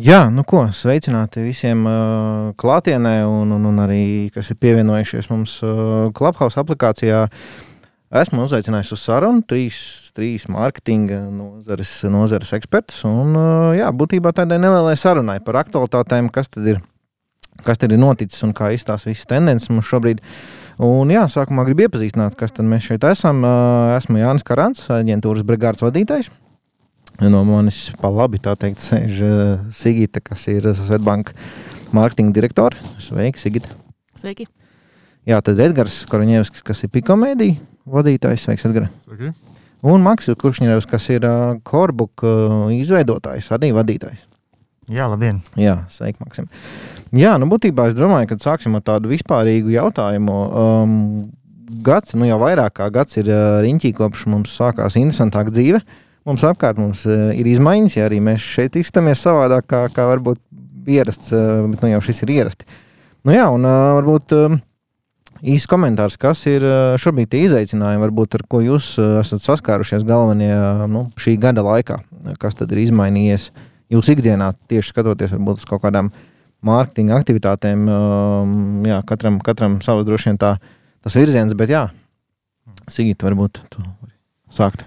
Jā, nu ko, sveicināti visiem uh, klātienē, un, un, un arī, kas ir pievienojušies mums uh, Clubhouse aplikācijā. Esmu uzaicinājis uz sarunu trīs, trīs mārketinga nozares, nozares ekspertus. Un, uh, jā, būtībā tādai nelielai sarunai par aktualitātēm, kas tad ir, kas tad ir noticis un kā izstāsta visas tendences mums šobrīd. Un, jā, sākumā gribu iepazīstināt, kas mēs šeit esam. Uh, esmu Jānis Karants, aģentūras brigādes vadītājs. No manis pa labi tā teikt, sēž uh, Sigita, kas ir Svetbanka mārketinga direktore. Sveiki, Sigita. Sveiki. Jā, tad Edgars Koroņevskis, kas ir Pikomēdija vadītājs. Sveiks, Edgars. Sveiki. Un Maksis Kuršņevs, kas ir uh, Korbuka uh, izveidotājs, arī vadītājs. Jā, labdien. Jā, sveiki, Maksim. Jā, nu būtībā es domāju, ka sāksim ar tādu vispārīgu jautājumu. Um, gads, nu jau vairāk kā gads ir uh, riņķī, kopš mums sākās interesantāka dzīve. Uh, mums apkārt mums, uh, ir izmaiņas, ja arī mēs šeit izskatāmies savādāk, kā, kā varbūt ierasts, uh, bet nu, jau šis ir ierasti. Nu, jā, un uh, varbūt īsts komentārs, kas ir šobrīd tie izaicinājumi, varbūt ar ko jūs esat saskārušies galvenie nu, šī gada laikā, kas tad ir izmainījies jūsu ikdienā, tieši skatoties varbūt uz kaut kādām mārketinga aktivitātēm. Jā, katram, katram savs droši vien tā, tas virziens, bet jā, Sigita, varbūt tu sākt.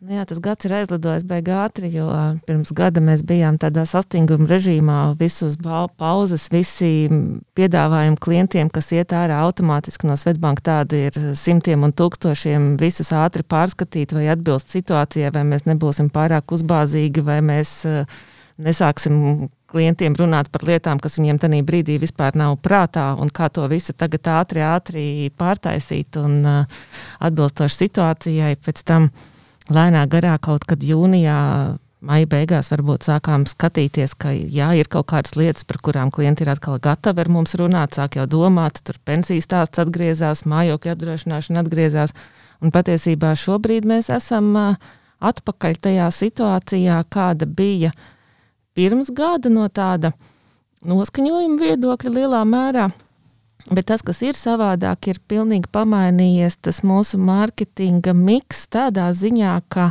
Nu jā, tas gads ir aizlidojis baigi ātri, jo pirms gada mēs bijām tādā sastinguma režīmā. Visas pauzes, visi piedāvājumi klientiem, kas iet ārā automātiski no Svetbanka, tādu ir simtiem un tūkstošiem. Visus ātri pārskatīt, vai atbilst situācijai, vai mēs nebūsim pārāk uzbāzīgi, vai mēs nesāksim klientiem runāt par lietām, kas viņiem tajā brīdī vispār nav prātā, un kā to visu tagad ātri, ātri pārtaisīt un atbilstoši situācijai pēc tam lēnā garā kaut kad jūnijā. Maija beigās varbūt sākām skatīties, ka jā, ir kaut kādas lietas, par kurām klienti ir atkal gatavi ar mums runāt, sāk jau domāt, tur pensijas stāsts atgriezās, mājokļa apdrošināšana atgriezās. Un patiesībā šobrīd mēs esam atpakaļ tajā situācijā, kāda bija pirms gada no tāda noskaņojuma viedokļa lielā mērā. Bet tas, kas ir savādāk, ir pilnīgi pamainījies tas mūsu mārketinga miks tādā ziņā, ka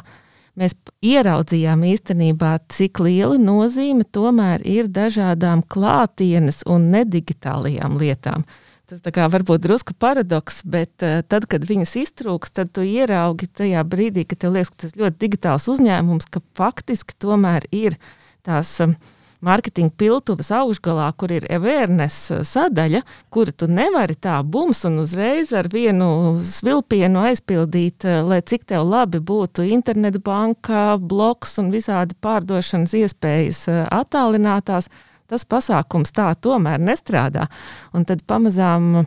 mēs ieraudzījām īstenībā, cik liela nozīme tomēr ir dažādām klātienes un nedigitālajām lietām. Tas kā, varbūt drusku paradoks, bet uh, tad, kad viņas iztrūks, tad tu ieraugi tajā brīdī, kad tev liekas, ka tas ļoti digitāls uzņēmums, ka faktiski tomēr ir tās. Uh, mārketinga piltuves augšgalā, kur ir awareness eh, sadaļa, kuru tu nevari tā bums un uzreiz ar vienu svilpienu aizpildīt, eh, lai cik tev labi būtu internetbanka, bloks un visādi pārdošanas iespējas eh, attālinātās. Tas pasākums tā tomēr nestrādā. Un tad pamazām,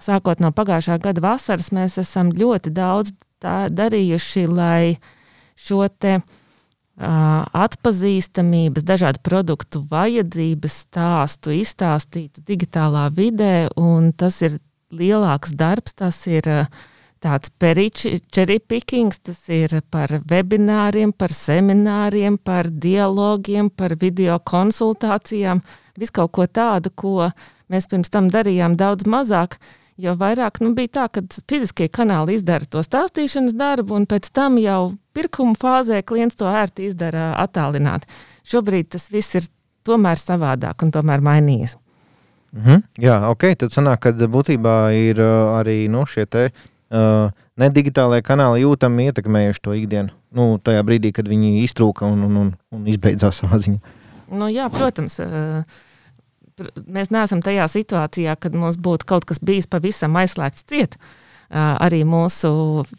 sākot no pagājušā gada vasaras, mēs esam ļoti daudz darījuši, lai šo te uh, atpazīstamības, dažādu produktu vajadzības stāstu izstāstītu digitālā vidē, un tas ir lielāks darbs, tas ir tāds cherry picking, tas ir par webināriem, par semināriem, par dialogiem, par video konsultācijām, visu kaut ko tādu, ko mēs pirms tam darījām daudz mazāk. Jo vairāk nu, bija tā, ka fiziskie kanāli izdara to stāstīšanas darbu, un pēc tam jau pirkuma fāzē klients to ērti izdara attālināti. Šobrīd tas viss ir tomēr savādāk un tomēr mainījies. Mm -hmm. Jā, ok. Tad sanāk, ka būtībā ir uh, arī nu, šie te, uh, nedigitālajie kanāli jūtami ietekmējuši to ikdienu. Nu, tajā brīdī, kad viņi iztrūka un, un, un, un izbeidzās savā ziņā. Nu, jā, protams. Uh, mēs neesam tajā situācijā, kad mums būtu kaut kas bijis pavisam aizslēgts ciet. Arī mūsu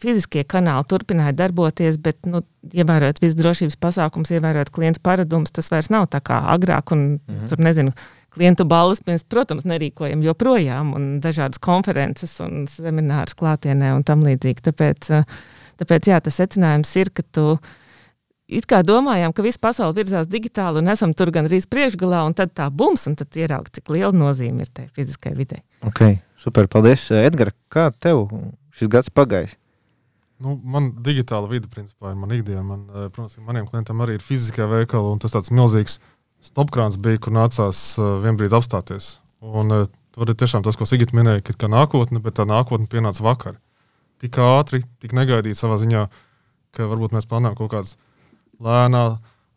fiziskie kanāli turpināja darboties, bet, nu, ievērojot visu drošības pasākumus, ievērojot klientu paradumus, tas vairs nav tā kā agrāk. Un, -hmm. Tur nezinu, klientu balvas mēs, protams, nerīkojam joprojām, un dažādas konferences un seminārus klātienē un tam līdzīgi. Tāpēc, tāpēc jā, tas secinājums ir, ka tu it kā domājām, ka visa pasaule virzās digitāli un esam tur gandrīz priekšgalā, un tad tā bums, un tad ieraugt, cik liela nozīme ir tai fiziskajai videi. Ok, super, paldies. Edgars, kā tev šis gads pagājis? Nu, man digitāla vide, principā, ir mana ikdiena. Man, eh, protams, maniem klientiem arī ir fiziskā veikala, un tas tāds milzīgs stopkrāns bija, kur nācās eh, vienbrīd apstāties. Un eh, tur ir tiešām tas, ko Sigita minēja, ka tā nākotne, bet tā nākotne pienāca vakar. Tik ātri, tik negaidīti savā ziņā, ka varbūt mēs plānojam kaut kādas lēnā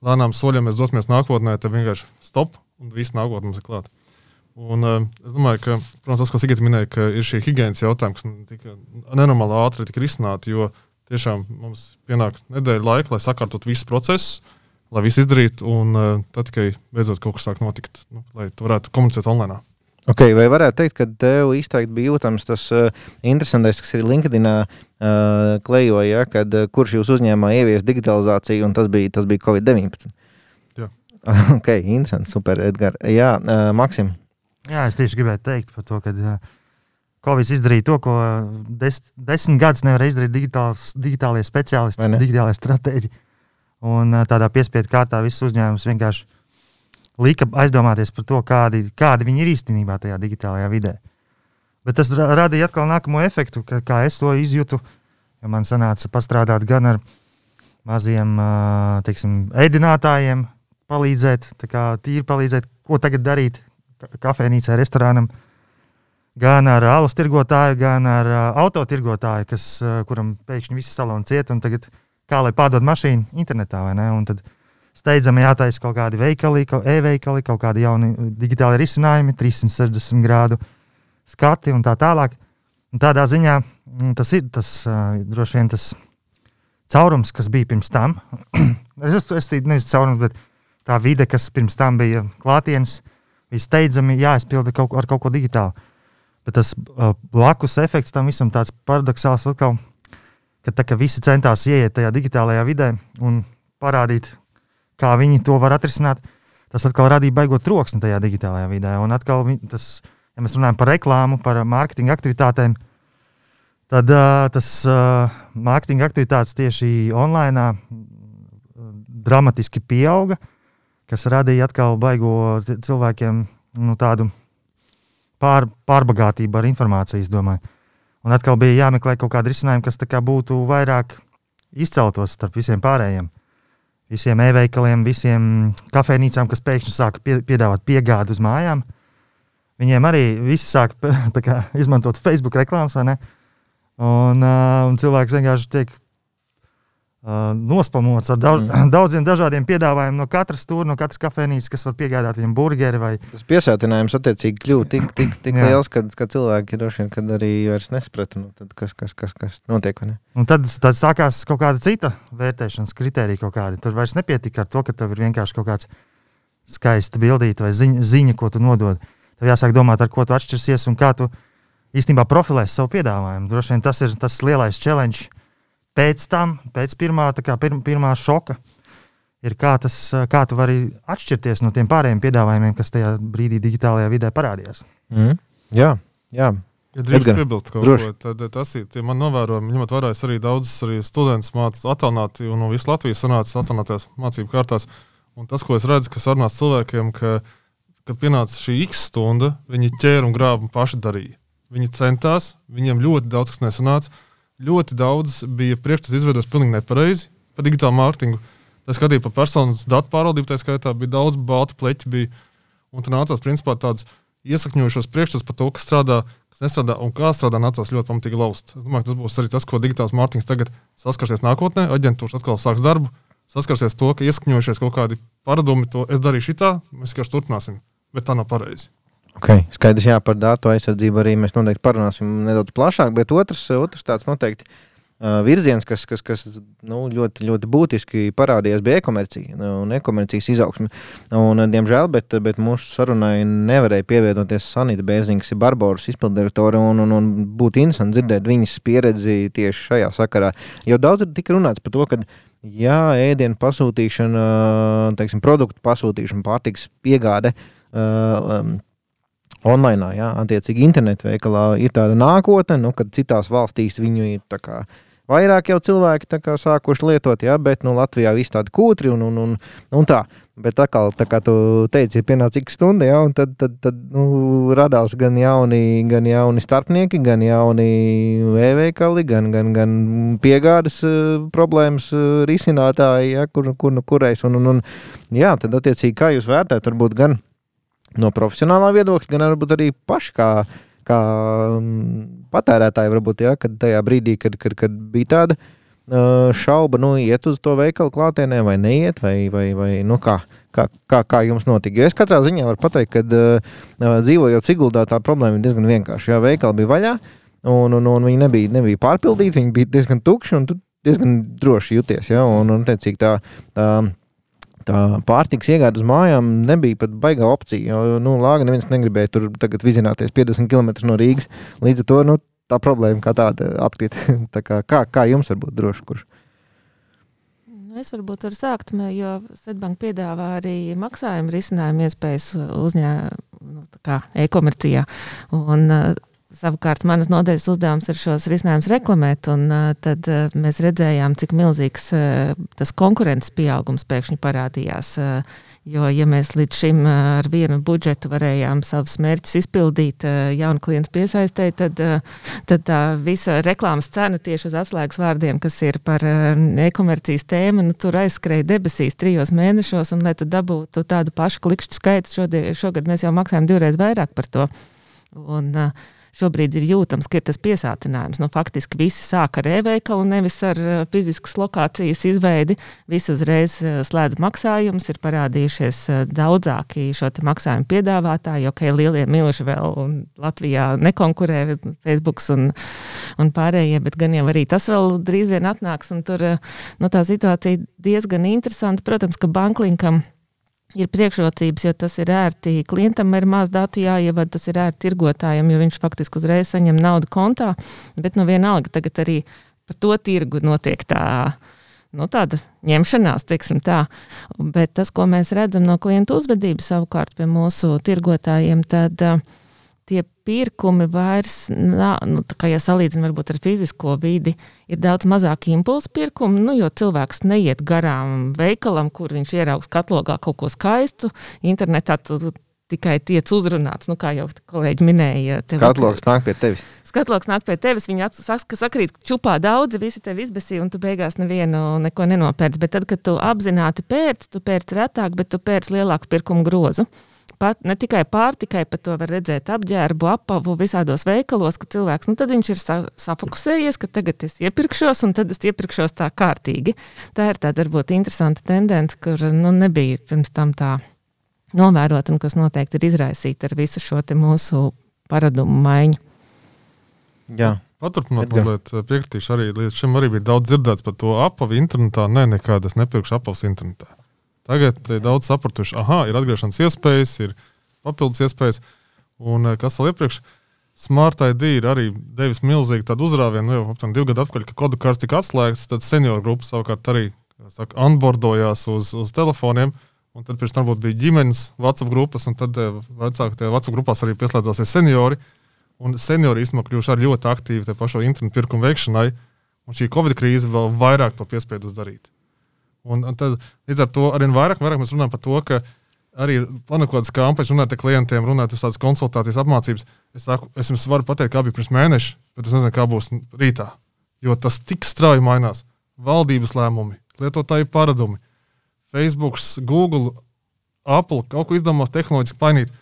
lēnām soļiem mēs dosimies nākotnē, tad vienkārši stop un viss nākotnē mums ir klāta. Un, uh, es domāju, ka protams, tas, ko Sigita minēja, ka ir šī higiēnas jautājuma, kas tika nenormāli ātri tika risināta, jo tiešām mums pienāk nedēļa laika, lai sakārtot visus procesus, lai viss izdarītu, un uh, tad tikai beidzot kaut kas sāk notikt, nu, lai tu varētu komunicēt online. Okay, vai varētu teikt, ka tev izteikti bija jūtams tas uh, interesantais, kas ir LinkedIn uh, klejoja, ja, kad uh, kurš jūs uzņēmā ievies digitalizāciju, un tas bija, tas bija Covid-19? Jā. ok, interesanti, super, Edgars. Jā, uh, Maksim. Jā, es tieši gribēju teikt par to, ka uh, Covid izdarīja to, ko des, desmit gadus nevarēja izdarīt digitāls, digitālie speciālisti, digitālie stratēģi. Un uh, tādā piespiedu kārtā viss uzņēmums vienkārši lika aizdomāties par to, kādi, kādi viņi ir īstenībā tajā digitālajā vidē. Bet tas ra radīja atkal nākamo efektu, ka, kā es to izjūtu. Ja man sanāca pastrādāt gan ar maziem teiksim, ēdinātājiem, palīdzēt, kā tīri palīdzēt, ko tagad darīt kafejnīcā, restorānam, gan ar alus tirgotāju, gan ar autotirgotāju, kas, kuram pēkšņi visi saloni ciet, un tagad kā lai pārdod mašīnu internetā vai ne. Un tad, uh, steidzami jātaisa kaut kādi veikali, e-veikali, kaut kādi jauni digitāli risinājumi, 360 grādu skati un tā tālāk. Un tādā ziņā mm, tas ir tas uh, droši vien tas caurums, kas bija pirms tam. es es nevis caurums, bet tā vide, kas pirms tam bija klātienes, bija steidzami jāizpilda kaut, ar kaut ko digitālu. Bet tas uh, blakus efekts tam visam tāds paradoxāls, atkal, ka, tā, ka visi centās ieiet tajā digitālajā vidē un parādīt, kā viņi to var atrisināt, tas atkal radīja baigot troksni tajā digitālajā vidē. Un atkal, tas, ja mēs runājam par reklāmu, par mārketinga aktivitātēm, tad uh, tas uh, mārketinga aktivitātes tieši online dramatiski pieauga, kas radīja atkal baigo cilvēkiem nu, tādu pār, pārbagātību ar informāciju. Un atkal bija jāmeklē kaut kāda risinājuma, kas būtu vairāk izceltos starp visiem pārējiem visiem e-veikaliem, visiem kafejnīcām, kas pēkšņi sāka pie, piedāvāt piegādi uz mājām. Viņiem arī visi sāk kā, izmantot Facebook reklāmas? Un, uh, un cilvēks vienkārši tiek nospamots ar daudz, mm. daudziem dažādiem piedāvājumiem no katras stūra, no katras kafejnīcas, kas var piegādāt viņam burgeri. Vai... Tas piesātinājums attiecīgi kļuva tik, tik, tik liels, ka, ka cilvēki droši vien arī vairs nesaprata, nu, kas, kas, kas, kas notiek. Un tad, tad sākās kaut kāda cita vērtēšanas kritērija. Tur vairs nepietika ar to, ka tev ir vienkārši kaut kāds skaists bildīt vai ziņa, ziņa, ko tu nodod. Tev jāsāk domāt, ar ko tu atšķirsies un kā tu īstenībā profilēsi savu piedāvājumu. Droši vien tas ir tas lielais challenge pēc tam, pēc pirmā, kā, pir, pirmā šoka, ir kā, tas, kā tu vari atšķirties no tiem pārējiem piedāvājumiem, kas tajā brīdī digitālajā vidē parādījās. Mm. Jā, jā. Ja drīkst piebilst kaut ko, tad tas ir man novērojami. Ņemot vērā, es arī daudzus arī studentus mācu attālināti, un no visas Latvijas sanāca attālinātās mācību kārtās. Un tas, ko es redzu, kas sarunās cilvēkiem, ka, kad pienāca šī x stunda, viņi ķēra un grāba un paši darīja. Viņi centās, viņiem ļoti daudz kas nesanāca ļoti daudz bija priekšstats izveidots pilnīgi nepareizi par digitālu mārketingu. Tā skatīja par personas datu pārvaldību, tā skaitā bija daudz baltu pleķu. Bija, un tur nācās principā tādus iesakņojušos priekšstats par to, kas strādā, kas nestrādā un kā strādā, nācās ļoti pamatīgi laust. Es domāju, tas būs arī tas, ko digitāls mārketings tagad saskarsies nākotnē. Aģentūras atkal sāks darbu, saskarsies to, ka iesakņojušies kaut kādi paradumi, to es darīšu tā, mēs vienkārši turpināsim. Bet tā nav pareizi. Okay, skaidrs, jā, par datu aizsardzību arī mēs noteikti parunāsim nedaudz plašāk, bet otrs, otrs tāds noteikti uh, virziens, kas, kas, kas nu, ļoti, ļoti būtiski parādījās, bija e-komercija un e-komercijas izaugsme. Un, diemžēl, bet, bet mūsu sarunai nevarēja pievienoties Sanita Bērziņa, kas ir Barbaras izpildirektore, un, un, un būtu interesanti dzirdēt viņas pieredzi tieši šajā sakarā. Jo daudz tika runāts par to, ka jā, ēdienu pasūtīšana, teiksim, produktu pasūtīšana, pārtiks piegāde. Uh, um, online, jā, attiecīgi internetu veikalā ir tāda nākotne, nu, kad citās valstīs viņu ir kā, vairāk jau cilvēki kā, sākuši lietot, jā, bet nu, Latvijā viss tādi kūtri un, un, un, un tā. Bet tā kā, tā kā tu teici, ir pienācis cik stunda, ja, un tad, tad, tad nu, radās gan jauni, gan jauni starpnieki, gan jauni e-veikali, gan, gan, gan piegādes uh, problēmas uh, risinātāji, ja, kur, kur, nu, kurais. Un, un, un, jā, tad attiecīgi, kā jūs vērtējat, varbūt gan no profesionālā viedokļa, gan varbūt arī paši kā, kā mm, patērētāji, varbūt, ja, kad tajā brīdī, kad, kad, kad bija tāda šauba, nu, iet uz to veikalu klātienē vai neiet, vai, vai, vai nu, kā, kā, kā, kā jums notika. Jo es katrā ziņā varu pateikt, ka uh, dzīvojot Siguldā, tā problēma ir diezgan vienkārša. Jā, veikali bija vaļā, un, un, un viņi nebija, nebija pārpildīti, viņi bija diezgan tukši, un tu diezgan droši jūties. Ja? Un, un, teicīgi, tā, tā, tā pārtikas iegāde uz mājām nebija pat baigā opcija. Jo, nu, Lāga neviens negribēja tur tagad vizināties 50 km no Rīgas. Līdz ar to nu, tā problēma kā tāda atkrīt. tā kā, kā, kā jums var būt droši, kurš? Nu, es varbūt varu sākt, jo Svetbanka piedāvā arī maksājumu risinājumu iespējas uzņēmumā, nu, e-komercijā. Un, uh, Savukārt, manas nodaļas uzdevums ir šos risinājumus reklamēt, un uh, tad uh, mēs redzējām, cik milzīgs uh, tas konkurences pieaugums pēkšņi parādījās. Uh, Jo, ja mēs līdz šim ar vienu budžetu varējām savus mērķus izpildīt, jaunu klientu piesaistīt, tad, tad tā visa reklāmas cena tieši uz atslēgas vārdiem, kas ir par e-komercijas tēmu, nu, tur aizskrēja debesīs trijos mēnešos, un lai tu dabūtu tādu pašu klikšķu skaitu, šogad mēs jau maksājam divreiz vairāk par to. Un, uh, šobrīd ir jūtams, ka ir tas piesātinājums. Nu, faktiski visi sāk ar e-veikalu, nevis ar uh, fiziskas lokācijas izveidi. Visi uzreiz uh, slēdz maksājumus, ir parādījušies uh, daudzāki šo maksājumu piedāvātāji, jo okay, lielie milži vēl Latvijā nekonkurē Facebook un, un pārējie, bet gan jau arī tas vēl drīz vien atnāks. Tur nu, tā situācija diezgan interesanta. Protams, ka banklinkam ir priekšrocības, jo tas ir ērti. Klientam ir maz datu jāievada, tas ir ērti tirgotājiem, jo viņš faktiski uzreiz saņem naudu kontā. Bet nu, vienalga tagad arī par to tirgu notiek tā. Nu, tāda ņemšanās, teiksim tā. Bet tas, ko mēs redzam no klientu uzvedības savukārt pie mūsu tirgotājiem, tad uh, tie pirkumi vairs nav, nu, kā ja salīdzinām varbūt ar fizisko vidi, ir daudz mazāk impulsu pirkumu, nu, jo cilvēks neiet garām veikalam, kur viņš ieraugs katlogā kaut ko skaistu. Internetā tu, tu tikai tiec uzrunāts, nu, kā jau kolēģi minēja. Katlogs nāk pie tevis. Skatloks nāk pie tevis, viņa sakrīt čupā daudzi, visi tevi izbēsīja, un tu beigās nevienu neko nenopērci. Bet tad, kad tu apzināti pērci, tu pērci retāk, bet tu pērci lielāku pirkumu grozu pat, ne tikai pārtikai, bet to var redzēt apģērbu, apavu visādos veikalos, ka cilvēks nu, ir sa safokusējies, ka tagad es iepirkšos, un tad es iepirkšos tā kārtīgi. Tā ir tāda varbūt interesanta tendence, kur nu, nebija pirms tam tā novērot, un kas noteikti ir izraisīta ar visu šo mūsu paradumu maiņu. Jā. Paturpinot, mazliet piekritīšu, arī līdz šim arī bija daudz dzirdēts par to apavu internetā. Nē, ne, nekādas nepirkšu apavus internetā. Tagad ir daudz sapratuši, ah, ir atgriešanās iespējas, ir papildus iespējas. Un eh, kas vēl iepriekš, Smart ID ir arī devis milzīgu tādu uzrāvienu, nu, jau aptuveni divu gadu atpakaļ, kad kodu kārts tika atslēgts, tad senioru grupa savukārt arī saka, onboardojās uz, uz telefoniem. Un tad pēc tam bija ģimenes WhatsApp grupas, un tad eh, vecāki tajā WhatsApp grupās arī pieslēdzās seniori. Un seniori īstenībā kļuvuši arī ļoti aktīvi tajā pašā internetu pirkumu veikšanai. Un šī Covid krīze vēl vairāk to piespiedu darīt. Un, un tad, līdz ar to arī vairāk, vairāk mēs runājam par to, ka arī kādas kampaņas, runājot ar klientiem, runājot ar tādas konsultācijas, apmācības. Es, saku, es jums varu pateikt, kā bija pirms mēneša, bet es nezinu, kā būs rītā. Jo tas tik strauji mainās. Valdības lēmumi, lietotāju paradumi, Facebook, Google, Apple kaut ko izdomās tehnoloģiski painīt.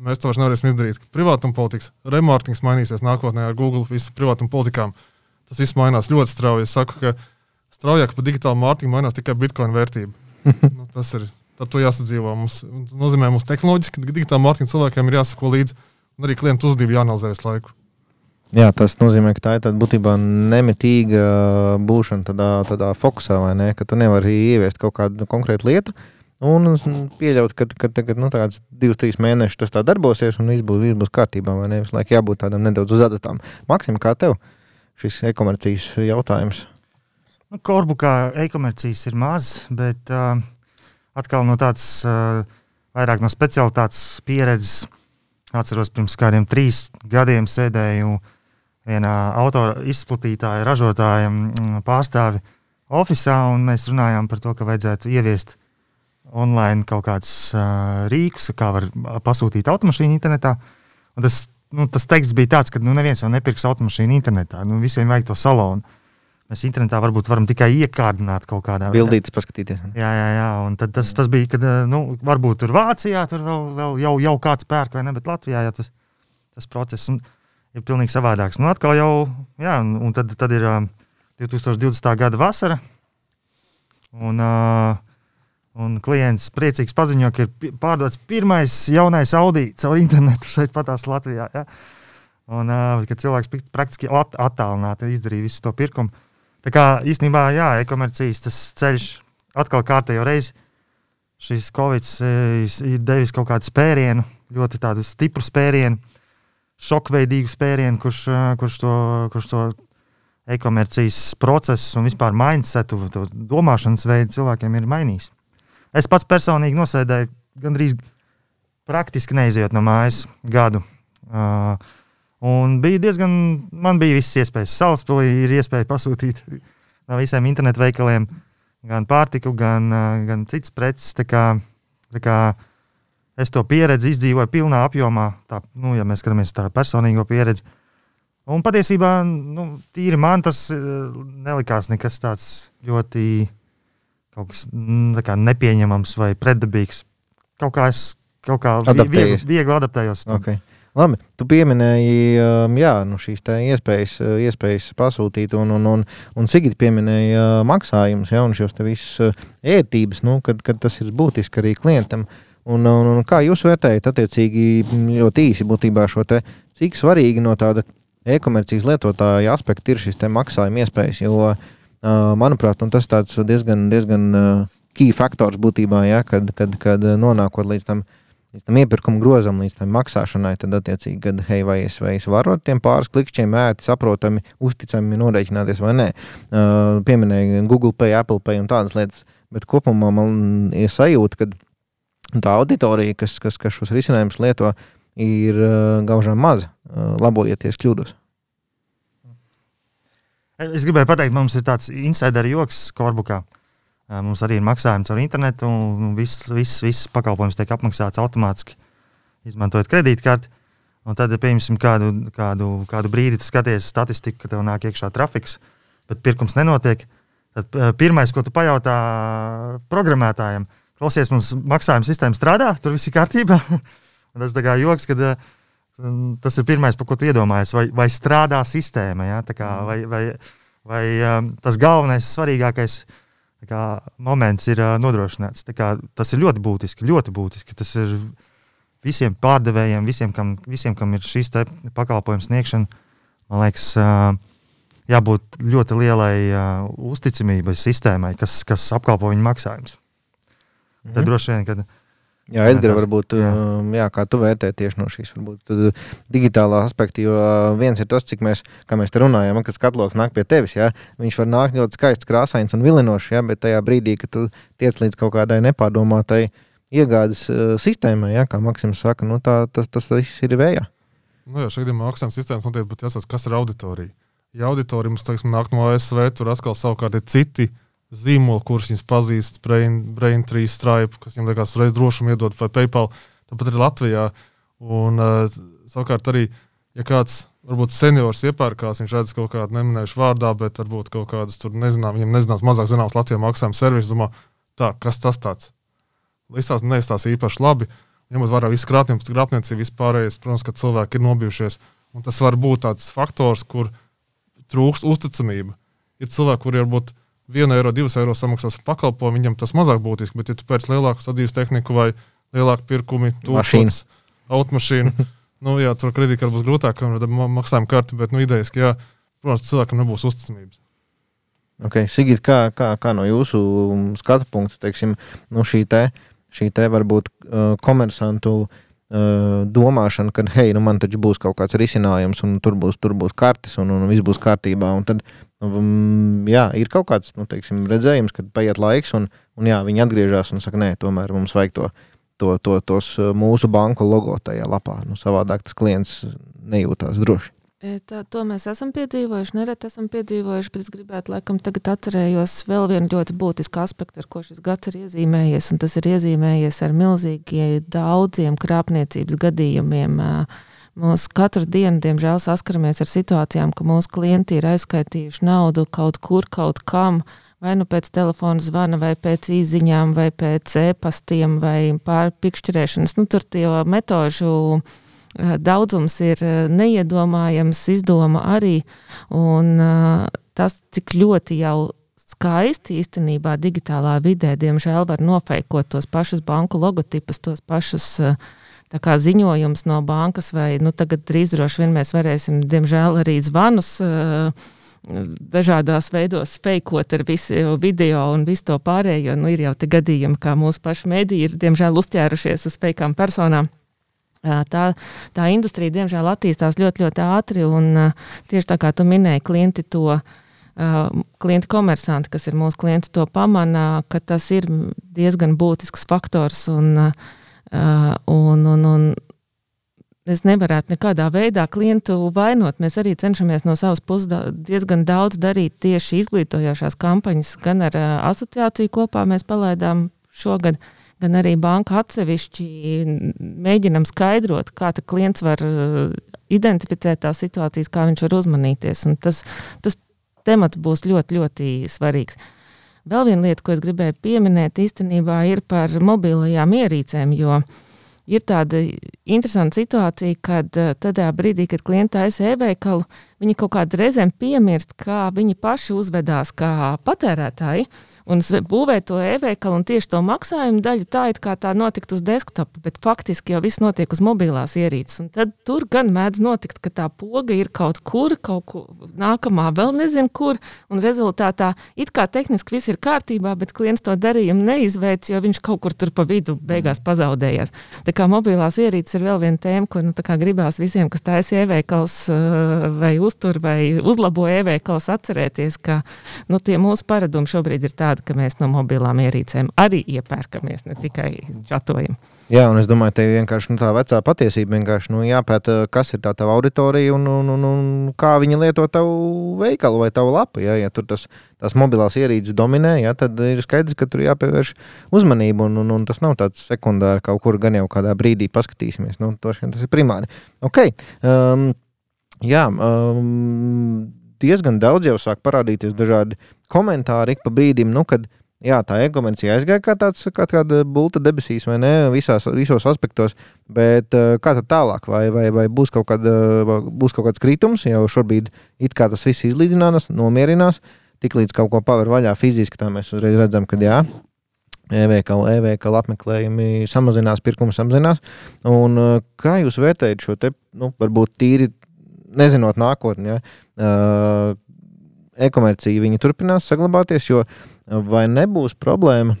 Mēs to vairs nevarēsim izdarīt. Privātuma politikas, remārketings mainīsies nākotnē ar Google, visu privātuma politikām. Tas viss mainās ļoti strauji. Es saku, ka straujāk par digitālu mārketingu mainās tikai bitkoina vērtība. nu, tas ir. Tad to jāsadzīvo. Mums, nozīmē, ka mums tehnoloģiski digitālā mārketinga cilvēkiem ir jāsako līdzi, un arī klientu uzvedību jāanalizē visu laiku. Jā, tas nozīmē, ka tā ir būtībā nemitīga būšana tādā, tādā fokusā, vai ne? Ka tu nevari ieviest kaut kādu konkrētu lietu un pieļaut, ka, ka tagad nu, divus, trīs mēnešus tas tā darbosies un viss būs, viss būs kārtībā. Vai ne? Visu laiku jābūt tādam nedaudz uz adatām. Maksim, kā tev šis e-komercijas jautājums? Nu, Korbukā e-komercijas ir maz, bet uh, atkal no tādas uh, vairāk no specialitātes pieredzes. Atceros, pirms kādiem trīs gadiem sēdēju vienā autora izplatītāja, ražotāja mm, pārstāvi oficiālā, un mēs runājām par to, ka vajadzētu ieviest online kaut kādus uh, rīkus, kā var pasūtīt automašīnu internetā. Un tas, nu, tas teksts bija tāds, ka nu, neviens jau nepirks automašīnu internetā. Nu, visiem vajag to salonu. Mēs internetā varbūt varam tikai iekārdināt kaut kādā veidā. Bildītas paskatīties. Jā, jā, jā. Un tad tas, tas bija, kad nu, varbūt tur Vācijā tur vēl, vēl jau, jau kāds pērk, vai ne? Bet Latvijā jau tas, tas process ir pilnīgi savādāks. Nu, atkal jau, jā, un tad, tad ir 2020. gada vasara. Un, uh, un klients priecīgs paziņo, ka ir pārdots pirmais jaunais Audi caur internetu šeit patās Latvijā. Ja? Un uh, kad cilvēks praktiski at attālināti izdarīja visu to pirkumu. Tā kā īstenībā, jā, e-komercijas tas ceļš atkal kārtējo reizi. Šis Covid ir devis kaut kādu spērienu, ļoti tādu stipru spērienu, šokveidīgu spērienu, kurš, kurš to, kurš to e-komercijas procesu un vispār mindsetu, to domāšanas veidu cilvēkiem ir mainījis. Es pats personīgi nosēdēju gandrīz praktiski neizejot no mājas gadu. Uh, Un bija diezgan, man bija visas iespējas. Salaspēlī ir iespēja pasūtīt no visiem internetu veikaliem gan pārtiku, gan, gan citas preces. Tā kā, tā kā es to pieredzi izdzīvoju pilnā apjomā, tā, nu, ja mēs skatāmies tā personīgo pieredzi. Un patiesībā, nu, tīri man tas nelikās nekas tāds ļoti kas, kā nepieņemams vai pretdabīgs. Kaut kā es kaut kā viegli, viegli adaptējos. Okay. Labi, tu pieminēji um, jā, nu šīs iespējas, uh, iespējas pasūtīt, un, un, un, un Sigita pieminēja uh, maksājumus, ja, un šos visas uh, ērtības, nu, kad, kad tas ir būtiski arī klientam. Un, un, un kā jūs vērtējat, attiecīgi, ļoti īsi būtībā šo te, cik svarīgi no tāda e-komercijas lietotāja aspekta ir šis maksājuma iespējas, jo, manuprāt, tas ir diezgan, diezgan key faktors būtībā, ja, kad, kad, kad nonākot līdz tam uh, līdz tam iepirkuma grozam, līdz tam maksāšanai, tad attiecīgi, kad, hei, vai es, vai es varu ar tiem pāris klikšķiem ērti, saprotami, uzticami norēķināties vai nē. Uh, pieminēja Google Pay, Apple Pay un tādas lietas, bet kopumā man ir sajūta, ka tā auditorija, kas, kas, kas šos risinājumus lieto, ir uh, gaužām maza. Uh, labojieties, kļūdos. Es gribēju pateikt, mums ir tāds insider joks Korbukā. Uh, Mums arī ir maksājums caur internetu, un viss, viss, viss pakalpojums tiek apmaksāts automātiski, izmantojot kredītkarti. Un tad, pieņemsim, kādu, kādu, kādu brīdi tu skaties statistiku, ka tev nāk iekšā trafiks, bet pirkums nenotiek. Tad pirmais, ko tu pajautā programmētājiem, klausies, mums maksājuma sistēma strādā, tur viss ir kārtībā. tas ir joks, ka tas ir pirmais, par ko tu iedomājies, vai, vai strādā sistēma. Ja? Kā, vai, vai, vai tas galvenais, svarīgākais ir kā, moments ir uh, nodrošināts. Kā, tas ir ļoti būtiski, ļoti būtiski. Tas ir visiem pārdevējiem, visiem, kam, visiem, kam ir šīs pakalpojumu sniegšana, man liekas, uh, jābūt ļoti lielai uh, uzticamībai sistēmai, kas, kas apkalpo viņu maksājumus. Mhm. Tad droši vien, kad Jā, Edgars, varbūt, jā. Um, jā, kā tu vērtē tieši no šīs varbūt, digitālā aspekta, jo uh, viens ir tas, cik mēs, kā mēs te runājam, kad skatloks nāk pie tevis, jā, viņš var nākt ļoti skaists, krāsains un vilinošs, jā, bet tajā brīdī, kad tu tiec līdz kaut kādai nepārdomātai iegādes uh, sistēmai, jā, kā Maksims saka, nu, tā, tas, tas viss ir vējā. Nu, jā, šeit ir maksājuma sistēmas, noteikti būtu jāsaka, kas ir auditorija. Ja auditorija mums, teiksim, nāk no ASV, tur atkal savukārt ir citi zīmolu, kurus viņas pazīst, Brain, Brain 3, Stripe, kas viņam liekas uzreiz drošumu iedod, vai PayPal. Tāpat arī Latvijā. Un, uh, savukārt, arī, ja kāds varbūt seniors iepērkās, viņš redz kaut kādu neminējušu vārdā, bet varbūt kaut kādus tur nezinām, viņam nezināms, mazāk zināms Latvijas maksājuma servisu. Domā, tā, kas tas tāds? Līdzās neizstās īpaši labi. Ņemot vērā visu krāpniecību, vispārējais, protams, ka cilvēki ir nobijušies. Un tas var būt tāds faktors, kur trūkst uzticamība. Ir cilvēki, kuri varbūt 1 eiro, 2 eiro samaksās par pakalpojumu, viņam tas mazāk būtiski. Bet, ja tu pēc lielāku sadzīves tehniku vai lielāku pirkumu, tūkstotis automašīnu, nu, jā, tur kredītkartē būs grūtāk maksājuma karti, bet nu, idejas, ka, jā, protams, cilvēkam nebūs uzticamības. Okay, Sigit, kā, kā, kā no jūsu skatu punkta, teiksim, nu šī te, šī te varbūt uh, komersantu uh, domāšana, ka, hei, nu man taču būs kaut kāds risinājums, un tur būs, tur būs kartes, un, un viss būs kārtībā. Un tad Um, jā, ir kaut kāds nu, teiksim, redzējums, kad paiet laiks, un, un jā, viņi atgriežas un saka, nē, tomēr mums vajag to, to, to, tos uh, mūsu banku logo tajā lapā. Nu, savādāk tas klients nejūtās droši. E, tā, to mēs esam piedzīvojuši, nereti esam piedzīvojuši, bet es gribētu, laikam, tagad atcerējos vēl vienu ļoti būtisku aspektu, ar ko šis gads ir iezīmējies, tas ir iezīmējies ar milzīgiem daudziem krāpniecības gadījumiem. Uh, Mēs katru dienu, diemžēl, saskaramies ar situācijām, ka mūsu klienti ir aizskaitījuši naudu kaut kur, kaut kam, vai nu pēc telefona zvana, vai pēc īsiņām, vai pēc e-pastiem, vai pārpikšķerēšanas. Nu, tur tie metožu eh, daudzums ir eh, neiedomājams, izdoma arī. Un, eh, tas, cik ļoti jau skaisti īstenībā digitālā vidē, diemžēl, var nofeikot tos pašus banku logotipus, tos pašus uh, ziņojumus no bankas, vai nu, tagad drīz droši vien mēs varēsim, diemžēl, arī zvanus. Uh, dažādās veidos feikot ar visu video un visu to pārējo. Nu, ir jau tie gadījumi, kā mūsu paši mediji ir diemžēl uzķērušies uz feikām personām. Tā, tā industrija, diemžēl, attīstās ļoti, ļoti ātri. Un, tieši tā kā tu minēji, klienti to klienti komersanti, kas ir mūsu klienti, to pamana, ka tas ir diezgan būtisks faktors. Un, un, un, un es nevarētu nekādā veidā klientu vainot. Mēs arī cenšamies no savas puses diezgan daudz darīt tieši izglītojošās kampaņas, gan ar asociāciju kopā mēs palaidām šogad. Uh, gan arī banka atsevišķi mēģinam skaidrot, kā klients var uh, identificēt tās situācijas, kā viņš var uzmanīties. Un tas, tas temats būs ļoti, ļoti svarīgs. Vēl viena lieta, ko es gribēju pieminēt, īstenībā ir par mobilajām ierīcēm, ir tāda interesanta situācija, kad uh, tādā brīdī, kad klienti taisa e-veikalu, viņi kaut kādā reizēm piemirst, kā viņi paši uzvedās kā patērētāji un būvēt to e-veikalu un tieši to maksājumu daļu tā, it kā tā notiktu uz desktopa, bet faktiski jau viss notiek uz mobilās ierīces. Un tad tur gan mēdz notikt, ka tā poga ir kaut kur, kaut kur nākamā, vēl nezinu kur, un rezultātā it kā tehniski viss ir kārtībā, bet klients to darījumu neizveic, jo viņš kaut kur tur pa vidu beigās pazaudējās. Tā kā mobilās ierīces ir vēl viena tēma, ko nu, gribās visiem, kas taisa e-veikals vai uztur vai uzlabo e-veikals, atcerēties, ka nu, tie mūsu paradumi šobrīd ir tādi, tāda, ka mēs no mobilām ierīcēm arī iepērkamies, ne tikai čatojam. Jā, un es domāju, ka vienkārši nu, tā vecā patiesība vienkārši nu, jāpēta, kas ir tā tava auditorija un, un, un, un kā viņi lieto tavu veikalu vai tavu lapu. Jā, ja tur tas, tās mobilās ierīces dominē, jā, tad ir skaidrs, ka tur jāpievērš uzmanība. Un, un, un tas nav tāds sekundārs kaut kur gan jau kādā brīdī paskatīsimies. Nu, tas ir primāri. Okay. Um, jā, um, diezgan daudz jau sāk parādīties dažādi komentāri pa brīdim, nu, kad jā, tā e-komercija aizgāja kā tāds kā kāda bulta debesīs, vai ne, visās, visos aspektos, bet eh, kā tad tālāk, vai, vai, vai būs, kaut kāda, būs kaut kāds kritums, jau šobrīd it kā tas viss izlīdzinās, nomierinās, tik līdz kaut ko paver vaļā fiziski, tā mēs uzreiz redzam, ka jā. E-veikala, e-veikala apmeklējumi samazinās, pirkums samazinās. Un, eh, kā jūs vērtējat šo te, nu, varbūt tīri nezinot nākotni, ja, uh, e-komercija turpinās saglabāties, jo vai nebūs problēma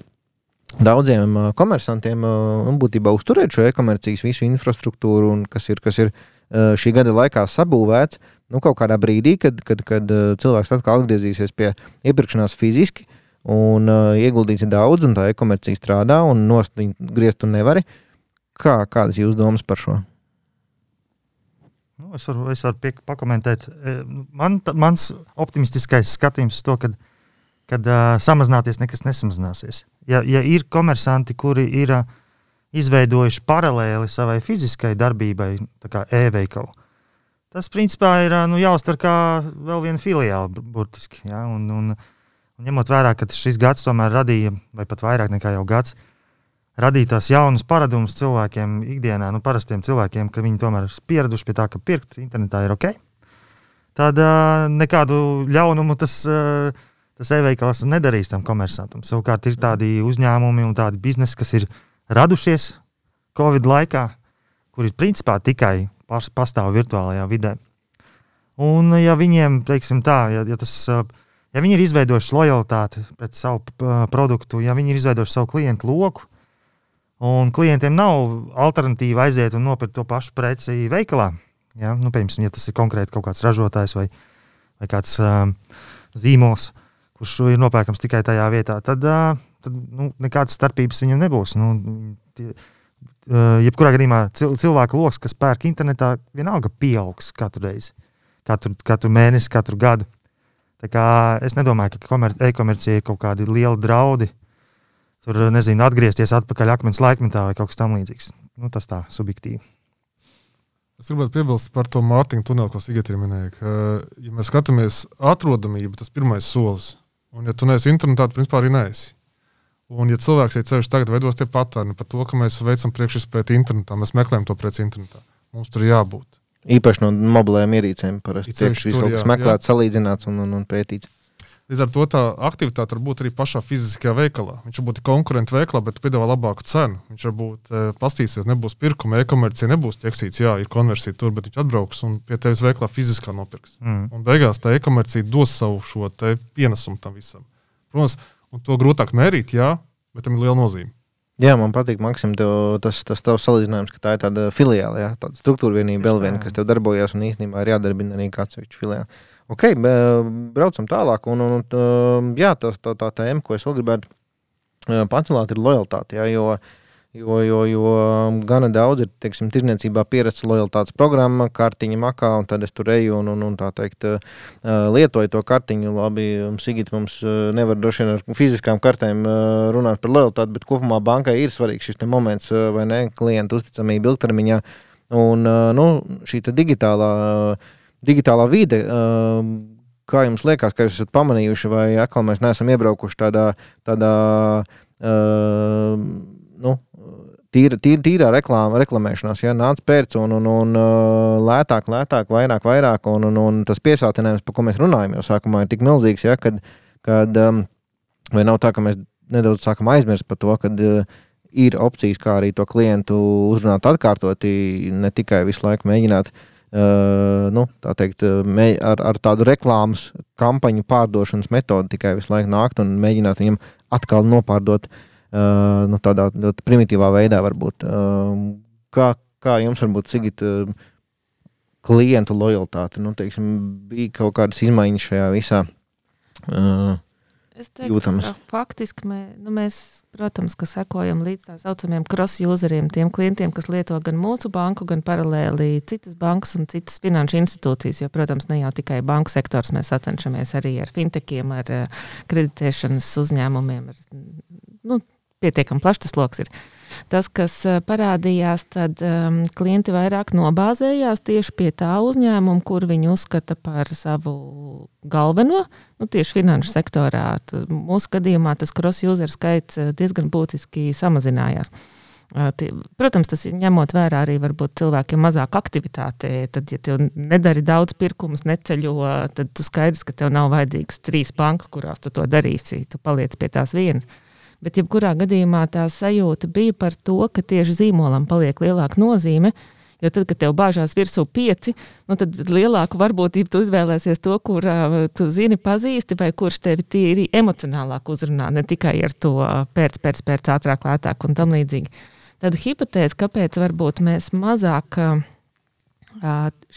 daudziem uh, komersantiem uh, būtībā uzturēt šo e-komercijas visu infrastruktūru, kas ir, kas ir uh, šī gada laikā sabūvēts. Nu, kaut kādā brīdī, kad, kad, kad cilvēks atkal atgriezīsies pie iepirkšanās fiziski, un ieguldīts daudz, un tā e-komercija strādā, un nost viņu griezt un nevari. Kā, kādas ir jūsu domas par šo? Nu, es varu, es varu piek, pakomentēt. E, man, ta, mans optimistiskais skatījums uz to, ka kad, uh, samazināties nekas nesamazināsies. Ja, ja ir komersanti, kuri ir uh, izveidojuši paralēli savai fiziskai darbībai, kā e-veikalu, tas principā ir uh, nu, jāuztver kā vēl viena filiāla, burtiski. Ja? Un, un, un ņemot vērā, ka šis gads tomēr radīja, vai pat vairāk nekā jau gads, uh, radīt tās jaunas paradumus cilvēkiem ikdienā, nu, parastiem cilvēkiem, ka viņi tomēr ir pieraduši pie tā, ka pirkt internetā ir ok. Tad uh, nekādu ļaunumu tas, uh, tas e-veikals nedarīs tam komersantam. Savukārt ir tādi uzņēmumi un tādi biznesi, kas ir radušies Covid laikā, kuri principā tikai pastāv virtuālajā vidē. Un, ja viņiem, teiksim tā, ja, ja, tas, ja viņi ir izveidojuši lojalitāti pret savu produktu, ja viņi ir izveidojuši savu klientu loku, Un klientiem nav alternatīva aiziet un nopirkt to pašu preci veikalā. Ja? Nu, piemēram, ja tas ir konkrēti kaut kāds ražotājs vai, vai kāds uh, zīmols, kurš ir nopērkams tikai tajā vietā, tad, uh, tad nu, nekādas starpības viņam nebūs. Nu, tie, uh, jebkurā gadījumā cil, cilvēku lokus, kas pērk internetā, vienalga pieaugs katru reizi, katru, katru mēnesi, katru gadu. Es nedomāju, ka e-komercija ir kaut kādi lieli draudi tur, nezinu, atgriezties atpakaļ akmens laikmetā vai kaut kas tamlīdzīgs. Nu, tas tā subjektīvi. Es gribētu piebilst par to Mārtiņu tuneli, ko Sigita minēja. Ka, ja mēs skatāmies atrodamību, tas ir pirmais solis. Un, ja tu neesi internetā, tad principā arī neesi. Un, ja cilvēks ir ceļš tagad, veidos tie patērni par to, ka mēs veicam priekšspēju internetā, mēs meklējam to preci internetā. Mums tur jābūt. Īpaši no mobilajām ierīcēm. Parasti tiek tur, kaut kas meklēts, salīdzināts un, un, un pētīts. Līdz ar to tā aktivitāte var būt arī pašā fiziskajā veikalā. Viņš var būt konkurents veikalā, bet piedāvā labāku cenu. Viņš varbūt e, pastīsies, nebūs pirkuma, e-komercija nebūs ķeksīts, jā, ir konversija tur, bet viņš atbrauks un pie tevis veikalā fiziskā nopirks. Mm. Un beigās tā e-komercija dos savu šo te pienesumu tam visam. Protams, un to grūtāk mērīt, jā, bet tam ir liela nozīme. Jā, man patīk, Maksim, tev, tas, tas tavs salīdzinājums, ka tā ir tāda filiāla, jā, tāda struktūra vienība, vēl viena, kas tev darbojas un īstenībā ir jādarbina arī kāds atsevišķs filiāls. Ok, braucam tālāk. Un, un, un, jā, tā, tā, tā tēma, ko es vēl gribētu pacelāt, ir lojalitāte. Jā, jo, jo, jo, jo gana daudz ir teiksim, tirdzniecībā pieredzes lojalitātes programma, kartiņa makā, un tad es tur eju un, un, un tā teikt, lietoju to kartiņu. Labi, Sigita mums nevar droši vien ar fiziskām kartēm runāt par lojalitāti, bet kopumā bankai ir svarīgs šis moments, vai ne, klientu uzticamība ilgtermiņā. Un nu, šī digitālā uh, digitālā vide. Um, kā jums liekas, ka jūs esat pamanījuši, vai atkal mēs neesam iebraukuši tādā, tādā uh, nu, tīra, tīra, tīrā reklāma, reklamēšanās, ja nāc pēc un, un, un uh, lētāk, lētāk, vairāk, vairāk, un, un, un tas piesātinājums, par ko mēs runājam, jau sākumā ir tik milzīgs, ja, kad, kad um, vai nav tā, ka mēs nedaudz sākam aizmirst par to, kad uh, ir opcijas, kā arī to klientu uzrunāt atkārtoti, ne tikai visu laiku mēģināt uh, Uh, nu, teikt, mē, ar, ar tādu reklāmas kampaņu pārdošanas metodi tikai visu laiku nākt un mēģināt viņam atkal nopārdot uh, nu, tādā ļoti primitīvā veidā. Varbūt. Kā, kā jums varbūt Sigita, uh, klientu lojalitāte? Nu, teiksim, bija kaut kādas izmaiņas šajā visā. Uh, Es teiktu, jūtams. faktiski mē, nu mēs, protams, ka sekojam līdz tā saucamiem cross-useriem, tiem klientiem, kas lieto gan mūsu banku, gan paralēli citas bankas un citas finanšu institūcijas. Jo, protams, ne jau tikai banku sektors, mēs sacenšamies arī ar fintechiem, ar uh, kreditēšanas uzņēmumiem. Ar, nu, pietiekami plašs tas lokus ir. Tas, kas eh, parādījās, tad um, klienti vairāk nobāzējās tieši pie tā uzņēmuma, kur viņi uzskata par savu galveno, nu, tieši finanšu sektorā. Tas, mūsu gadījumā tas cross-user skaits eh, diezgan būtiski samazinājās. Protams, tas ir ņemot vērā arī cilvēkiem mazāk aktivitāte. Tad, ja tev nedari daudz pirkumus, neceļo, tad tu skaidrs, ka tev nav vajadzīgas trīs bankas, kurās tu to darīsi. Tu paliec pie tās vienas. Bet, jebkurā gadījumā tā sajūta bija par to, ka tieši zīmolam paliek lielāka nozīme. Jo tad, kad tev bāžās virsū pieci, nu, tad lielāku varbūtību tu izvēlēsies to, kur uh, tu zini, pazīsti, vai kurš tevi tīri emocionālāk uzrunā, ne tikai ar to pēc, pēc, pēc ātrāk, lētāk un tam līdzīgi. Tad hipotēze, kāpēc varbūt mēs mazāk uh,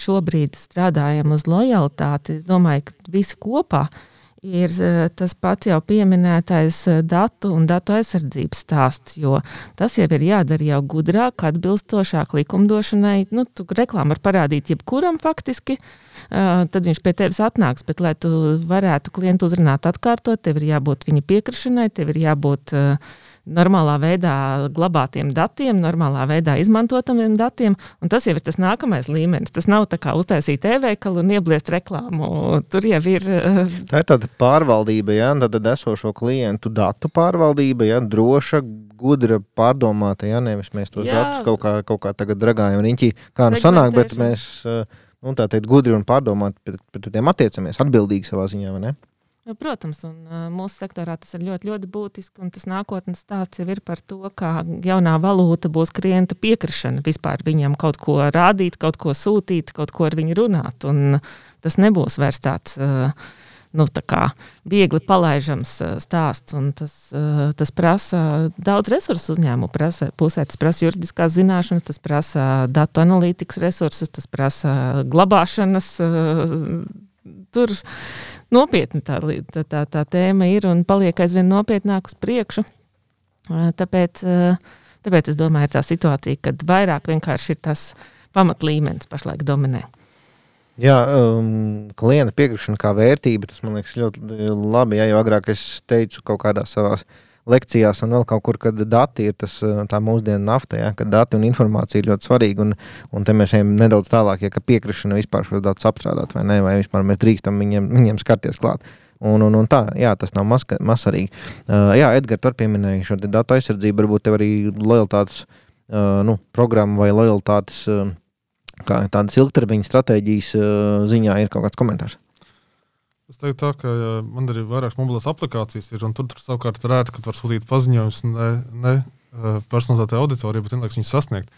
šobrīd strādājam uz lojalitāti, es domāju, ka visi kopā uh, ir eh, tas pats jau pieminētais eh, datu un datu aizsardzības stāsts, jo tas jau ir jādara jau gudrāk, atbilstošāk likumdošanai. Nu, tu reklāmu var parādīt jebkuram faktiski, uh, tad viņš pie tevis atnāks, bet, lai tu varētu klientu uzrunāt atkārtot, tev ir jābūt viņa piekrišanai, tev ir jābūt uh, normālā veidā glabātiem datiem, normālā veidā izmantotamiem datiem. Tas jau ir tas nākamais līmenis. Tas nav tā kā uztaisīt e-veikalu un iebliest reklāmu. Tur jau ir. Eh, tā ir tāda pārvaldība, ja tad esošo klientu datu pārvaldība, ja droša, gudra, pārdomāta. Ja nevis mēs tos Jā. datus kaut kā, kaut kā tagad dragājam riņķī, kā nu sanāk, bet mēs. Eh, nu, tā teikt, gudri un pārdomāti pret, pret tiem attiecamies, atbildīgi savā ziņā, vai ne? Nu, protams, un uh, mūsu sektorā tas ir ļoti, ļoti būtiski. Tas nākotnes stāsts jau ir par to, kā jaunā valūta būs klienta piekrišana vispār viņam kaut ko rādīt, kaut ko sūtīt, kaut ko ar viņu runāt. Un tas nebūs vairs tāds. Uh, nu, tā viegli palaižams stāsts. Tas, tas prasa daudz resursu uzņēmumu prasa, pusē. Tas prasa juridiskās zināšanas, tas prasa datu analītikas resursus, tas prasa glabāšanas. Tur nopietna tā, tā, tā, tā tēma ir un paliek aizvien nopietnāk uz priekšu. Tāpēc, tāpēc es domāju, ir tā situācija, kad vairāk vienkārši ir tas pamatlīmenis pašlaik dominē. Jā, um, klienta piekrišana kā vērtība, tas man liekas ļoti labi. Jā, jo agrāk es teicu kaut kādā savā uh, lekcijās un vēl kaut kur, kad dati ir tas, eh, mūsdienu nafta, ja, kad dati un informācija ir ļoti svarīga. Un, un te mēs ejam nedaudz tālāk, ja piekrišana vispār šos datus apstrādāt vai nē, vai vispār mēs drīkstam viņiem, viņiem skarties klāt. Un, un, un tā, jā, tas nav maz, mazsvarīgi. Uh, jā, Edgars, tur pieminēja šo datu aizsardzību, varbūt tev arī lojalitātes uh, nu, programma vai lojalitātes. Uh, kā tādas ilgtermiņa stratēģijas ziņā ir kaut kāds komentārs. Es teiktu, tā, ka ja man ir vairākas mobilas aplikācijas, ir, un tur, tur savukārt ir rēta, ka var sūtīt paziņojumus ne, ne personalizētai auditorijai, bet vienlaikus viņus sasniegt.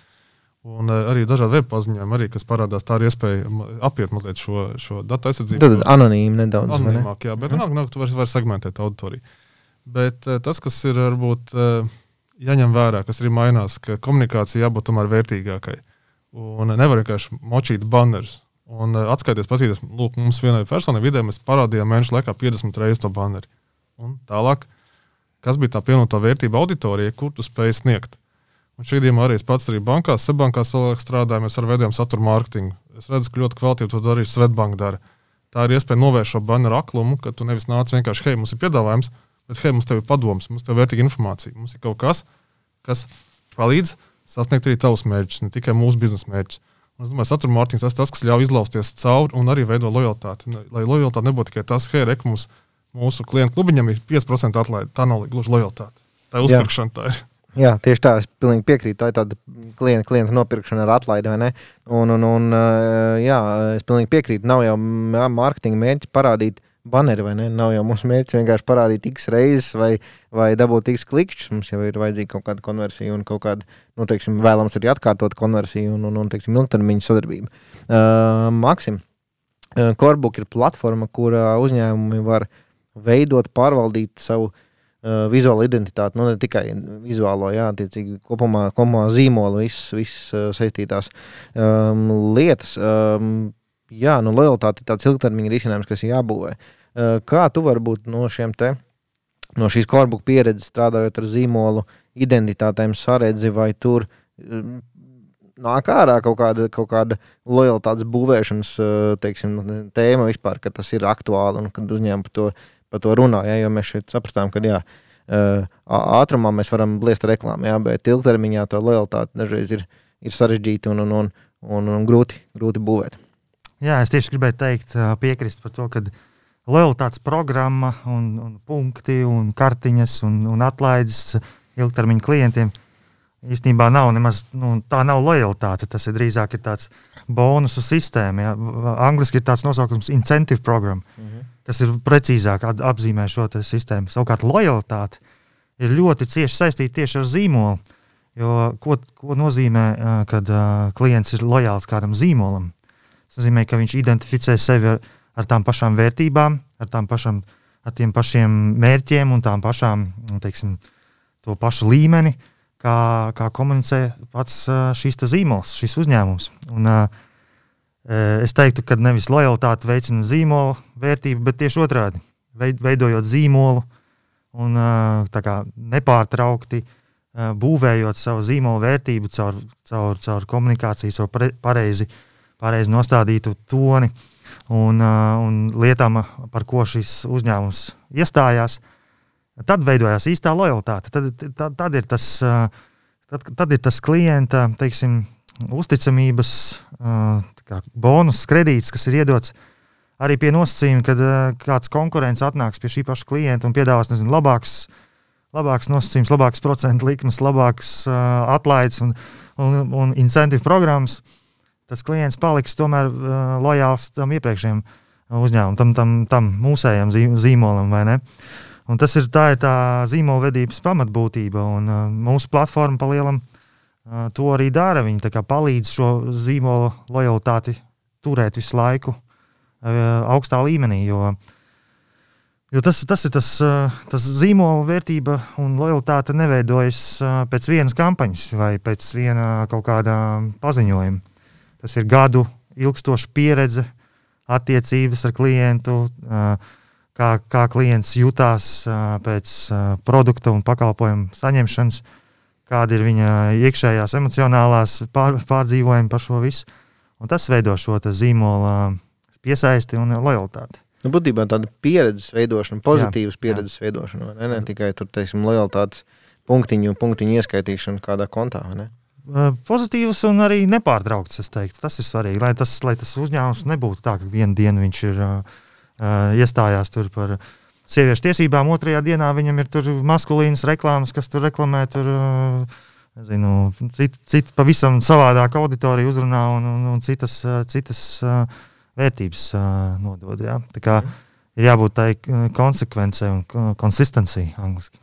Un uh, arī dažādi web paziņojumi, arī, kas parādās, tā ir iespēja apiet mazliet šo, šo datu aizsardzību. Tad anonīmi nedaudz. Anonīmāk, jā, bet mm. nāk, tu vari, vari segmentēt auditoriju. Bet uh, tas, kas ir varbūt jāņem vērā, kas arī mainās, ka komunikācija jābūt tomēr vērtīgākai. Un nevar vienkārši močīt bannerus. Un uh, atskaities, paskatīties, lūk, mums vienai personai vidē mēs parādījām mēnešu laikā 50 reizes to banneri. Un tālāk, kas bija tā pievienotā vērtība auditorijai, kur tu spēj sniegt. Un šī gadījumā arī es pats arī bankās, Sebankās strādāju, mēs ar veidojam satura mārketingu. Es redzu, ka ļoti kvalitīvi to arī Svetbanka dara. Tā ir iespēja novērst šo banneru aklumu, ka tu nevis nāc vienkārši, hei, mums ir piedāvājums, bet hei, mums ir padoms, mums ir vērtīga informācija. Mums ir kaut kas, kas palīdz sasniegt arī tavus mērķus, ne tikai mūsu biznesa mērķus. Un es domāju, satura mārketings tas, tas, kas ļauj izlausties cauri un arī veido lojalitāti. Lai lojalitāte nebūtu tikai tas, hei, rek, mums, mūsu klientu klubiņam ir 5% atlaide. Tā nav gluži lojalitāte. Tā ir uzpirkšana. Tā ir. Jā, tieši tā, es pilnīgi piekrītu. Tā ir tāda klienta, klienta nopirkšana ar atlaidi, vai ne? Un, un, un jā, es pilnīgi piekrītu. Nav jau mārketinga mērķis parādīt baneri, vai ne? Nav jau mūsu mērķis vienkārši parādīt x reizes vai, vai dabūt x klikšķus. Mums jau ir vajadzīga kaut kāda konversija un kaut kāda, nu, teiksim, vēlams arī atkārtot konversiju un, un, un teiksim, ilgtermiņa sadarbība. Uh, Maksim, uh, Corbuk ir platforma, kurā uzņēmumi var veidot, pārvaldīt savu uh, uh, vizuālo identitāti, nu ne tikai vizuālo, jā, attiecīgi kopumā, kopumā zīmola, visas, visas uh, saistītās um, lietas. Um, jā, nu lojalitāte ir tāds ilgtermiņa risinājums, kas jābūvē. Uh, kā tu vari būt no šiem te, no šīs korbuka pieredzes strādājot ar zīmolu identitātēm saredzi vai tur um, nāk ārā kaut kāda, kaut kāda lojalitātes būvēšanas teiksim, tēma vispār, ka tas ir aktuāli un kad uzņēmumi par to par to runā. Ja, jo mēs šeit sapratām, ka jā, ātrumā mēs varam bliest reklāmā, jā, bet ilgtermiņā to lojalitāti dažreiz ir, ir sarežģīti un, un, un, un, un grūti, grūti būvēt. Jā, es tieši gribēju teikt, piekrist par to, ka lojalitātes programma un, un punkti un kartiņas un, un atlaides ilgtermiņa klientiem īstenībā nav nemaz nu, tā nav lojalitāte. Tas ir drīzāk ir tāds bonusu sistēma. Ja. Angliski ir tāds nosaukums incentive programma. Mm -hmm kas ir precīzāk apzīmē šo sistēmu. Savukārt, lojalitāte ir ļoti cieši saistīta tieši ar zīmolu. Jo, ko, ko nozīmē, kad uh, klients ir lojāls kādam zīmolam? Tas nozīmē, ka viņš identificē sevi ar, ar tām pašām vērtībām, ar, tām pašam, ar tiem pašiem mērķiem un tām pašām, nu, teiksim, to pašu līmeni, kā, kā komunicē pats uh, šīs zīmols, šis uzņēmums. Un, uh, es teiktu, ka nevis lojalitāte veicina zīmola vērtību, bet tieši otrādi - veidojot zīmolu un kā, nepārtraukti būvējot savu zīmola vērtību caur, caur, caur komunikāciju, caur pareizi, pareizi nostādītu toni un, un lietām, par ko šis uzņēmums iestājās. Tad veidojās īstā lojalitāte. Tad, tad, tad, ir, tas, tad, tad ir tas klienta teiksim, uzticamības kā bonus kredīts, kas ir iedots arī pie nosacījuma, kad kāds konkurents atnāks pie šī paša klienta un piedāvās nezinu, labāks, labāks nosacījums, labāks procentu likmes, labāks uh, atlaides un, un, un incentīvu programmas. Tas klients paliks tomēr uh, lojāls tam iepriekšējiem uzņēmumam, tam, tam, tam mūsējam zīmolam. Un tas ir tā, ir tā zīmola vedības pamatbūtība. Un, uh, mūsu platforma palielam uh, to arī dara. Viņi palīdz šo zīmola lojalitāti turēt visu laiku augstā līmenī. Jo, jo tas, tas ir tas, tas zīmola vērtība un lojalitāte neveidojas pēc vienas kampaņas vai pēc viena kaut kāda paziņojuma. Tas ir gadu ilgstoša pieredze, attiecības ar klientu. Kā, kā klients jutās pēc produkta un pakalpojumu saņemšanas, kāda ir viņa iekšējās emocionālās pār, pārdzīvojumi par šo visu. Un tas veido šo zīmola piesaisti un lojalitāti. Nu, būtībā tāda pieredzes veidošana, pozitīvas jā, pieredzes jā. veidošana, ne, ne tikai tur, teiksim, lojalitātes punktiņu, punktiņu ieskaitīšana kādā kontā. Pozitīvas un arī teiktu. Tas ir svarīgi, lai tas, lai tas uzņēmums nebūtu tā, ka vienu dienu viņš ir uh, iestājās tur par uh, sieviešu tiesībām. Otrajā dienā viņam ir maskulīnas reklāmas, kas tur reklamē tur, uh, nezinu, cit, cit pavisam savādāk auditoriju uzrunā un, un, un citas, citas vērtības nodod. Ja? Tā kā ir jābūt tai konsekvencei un konsistencijai angliski.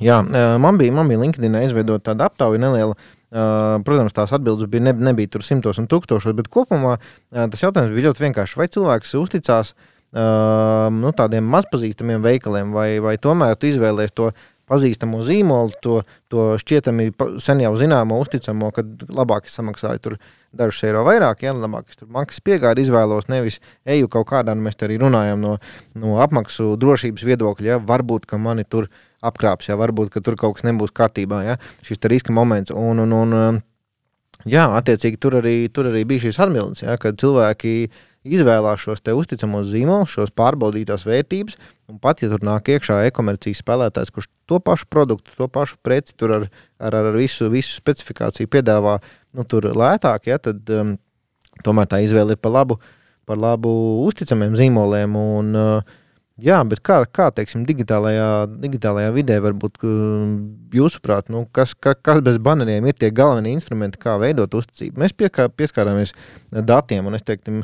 Jā, man bija, man bija LinkedIn izveidota tāda aptauja neliela. Protams, tās atbildes bija, ne, nebija tur simtos un tūkstošos, bet kopumā tas jautājums bija ļoti vienkāršs. Vai cilvēks uzticās nu, tādiem mazpazīstamiem veikaliem, vai, vai tomēr tu izvēlējies to pazīstamo zīmolu, to, to šķietami sen jau zināmo, uzticamo, kad labāk es samaksāju tur dažus eiro vairāk, ja labāk es tur maksas piegādi izvēlos, nevis eju kaut kādā, nu mēs te arī runājam no, no apmaksu drošības viedokļa, ja varbūt, ka mani tur apkrāps, ja varbūt, ka tur kaut kas nebūs kārtībā, ja šis riska moments. Un, un, un, jā, attiecīgi tur arī, tur arī bija šīs atbildes, ja, kad cilvēki izvēlās šos uzticamos zīmolus, šos pārbaudītās vērtības, un pat ja tur nāk iekšā e-komercijas spēlētājs, kurš to pašu produktu, to pašu preci tur ar, ar, ar visu, visu specifikāciju piedāvā nu, lētāk, ja, tad um, tomēr tā izvēle ir par labu, par labu uzticamiem zīmoliem. Un, uh, Jā, bet kā, kā teiksim, digitālajā, digitālajā vidē, varbūt jūsuprāt, nu, kas, ka, kas bez baneriem ir tie galvenie instrumenti, kā veidot uzticību? Mēs piekā, pieskārāmies datiem, un es teiktu,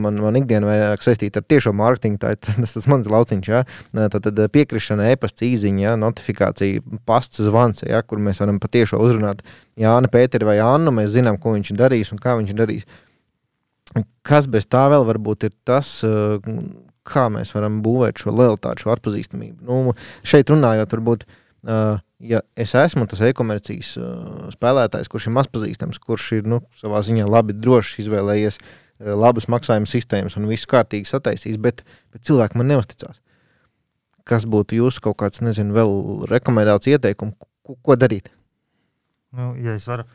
man, man ikdiena vairāk saistīta ar tiešo mārketingu, tā tas, tas mans lauciņš, ja? tad, tad piekrišana, e-pasta īziņa, ja? notifikācija, pasts zvans, ja? kur mēs varam patiešo uzrunāt Jāni Pēteri vai Annu, mēs zinām, ko viņš darīs un kā viņš darīs. Kas bez tā vēl varbūt ir tas, kā mēs varam būvēt šo lojalitāti, šo atpazīstamību. Nu, šeit runājot, varbūt, uh, ja es esmu tas e-komercijas uh, spēlētājs, kurš ir mazpazīstams, kurš ir nu, savā ziņā labi, droši izvēlējies uh, labas maksājuma sistēmas un viss kārtīgi sataisījis, bet, bet cilvēki man neusticās. Kas būtu jūsu kaut kāds, nezinu, vēl rekomendācija ieteikumi, ko, ko darīt? Nu, ja es, varu,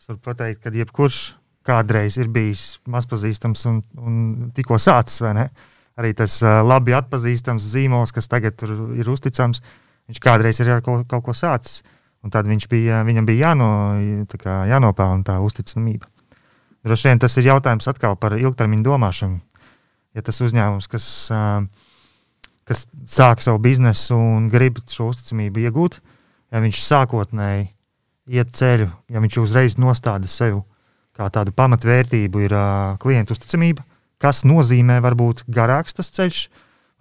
es varu pateikt, ka jebkurš kādreiz ir bijis mazpazīstams un, un tikko sācis, vai ne? Uh, arī tas labi atpazīstams zīmols, kas tagad ir uzticams, viņš kādreiz ir kaut, kaut ko sācis. Un tad bija, viņam bija jāno, kā, jānopelna tā uzticamība. Droši vien tas ir jautājums atkal par ilgtermiņa domāšanu. Ja tas uzņēmums, kas, kas sāk savu biznesu un grib šo uzticamību iegūt, ja viņš sākotnēji iet ceļu, ja viņš uzreiz nostāda sevi kā tādu pamatvērtību, ir klientu uzticamība, kas nozīmē varbūt garāks tas ceļš,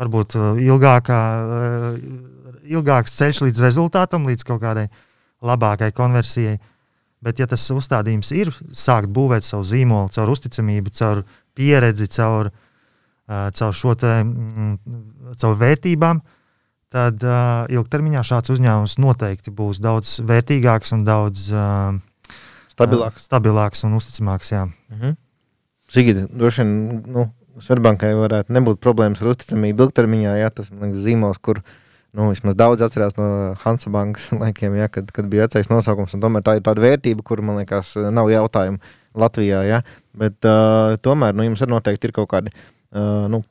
varbūt uh, ilgākā, uh, ilgāks ceļš līdz rezultātam, līdz kaut kādai labākai konversijai. Bet, ja tas uzstādījums ir sākt būvēt savu zīmolu, caur uzticamību, caur pieredzi, caur, uh, caur šo te, mm, caur vērtībām, tad uh, ilgtermiņā šāds uzņēmums noteikti būs daudz vērtīgāks un daudz uh, stabilāks. Stabilāks un uzticamāks. Jā. Mhm. -huh. Zigita, droši vien nu, Svetbankai varētu nebūt problēmas ar uzticamību ilgtermiņā. Jā, tas ir zīmols, kur nu, vismaz daudz atcerās no Hansa bankas laikiem, jā, kad, kad bija vecais nosaukums. Tomēr tā ir tāda vērtība, kur man liekas, nav jautājumu Latvijā. Jā. Bet uh, tomēr nu, jums ir noteikti ir kaut kādi uh, nu,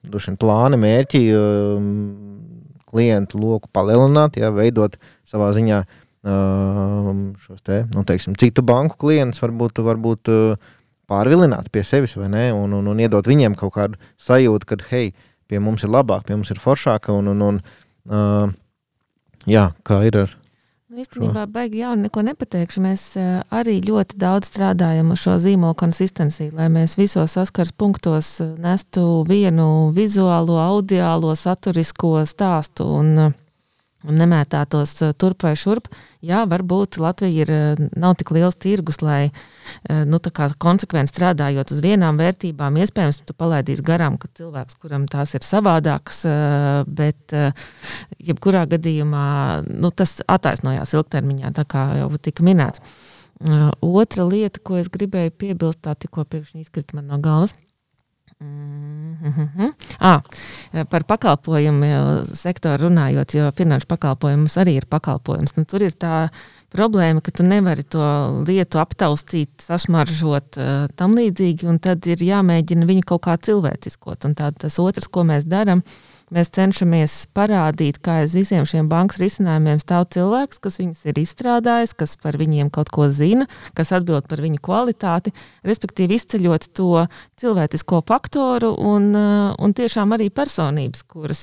plāni, mērķi, uh, klientu loku palielināt, jā, veidot savā ziņā uh, šos te, nu, teiksim, citu banku klientus, varbūt. varbūt uh, pārvilināt pie sevis, vai ne? Un, un, un iedot viņiem kaut kādu sajūtu, ka, hei, pie mums ir labāk, pie mums ir foršāk. Un, un, un, uh, jā, kā ir ar Nu, īstenībā, baigi jau neko nepateikšu. Mēs uh, arī ļoti daudz strādājam uz šo zīmola konsistenciju, lai mēs visos saskars punktos nestu vienu vizuālo, audiālo, saturisko stāstu. Un, uh, un nemētātos eh, turp vai šurp. Jā, varbūt Latvija ir, eh, nav tik liels tirgus, lai eh, nu, konsekventi strādājot uz vienām vērtībām, iespējams, tu palaidīsi garām, ka cilvēks, kuram tās ir savādākas, bet jebkurā gadījumā nu, tas attaisnojās ilgtermiņā, tā kā jau tika minēts. Otra lieta, ko es gribēju piebilst, tā tikko pēkšņi izkrita man no galvas. Mm -hmm. ah, par pakalpojumu sektoru runājot, jo finanšu pakalpojums arī ir pakalpojums. Nu, tur ir tā problēma, ka tu nevari to lietu aptaustīt, sašmaržot uh, tam līdzīgi, un tad ir jāmēģina viņu kaut kā cilvēciskot. Un tā, tas otrs, ko mēs darām, Mēs cenšamies parādīt, kā aiz visiem šiem bankas risinājumiem stāv cilvēks, kas viņus ir izstrādājis, kas par viņiem kaut ko zina, kas atbild par viņu kvalitāti, respektīvi izceļot to cilvēcisko faktoru un, uh, un tiešām arī personības, kuras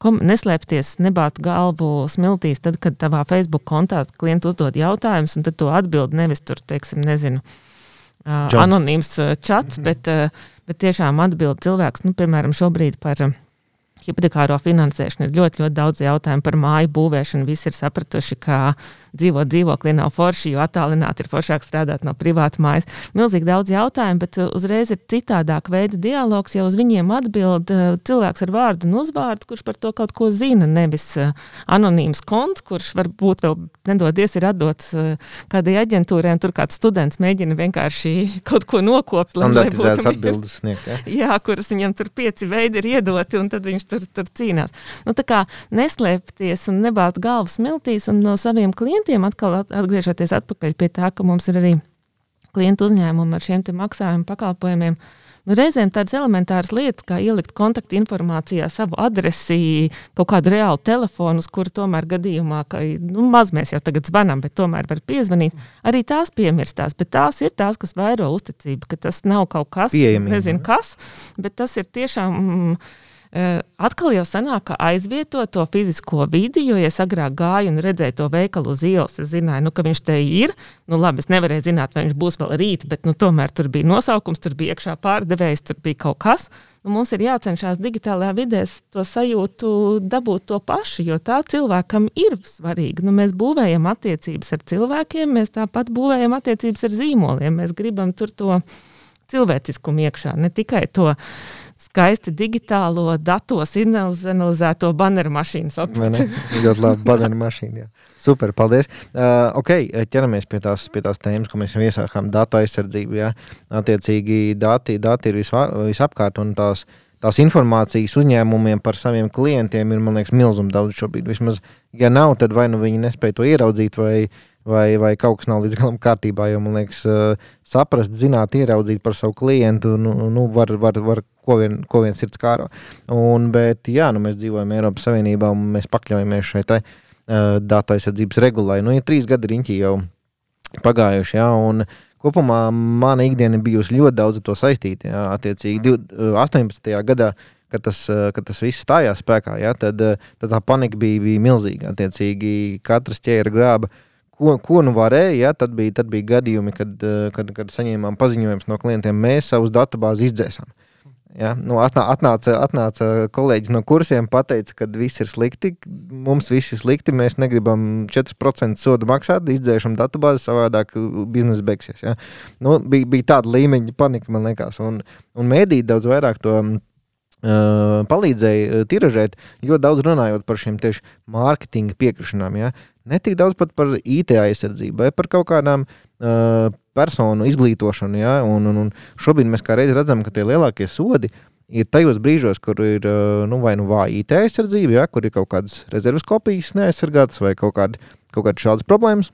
kom, neslēpties, nebāt galvu smiltīs, tad, kad tavā Facebook kontā klients uzdod jautājumus, un tad to atbild nevis tur, teiksim, nezinu uh, anonīms uh, čats, mm -hmm. bet, bet tiešām atbild cilvēks, nu, piemēram, šobrīd par. Hipotekāro finansēšanu. Ir ļoti, ļoti daudz jautājumu par māju būvēšanu. Visi ir sapratuši, ka dzīvot dzīvoklī nav forši, jo attālināti ir foršāk strādāt no privātas mājas. Milzīgi daudz jautājumu, bet uh, uzreiz ir citādāk veida dialogs. Jau uz viņiem atbild uh, cilvēks ar vārdu un uzvārdu, kurš par to kaut ko zina. Nevis uh, anonīms konts, kurš varbūt vēl nedodies ir atdots kādai aģentūrai, un tur kāds students mēģina vienkārši kaut ko nokopt. Lai, lai būtu atbildes sniegt. Ja? Jā, kuras viņam tur pieci veidi ir iedoti, un tad viņš tur, tur cīnās. Nu, tā kā neslēpties un nebāzt galvas smiltīs un no saviem klientiem atkal atgriežoties atpakaļ pie tā, ka mums ir arī klientu uzņēmumi ar šiem maksājumu pakalpojumiem. Nu, reizēm tādas elementāras lietas, kā ielikt kontaktinformācijā savu adresi, kaut kādu reālu telefonu, uz kuru tomēr gadījumā, ka nu, maz mēs jau tagad zvanām, bet tomēr var piezvanīt, arī tās piemirstās. Bet tās ir tās, kas vairo uzticību, ka tas nav kaut kas, Pieejamība. nezinu kas, bet tas ir tiešām. Mm, Atkal jau sanāk, ka aizvieto to fizisko vidi, jo, ja es agrāk gāju un redzēju to veikalu uz ielas, es zināju, nu, ka viņš te ir. Nu, labi, es nevarēju zināt, vai viņš būs vēl rīt, bet nu, tomēr tur bija nosaukums, tur bija iekšā pārdevējs, tur bija kaut kas. Nu, mums ir jācenšas digitālajā vidē to sajūtu dabūt to pašu, jo tā cilvēkam ir svarīga. Nu, mēs būvējam attiecības ar cilvēkiem, mēs tāpat būvējam attiecības ar zīmoliem. Mēs gribam tur to cilvēciskumu iekšā, ne tikai to skaisti digitālo datos analizēto baneru mašīnu. Ļoti labi, baneru mašīna. Jā. Super, paldies. Uh, ok, ķeramies pie tās, pie tās tēmas, ko mēs jau iesākām. Datu aizsardzība. Jā. Attiecīgi, dati, dati ir visva, visapkārt un tās. Tās informācijas uzņēmumiem par saviem klientiem ir, man liekas, milzīgi daudz šobrīd. Vismaz, ja nav, tad vai nu viņi nespēja to ieraudzīt, vai, vai, vai kaut kas nav līdz galam kārtībā. Jo man liekas, saprast, zināt, ieraudzīt par savu klientu, nu, nu var, var, var ko vien, ko vien sirds kāro. Un, bet, jā, nu, mēs dzīvojam Eiropas Savienībā un mēs pakļaujamies šai te, uh, datu aizsardzības regulai. Nu, ir trīs gadi riņķi jau pagājuši, jā, un kopumā mana ikdiena bijusi ļoti daudz ar to saistīta. Attiecīgi 18. gadā kad tas, kad tas viss stājās spēkā, ja, tad, tad tā panika bija, bija milzīga. Attiecīgi, katrs ķēra grāba. Ko, ko nu varēja, ja, tad, bija, tad bija gadījumi, kad, kad, kad saņēmām paziņojumus no klientiem, mēs savus datubāzi izdzēsām. Ja? Nu, atnā, atnāca, atnāca kolēģis no kursiem, teica, ka viss ir slikti, mums viss ir slikti, mēs negribam 4% sodu maksāt, izdzēšam datubāzi, savādāk biznesa beigsies. Ja? Nu, bija, bija tāda līmeņa panika, man liekas, un, un mēdī daudz vairāk to. Uh, palīdzēja tiražēt, ļoti daudz runājot par šiem tieši mārketinga piekrišanām. Ja? Ne tik daudz par IT aizsardzību, vai par kaut kādām uh, personu izglītošanu. Ja? Un, un, un šobrīd mēs kā reiz redzam, ka tie lielākie sodi ir tajos brīžos, kur ir nu, vai nu vāja IT aizsardzība, ja? kur ir kaut kādas rezerves kopijas neaizsargātas vai kaut, kādi, kaut kādas šādas problēmas.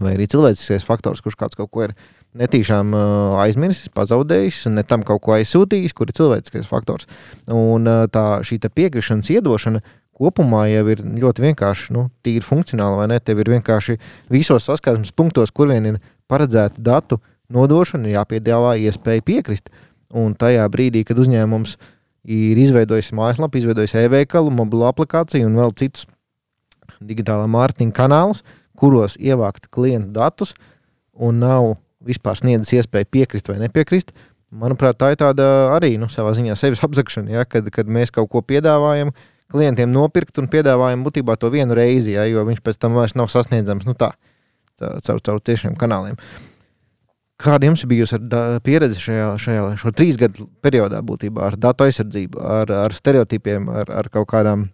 Vai arī cilvēciskais faktors, kurš kāds kaut ko ir netīšām uh, aizmirsis, pazaudējis, ne tam kaut ko aizsūtījis, kur ir cilvēciskais faktors. Un uh, tā šī piekrišanas iedošana kopumā jau ir ļoti vienkārši, nu, tīri funkcionāli, vai ne? Tev ir vienkārši visos saskarsmes punktos, kur vien ir paredzēta datu nodošana, ir jāpiedāvā iespēja piekrist. Un tajā brīdī, kad uzņēmums ir izveidojis mājaslapu, izveidojis e-veikalu, mobilo aplikāciju un vēl citus digitālā mārketinga kanālus, kuros ievākt klientu datus un nav vispār sniedzis iespēju piekrist vai nepiekrist, manuprāt, tā ir tāda arī nu, savā ziņā sevis apzakšana, ja, kad, kad mēs kaut ko piedāvājam, klientiem nopirkt un piedāvājam būtībā to vienu reizi, ja, jo viņš pēc tam vairs nav sasniedzams. Nu, tā caur, caur tiešiem kanāliem. Kāda jums bija pieredze šajā, šajā trīs gadu periodā, būtībā ar datu aizsardzību, ar, ar stereotipiem, ar, ar kaut kādām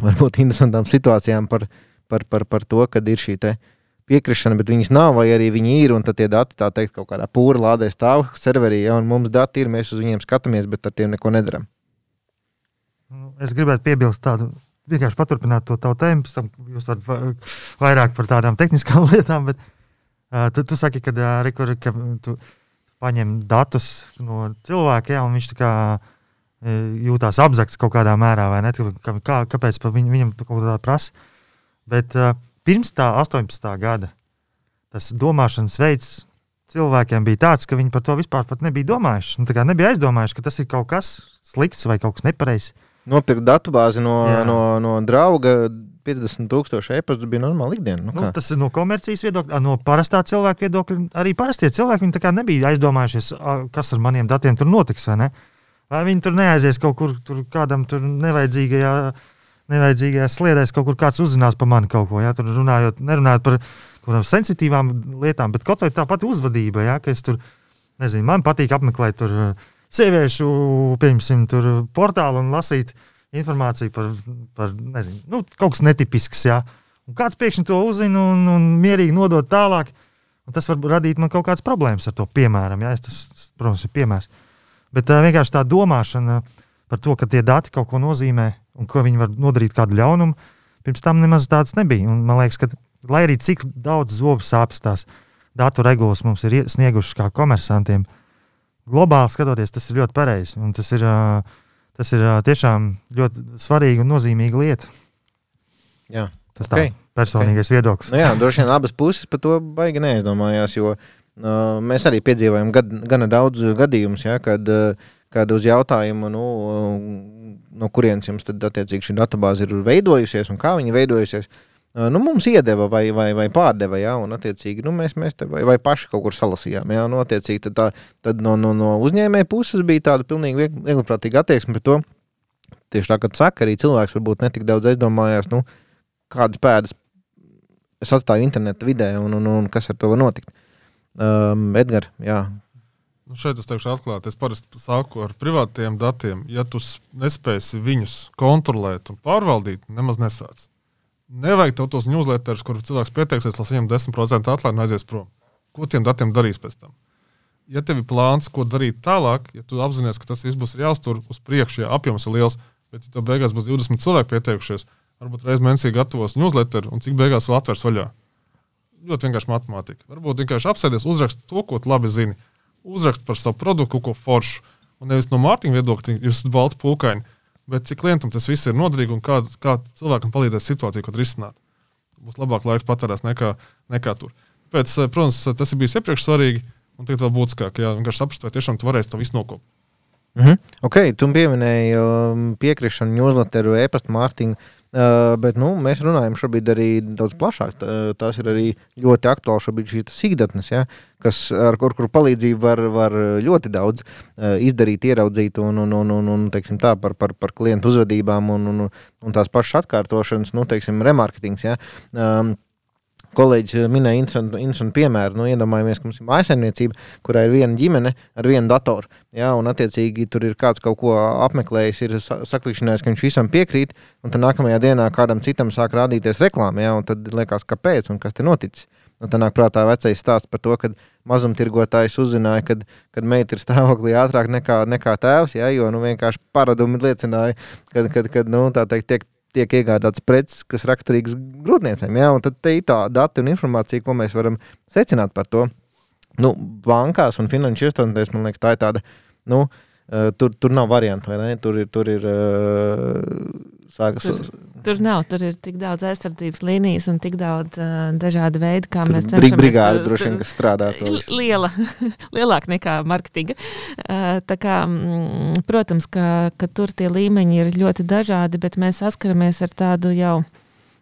varbūt interesantām situācijām par, par, par, par to, kad ir šī piekrišana, bet viņas nav, vai arī viņi ir, un tad tie dati tā teikt kaut kādā pūra lādē stāv serverī, ja, un mums dati ir, mēs uz viņiem skatāmies, bet ar tiem neko nedaram. Es gribētu piebilst tādu vienkārši paturpināt to tavu tēmu, pēc tam jūs varat vairāk par tādām tehniskām lietām. Bet, uh, tu, tu saki, ka, uh, ka tu paņem datus no cilvēka, ja, un viņš tā kā jūtās apzakts kaut kādā mērā, vai ne? Kā, kāpēc viņ, viņam kaut kā tāda prasa? Bet uh, pirms tā 18. gada tas domāšanas veids cilvēkiem bija tāds, ka viņi par to vispār nebija domājuši. Nu, nebija aizdomājuši, ka tas ir kaut kas slikts vai kaut kas nepareizs. Nopirkt datubāzi no, Jā. no, no drauga 50,000 e-pasta bija normāla ikdiena. Nu, nu, tas ir no komercijas viedokļa, no parastā cilvēka viedokļa. Arī parastie cilvēki nebija aizdomājušies, kas ar maniem datiem tur notiks. Vai, vai viņi tur neaizies kaut kur tur kādam tur nevajadzīgajā, nevajadzīgajā sliedēs, kaut kur kāds uzzinās par mani kaut ko. Ja? Tur runājot, nerunājot par kādām sensitīvām lietām, bet kaut vai tā pati uzvedība, ja? ka es tur, nezinu, man patīk apmeklēt tur sieviešu, piemēram, portālu un lasīt informāciju par, par nezinu, nu, kaut kas netipisks. Jā. Un kāds pēkšņi to uzzina un, un mierīgi nodod tālāk. Tas var radīt man kaut kādas problēmas ar to, piemēram. Jā, tas, tas, protams, ir piemērs. Bet uh, vienkārši tā domāšana par to, ka tie dati kaut ko nozīmē un ka viņi var nodarīt kādu ļaunumu, pirms tam nemaz tāds nebija. Un man liekas, ka lai arī cik daudz zobu sāpes tās datu regulas mums ir sniegušas kā komersantiem, globāli skatoties, tas ir ļoti pareizi. Tas ir tas ir tiešām ļoti svarīga un nozīmīga lieta. Jā. Tas okay. tā personīgais okay. viedoklis. Nu jā, droši vien abas puses par to baigi neaizdomājās, jo uh, mēs arī piedzīvojam gad, gana daudz gadījumus, ja, kad, uh, kad uz jautājumu, nu, uh, no kurienes jums tad attiecīgi šī datubāze ir veidojusies un kā viņa veidojusies, uh, nu, mums iedeva vai, vai, vai pārdeva, ja, un attiecīgi nu, mēs, mēs te vai, vai paši kaut kur salasījām. Ja, nu, attiecīgi tad, tā, tad no, no, no uzņēmēja puses bija tāda pilnīgi viegliprātīga attieksme pret to. Tieši tā, kā saka, arī cilvēks varbūt netik daudz aizdomājās, nu, kādas pēdas es atstāju interneta vidē un, un, un kas ar to var notikt. Um, Edgars, jā. Nu šeit es teikšu atklāti. Es parasti sāku ar privātiem datiem. Ja tu nespēsi viņus kontrolēt un pārvaldīt, nemaz nesāc. Nevajag tev tos newsletterus, kur cilvēks pieteiksies, lai saņemtu 10% atlaidi un aizies prom. Ko tiem datiem darīs pēc tam? Ja tev ir plāns, ko darīt tālāk, ja tu apzinājies, ka tas viss būs jāuztur uz priekšu, ja apjoms ir liels, bet ja tev beigās būs 20 cilvēki pieteikušies, varbūt reizē mēnesī gatavos newsletteru un cik beigās vēl atvers vaļā. Ļoti vienkārši matemātika. Varbūt vienkārši apsēties, uzrakst to, ko tu labi zini. Uzrakst par savu produktu, ko foršu. Un nevis no mārketinga viedokļa, jūs esat balti pulkaini bet cik klientam tas viss ir noderīgi un kā, kā cilvēkam palīdzēs situāciju, ko risināt. Būs labāk laiks patērēs nekā, nekā tur. Pēc, eh, protams, tas ir bijis iepriekš svarīgi, un tagad vēl būtiskāk, ja vienkārši saprast, vai tiešām tu varēsi to visu nokopt. Mm -hmm. Ok, tu pieminēji um, piekrišanu, newsletteru, e-pasta mārketingu. Uh, bet nu, mēs runājam šobrīd arī daudz plašāk. Tā, tās ir arī ļoti aktuāli šobrīd šīs sīkdatnes, ja, kas, ar kur, kur palīdzību var, var ļoti daudz uh, izdarīt, ieraudzīt un, un, un, un, un teiksim, tā, par, par, par klientu uzvedībām un, un, un tās pašas atkārtošanas, nu, teiksim, remarketings. Ja. Um, Kolēģis eh, minēja interesantu, interesantu piemēru. Nu, iedomājamies, ka mums ir mājsaimniecība, kurā ir viena ģimene ar vienu datoru. Ja, un, attiecīgi, tur ir kāds kaut ko apmeklējis, ir saklikšanājis, ka viņš visam piekrīt, un tad nākamajā dienā kādam citam sāk rādīties reklāmā. Ja, tad liekas, kāpēc un kas te noticis. Un tad nāk prātā vecais stāsts par to, ka mazumtirgotājs uzzināja, ka, kad meita ir stāvoklī ātrāk nekā, nekā tēvs, ja, jo nu, vienkārši paradumi liecināja, ka, kad, kad nu, tiek, tiek iegādāts preces, kas raksturīgas grūtniecēm. Ja? Tad te ir tā dati un informācija, ko mēs varam secināt par to. Nu, bankās un finanšu iestādēs, man liekas, tā ir tāda. Nu, uh, tur, tur nav variantu, vai ne? Tur ir, tur ir uh, sākas. Tur, tur nav, tur ir tik daudz aizsardzības līnijas un tik daudz uh, dažādu veidu, kā tur mēs cenšamies. Brigāde droši vien, kas strādā to visu. Liela, lielāka nekā marketinga. Uh, tā kā, mm, protams, ka, ka tur tie līmeņi ir ļoti dažādi, bet mēs saskaramies ar tādu jau,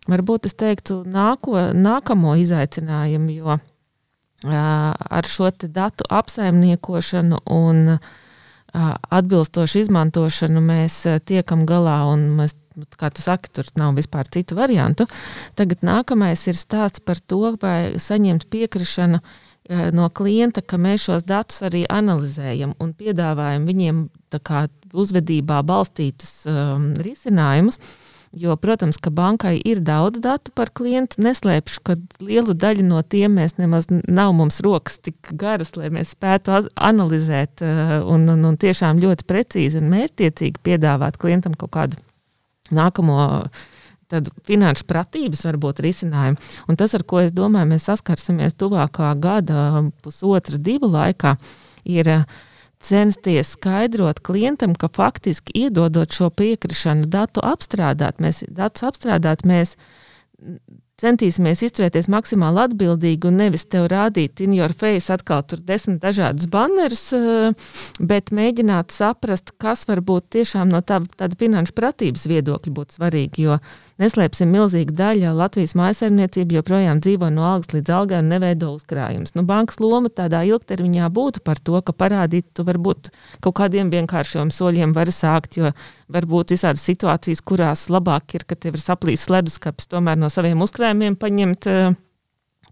varbūt es teiktu, nāko, nākamo izaicinājumu, jo uh, ar šo datu apsaimniekošanu un uh, atbilstošu izmantošanu mēs tiekam galā un mēs kā tu saki, tur nav vispār citu variantu. Tagad nākamais ir stāsts par to, vai saņemt piekrišanu eh, no klienta, ka mēs šos datus arī analizējam un piedāvājam viņiem kā, uzvedībā balstītus um, risinājumus. Jo, protams, ka bankai ir daudz datu par klientu. Neslēpšu, ka lielu daļu no tiem mēs nemaz nav mums rokas tik garas, lai mēs spētu analizēt uh, un, un, un tiešām ļoti precīzi un mērķtiecīgi piedāvāt klientam kaut kādu nākamo tādu finanšu pratības varbūt risinājumu. Un tas, ar ko es domāju, mēs saskarsimies tuvākā gada, pusotra, divu laikā, ir censties skaidrot klientam, ka faktiski iedodot šo piekrišanu datu apstrādāt, mēs datus apstrādāt, mēs centīsimies izturēties maksimāli atbildīgi un nevis tev rādīt in your face atkal tur desmit dažādas bannerus, eh, bet mēģināt saprast, kas varbūt tiešām no tā, tāda finanšu pratības viedokļa būtu svarīgi. Jo neslēpsim, milzīga daļa Latvijas mājsaimniecība joprojām dzīvo no algas līdz algai un neveido uzkrājumus. Nu, bankas loma tādā ilgtermiņā būtu par to, ka parādīt, tu varbūt kaut kādiem vienkāršiem soļiem var sākt, jo var būt visādas situācijas, kurās labāk ir, ka tev ir saplīsis leduskapis tomēr no saviem uzkrājumiem paņemt. Uh,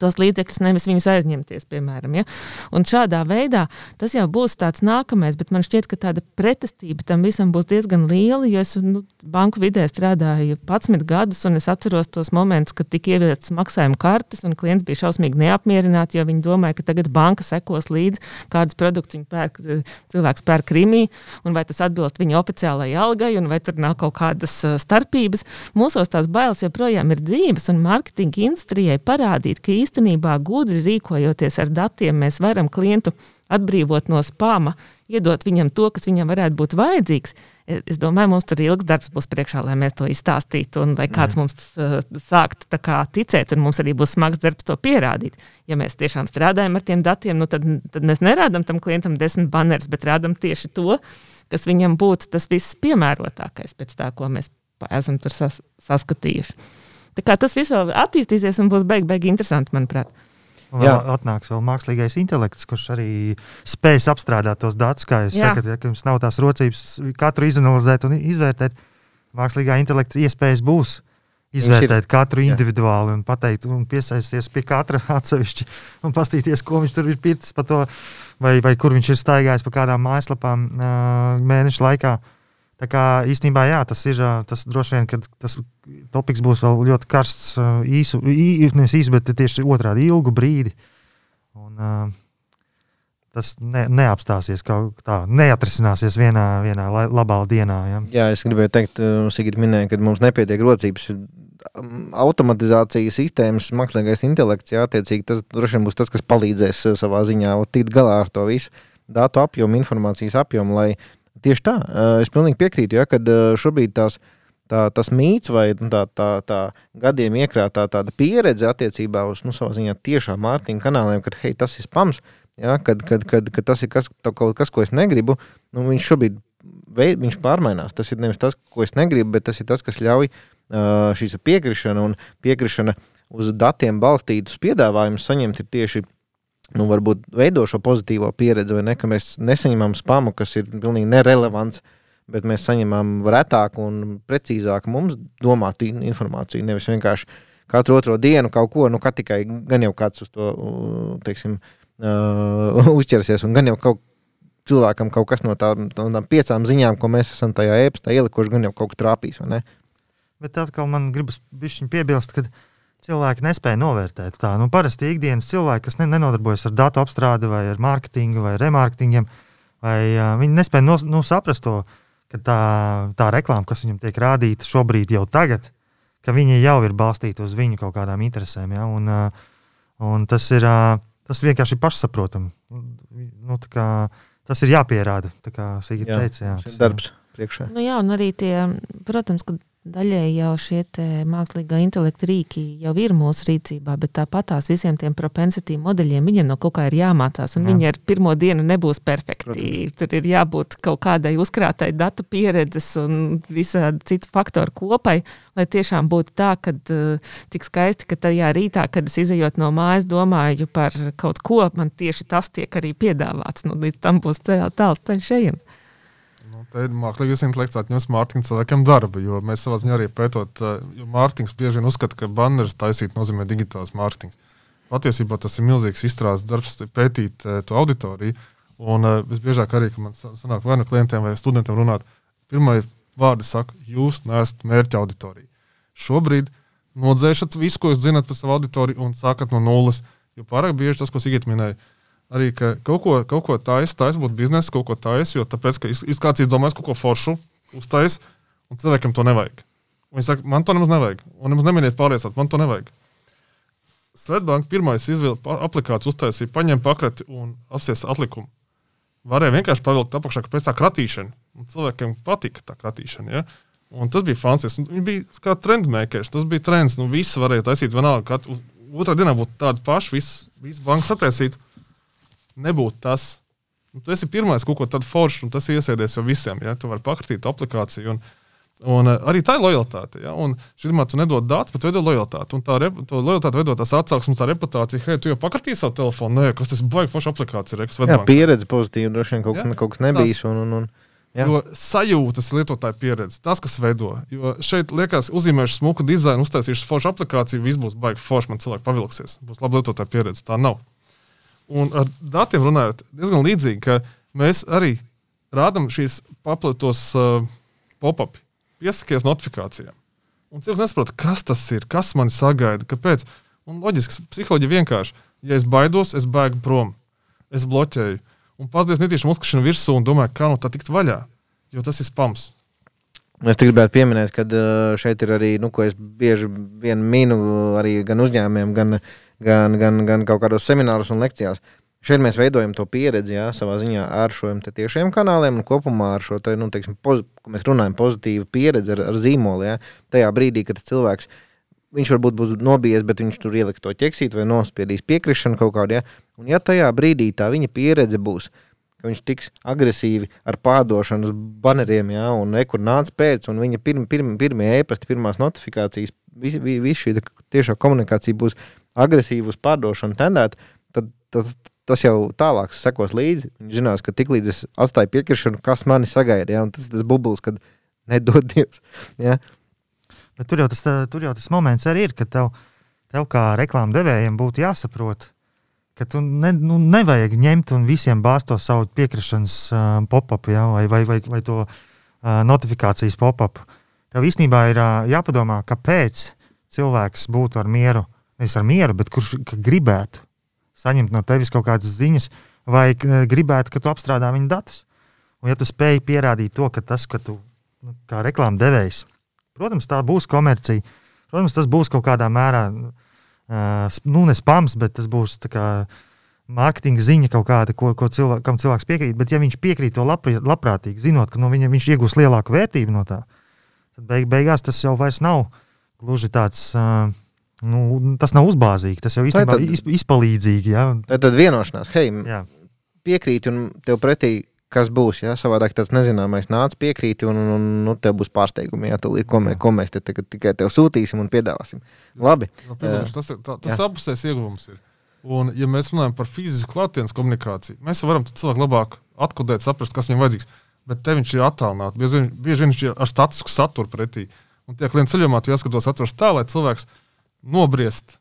tos līdzekļus, nevis viņus aizņemties, piemēram. Ja? Un šādā veidā tas jau būs tāds nākamais, bet man šķiet, ka tāda pretestība tam visam būs diezgan liela, jo es nu, banku vidē strādāju 11 gadus, un es atceros tos momentus, kad tika ieviestas maksājuma kartes, un klienti bija šausmīgi neapmierināti, jo viņi domāja, ka tagad banka sekos līdzi, kādus produktus viņi pērk, cilvēks pērk Krimī, un vai tas atbilst viņa oficiālajai algai, un vai tur nav kaut kādas starpības. Mūsos tās bailes joprojām ir dzīves, un mārketinga industrijai parādīt, ka īstenībā gudri rīkojoties ar datiem, mēs varam klientu atbrīvot no spāma, iedot viņam to, kas viņam varētu būt vajadzīgs. Es domāju, mums tur ilgs darbs būs priekšā, lai mēs to izstāstītu, un lai kāds mm. mums uh, sāktu kā, ticēt, un mums arī būs smags darbs to pierādīt. Ja mēs tiešām strādājam ar tiem datiem, nu tad, tad mēs nerādām tam klientam desmit banerus, bet rādām tieši to, kas viņam būtu tas viss piemērotākais pēc tā, ko mēs esam tur sas saskatījuši. Tas viss vēl attīstīsies un būs beig, beig interesanti, manuprāt. Vēl atnāks vēl mākslīgais intelekts, kurš arī spēs apstrādāt tos datus, kā jūs Jā. sakat, ja jums nav tās rocības katru izanalizēt un izvērtēt. Mākslīgā intelekta iespējas būs izvērtēt katru individuāli un pateikt, un piesaisties pie katra atsevišķi un paskatīties, ko viņš tur ir pircis par to, vai, vai kur viņš ir staigājis pa kādām mājaslapām uh, mēnešu laikā. Uh, Tā kā īstenībā jā, tas ir tas droši vien, ka tas topiks būs vēl ļoti karsts, īsu, nevis īsu, bet tieši otrādi ilgu brīdi. Un, uh, tas ne, neapstāsies kaut tā, neatrisināsies vienā, vienā labā dienā. Ja. Jā, es gribēju teikt, Sigita minēja, ka mums nepietiek rocības. Automatizācijas sistēmas, mākslīgais intelekts, jā, attiecīgi tas droši vien būs tas, kas palīdzēs savā ziņā tikt galā ar to visu datu apjomu, informācijas apjomu, lai Tieši tā, es pilnīgi piekrītu, ja, kad šobrīd tās, tā, tas mīts vai nu, tā, tā, tā gadiem iekrātā tāda pieredze attiecībā uz nu, ziņā tiešām mārketinga kanāliem, kad hei, tas ir spams, ja, kad, kad, kad, kad tas ir kas, kaut kas, ko es negribu, nu, viņš šobrīd veid, viņš pārmainās. Tas ir nevis tas, ko es negribu, bet tas ir tas, kas ļauj šīs piekrišana un piekrišana uz datiem balstītus piedāvājumus saņemt tieši nu, varbūt veido šo pozitīvo pieredzi, vai ne, ka mēs nesaņemam spamu, kas ir pilnīgi nerelevants, bet mēs saņemam retāku un precīzāku mums domātu informāciju. Nevis vienkārši katru otro dienu kaut ko, nu, tikai gan jau kāds uz to teiksim, uh, uzķersies, un gan jau kaut cilvēkam kaut kas no tām, no tām piecām ziņām, ko mēs esam tajā ēpastā ielikuši, gan jau kaut kas trāpīs. Bet atkal man gribas piebilst, ka cilvēki nespēja novērtēt. Tā nu, parasti ikdienas cilvēki, kas ne, nenodarbojas ar datu apstrādi, vai ar mārketingu, vai remarketingiem, vai uh, viņi nespēja no, nu, saprast to, ka tā, tā reklāma, kas viņam tiek rādīta šobrīd, jau tagad, ka viņi jau ir balstīti uz viņu kaut kādām interesēm. Ja? Un, uh, un tas, ir, uh, tas vienkārši pašsaprotami. Nu, kā, tas ir jāpierāda. Kā Sigita teica, jā, tas ir darbs priekšā. Nu, jā, un arī tie, protams, ka Daļēji jau šie mākslīgā intelekta rīki jau ir mūsu rīcībā, bet tāpat tās visiem tiem propensity modeļiem viņiem no kaut kā ir jāmācās. Jā. Viņi ar pirmo dienu nebūs perfekti. Protams. Tur ir jābūt kaut kādai uzkrātai datu pieredzes un visādi citu faktoru kopai, lai tiešām būtu tā, ka uh, tik skaisti, ka tajā rītā, kad es izējot no mājas, domāju par kaut ko, man tieši tas tiek arī piedāvāts. Nu, līdz tam būs tāls ceļš ejams. Te mākslīgais intelekts atņems mārketinga cilvēkiem darbu, jo mēs savā ziņā arī pētot, jo mārketings bieži vien uzskata, ka banneris taisīt nozīmē digitāls mārketings. Patiesībā tas ir milzīgs izstrādes darbs, pētīt to auditoriju. Un visbiežāk arī, kad man sanāk vai nu klientiem vai studentiem runāt, pirmie vārdi saka, jūs neesat mērķa auditorija. Šobrīd nodzēšat visu, ko jūs zinat par savu auditoriju un sākat no nulles. Jo pārāk bieži tas, ko Sigita minēja, arī ka kaut ko, kaut ko taisa, taisa būt biznesa, kaut ko taisa, jo tāpēc, ka iz, kāds izdomās kaut ko foršu, uztais, un cilvēkiem to nevajag. Un viņi saka, man to nemaz nevajag, un nemaz nemēģiniet pārliecināt, man to nevajag. Svetbanka pirmais izvēle aplikāciju uztaisīja, paņēma pakrati un apsies atlikumu. varēja vienkārši pavilkt apakšā, pēc tā kratīšana. Un cilvēkiem patika tā kratīšana. Ja? Un tas bija fantastisks. Viņš bija kā trendmakers. Tas bija trends. Nu, visi varēja taisīt vienalga. Kad otrā dienā būtu tāda paša, visas vis bankas attaisītu. Nebūtu tas. Nu, tu esi pirmais kaut ko tādu foršu, un tas iesēdies jau visiem. Ja? Tu vari pakratīt aplikāciju. Un, Un uh, arī tā ir lojalitāte. Ja? Un šim tu nedod datus, bet veido lojalitāti. Un tā rep, lojalitāte veido tās atsauksmes, tā reputācija. Hei, tu jau pakartīji savu telefonu, nē, kas tas baigi forša aplikācija. Re, jā, pieredze pozitīva, droši vien kaut, jā, kaut kas nebijis. Un, un, un. Jā. Jo sajūtas lietotāja pieredze, tas, kas veido. Jo šeit liekas, uzzīmējuši smuku dizainu, uztaisījuši foršu aplikāciju, viss būs baigi forši, man cilvēki pavilksies. Būs laba lietotāja pieredze. Tā nav. Un ar datiem runājot, diezgan līdzīgi, ka mēs arī rādām šīs paplatos uh, pop-up, piesakies notifikācijām. Un cilvēks nesaprot, kas tas ir, kas man sagaida, kāpēc. Un loģiski, psiholoģija vienkārši. Ja es baidos, es bēgu prom, es bloķēju un pazudīs netīšām uzkrišana virsū un domāju, kā no tā tikt vaļā. Jo tas ir spams. Es gribētu pieminēt, ka šeit ir arī, nu, ko es bieži vien minu arī gan uzņēmumiem, gan, gan, gan, gan kaut kādos semināros un lekcijās. Šeit mēs veidojam to pieredzi jā, savā ziņā ar šiem tiešiem kanāliem un kopumā ar šo, te, nu, teiksim, poz, mēs runājam, pozitīvu pieredzi ar, ar zīmolu. Jā. Tajā brīdī, kad cilvēks viņš varbūt būs nobijies, bet viņš tur ieliks to ķeksīt vai nospiedīs piekrišanu kaut kādā. Ja? Un ja tajā brīdī tā viņa pieredze būs, ka viņš tiks agresīvi ar pārdošanu uz baneriem, ja, un nekur nāca pēc, un viņa pirm, pirm, pirmie e-pasta, pirmās notifikācijas, visa vis, vis šī tiešā komunikācija būs agresīva uz pārdošanu tendēta, tad, tad tas jau tālāk sekos līdzi. Viņš zinās, ka tiklīdz es atstāju piekrišanu, kas mani sagaida, ja, un tas ir tas bublis, kad nedod Dievs. Ja. Bet tur jau tas, tur jau tas moments arī ir, ka tev, tev kā reklāmas devējiem būtu jāsaprot, ka tu ne, nu, nevajag ņemt un visiem bāzt to savu piekrišanas uh, pop-up ja, vai, vai, vai, vai to uh, notifikācijas pop-up. Tev īstenībā ir uh, jāpadomā, kāpēc cilvēks būtu ar mieru, nevis ar mieru, bet kurš gribētu saņemt no tevis kaut kādas ziņas, vai uh, gribētu, ka tu apstrādā viņa datus. Un, ja tu spēj pierādīt to, ka tas, ka tu nu, kā reklāmas devējs, protams, tā būs komercija, protams, tas būs kaut kādā mērā. Uh, nu, ne spams, bet tas būs mārketinga ziņa kaut kāda, ko, ko cilvēk, kam cilvēks piekrīt. Bet, ja viņš piekrīt to labprāt, labprātīgi, zinot, ka no viņa viņš iegūs lielāku vērtību no tā, tad beig, beigās tas jau vairs nav gluži tāds. Uh, Nu, tas nav uzbāzīgi, tas jau īstenībā ir izpalīdzīgi. Ja? Tā tad vienošanās, hei, jā. piekrīt, un tev pretī kas būs. Ja? Savādāk tas nezināmais nāca piekrīti, un, un, un nu, tev būs pārsteigumi. Ja? Tūlīt, ko, mē, ko mēs te tagad tikai tev sūtīsim un piedāvāsim. Labi. No, piemēram, tas ir, tā, tas apusējs ieguvums. Ir. Un, ja mēs runājam par fizisku klātienes komunikāciju, mēs varam cilvēku labāk atkodēt, saprast, kas viņam vajadzīgs. Bet te viņš ir attālināts. Bieži, bieži viņš ir ar statisku saturu pretī. Un tie klienti ceļojumā tu jāskatās saturs tā, lai cilvēks nobriest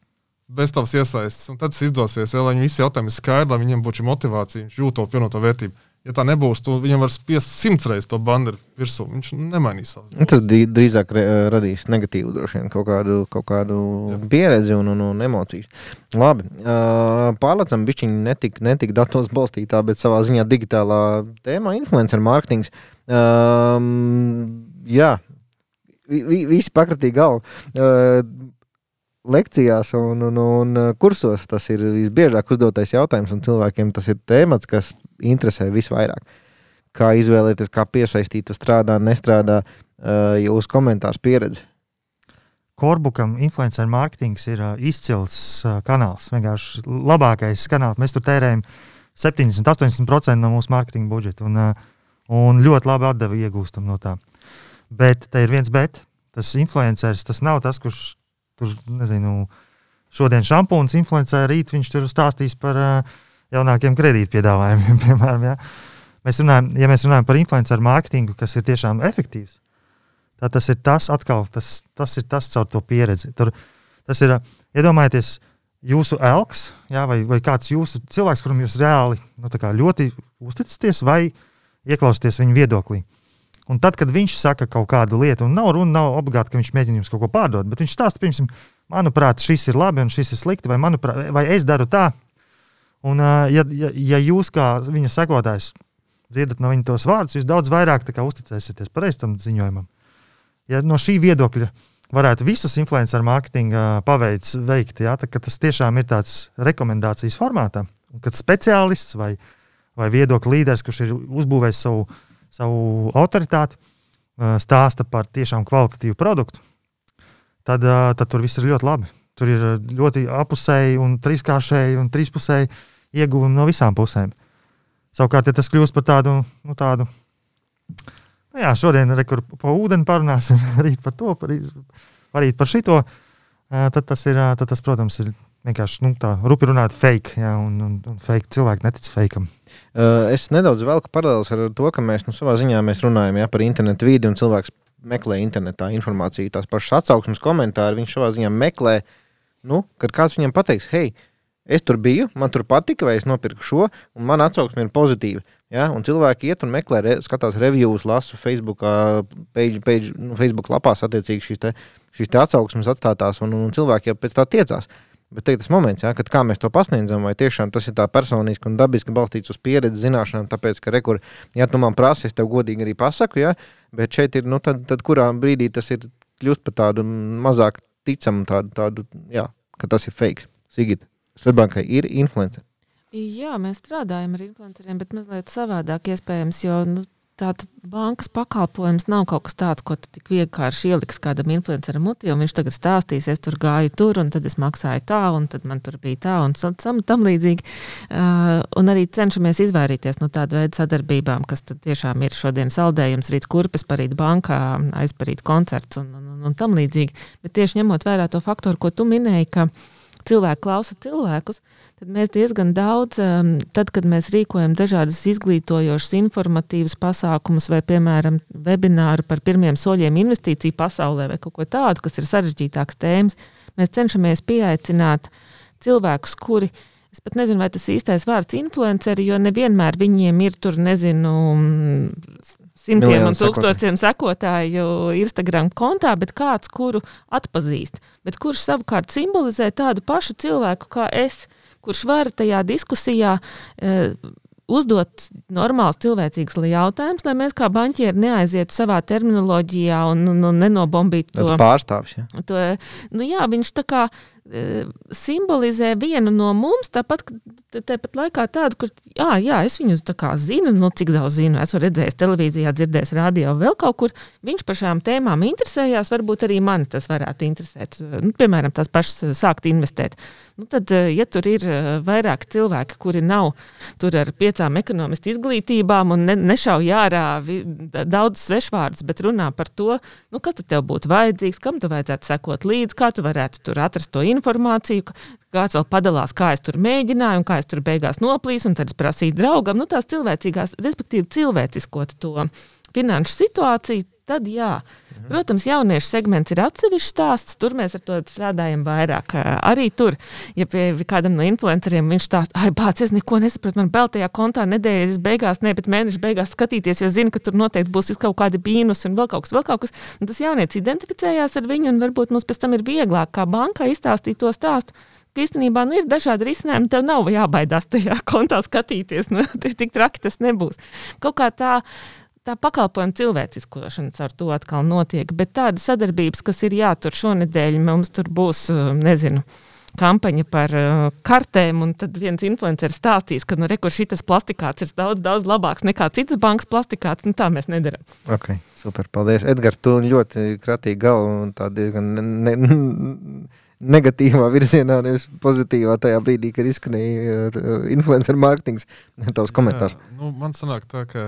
bez tavas iesaistes. Un tad tas izdosies, ja, lai viņi visi jautājumi ir skaidri, lai viņiem būtu šī motivācija, viņš jūt to pievienoto vērtību. Ja tā nebūs, tad viņam var spiest simts reizes to banderu virsū. Viņš nemainīs savus. Nu, tas drīzāk radīs negatīvu, droši vien, kaut kādu, kaut kādu pieredzi un, un, un emocijas. Labi, uh, pārlecam bišķiņi netik, netik datos balstītā, bet savā ziņā digitālā tēmā influencer mārketings. Um, jā, vi, visi pakratīja galvu. Uh, lekcijās un, un, un kursos tas ir visbiežāk uzdotais jautājums, un cilvēkiem tas ir temats, kas interesē visvairāk. Kā izvēlēties, kā piesaistīt, strādā, nestrādā, uh, jūsu komentārs pieredzi. Korbukam influencer mārketings ir uh, izcils uh, kanāls. Vienkārši labākais kanāls. Mēs tur tērējam 70-80% no mūsu mārketinga budžeta un, uh, un ļoti labi atdevi iegūstam no tā. Bet te ir viens bet. Tas influenceris tas nav tas, kurš tur, nezinu, šodien šampūns influencē, rīt viņš tur stāstīs par uh, jaunākiem kredītpiedāvājumiem, piemēram. Ja? Mēs runājam, ja mēs runājam par influenceru mārketingu, kas ir tiešām efektīvs, tad tas ir tas, atkal, tas, tas ir tas caur to pieredzi. Tur, tas ir, iedomājieties, jūsu elks, jā, vai, vai kāds jūsu cilvēks, kuram jūs reāli nu, ļoti uzticaties, vai ieklausieties viņa viedoklī. Un tad, kad viņš saka kaut kādu lietu, un nav runa, nav obligāti, ka viņš mēģina jums kaut ko pārdot, bet viņš stāsta, piemēram, manuprāt, šis ir labi un šis ir slikti, vai, manuprāt, vai es daru tā. Un, ja, ja, ja jūs kā viņa sekotājs dzirdat no viņa tos vārdus, jūs daudz vairāk uzticēsieties pareizi tam ziņojumam. Ja no šī viedokļa varētu visas influencer mārketinga paveids veikt, ja, tad tas tiešām ir tāds rekomendācijas formātā, kad speciālists vai, vai viedokļu līderis, kurš ir uzbūvējis savu, savu autoritāti, stāsta par tiešām kvalitatīvu produktu, tad, tad tur viss ir ļoti labi. Tur ir ļoti apusēji un trīskāršēji un trīspusēji ieguvumi no visām pusēm. Savukārt, ja tas kļūst par tādu, nu, tādu nu jā, šodien arī par ūdeni parunāsim, rīt par to, par, parīt par šito, tad tas, ir, tad tas protams, ir vienkārši nu, tā rupi runāt, fake. Jā, un, un, un fake cilvēki netic fakeam. Uh, es nedaudz velku paralēlus ar to, ka mēs nu, savā ziņā mēs runājam jā, par internetu vidi un cilvēks meklē internetā informāciju. Tās pašas atsauksmes, komentāri viņš savā ziņā meklē. Nu, kad kāds viņam pateiks, hei, es tur biju, man tur patika, vai es nopirku šo, un man atsauksme ir pozitīva. Ja? Un cilvēki iet un meklē, re, skatās reviews, lasa Facebook, page, page, nu, Facebook lapās attiecīgi šīs, te, šīs te atsauksmes atstātās, un, un cilvēki jau pēc tā tiecās. Bet ir tas moments, ja, kad mēs to pasniedzam, vai tiešām tas ir tā personiski un dabiski balstīts uz pieredzi, zināšanām, tāpēc, ka, rekur, ja tu man prasi, es tev godīgi arī pasaku, ja, bet šeit ir, nu, tad, tad kurā brīdī tas ir kļūst par tādu mazāk ticamu, tādu, tādu jā, ka tas ir fake. Sigit, Svetbankai ir influencer. Jā, mēs strādājam ar influenceriem, bet mazliet savādāk iespējams, jo nu, tāds bankas pakalpojums nav kaut kas tāds, ko tu tik vienkārši ieliks kādam influenceram mutī, un viņš tagad stāstīs, es tur gāju tur, un tad es maksāju tā, un tad man tur bija tā, un tam, tam līdzīgi. Uh, un arī cenšamies izvairīties no tāda veida sadarbībām, kas tiešām ir šodien saldējums, rīt kurpes, parīt bankā, aizparīt koncerts un, un, un, un tam līdzīgi. Bet tieši ņemot vērā to faktoru, ko tu minēji, ka cilvēki klausa cilvēkus, tad mēs diezgan daudz, um, tad, kad mēs rīkojam dažādas izglītojošas, informatīvas pasākumus, vai, piemēram, webināru par pirmiem soļiem investīciju pasaulē, vai kaut ko tādu, kas ir sarežģītāks tēmas, mēs cenšamies pieaicināt cilvēkus, kuri ir Es pat nezinu, vai tas īstais vārds influenceri, jo nevienmēr viņiem ir tur, nezinu, simtiem Miljonu un tūkstošiem sekotāju Instagram kontā, bet kāds, kuru atpazīst, bet kurš savukārt simbolizē tādu pašu cilvēku kā es, kurš var tajā diskusijā. E, uzdot normāls cilvēcīgs jautājums, lai mēs kā banķieri neaizietu savā terminoloģijā un, un, un nenobombītu to pārstāvju. Ja. To, nu jā, viņš tā kā E, simbolizē vienu no mums, tāpat, tāpat laikā tādu, kur, jā, jā es viņu zinu, nu, cik daudz zinu, esmu redzējis televīzijā, dzirdējis radio, vēl kaut kur. Viņš par šām tēmām interesējās, varbūt arī mani tas varētu interesēt. Nu, piemēram, tās pašas sākt investēt. Nu, tad, e, ja tur ir e, vairāk cilvēki, kuri nav ar piecām ekonomistu izglītībām un ne, nešauj ārā daudz svešvārdus, bet runā par to, nu, kas tev būtu vajadzīgs, kam tu vajadzētu sekot līdzi, kā tu varētu tur atrast to informāciju, kāds vēl padalās, kā es tur mēģināju, un kā es tur beigās noplīsu, un tad es prasīju draugam, nu tās cilvēcīgās, respektīvi cilvēciskot to finanšu situāciju, tad jā. Mhm. Protams, jauniešu segments ir atsevišķs stāsts. Tur mēs ar to strādājam vairāk. Arī tur, ja pie kādam no influenceriem viņš stāsta, ah, bāc, es neko nesapratu, man vēl tajā kontā nedēļas beigās, ne, bet mēneša beigās skatīties, jo zinu, ka tur noteikti būs kaut kādi bīnus un vēl kaut kas, vēl kaut kas. Un tas jaunietis identificējās ar viņu, un varbūt mums pēc tam ir vieglāk kā bankai izstāstīt to stāstu ka īstenībā nu, ir dažādi risinājumi. Tev nav jābaidās tajā kontā skatīties. Nu, tik traki tas nebūs. Kaut kā tā tā pakalpojuma cilvēciskošanas ar to atkal notiek. Bet tādas sadarbības, kas ir jātur šonadēļ, mums tur būs, uh, nezinu, kampaņa par uh, kartēm, un tad viens influenceris stāstīs, ka nu, re, šis plastikāts ir daudz, daudz labāks nekā citas bankas plastikāts. Nu, tā mēs nedarām. Okay, super, paldies. Edgars, tu ļoti kratīgi galvu un tā diezgan. Ne, ne, negatīvā virzienā, nevis pozitīvā tajā brīdī, kad izskanēja uh, influencer mārketings. Tavs komentārs. Jā, nu, man sanāk tā, ka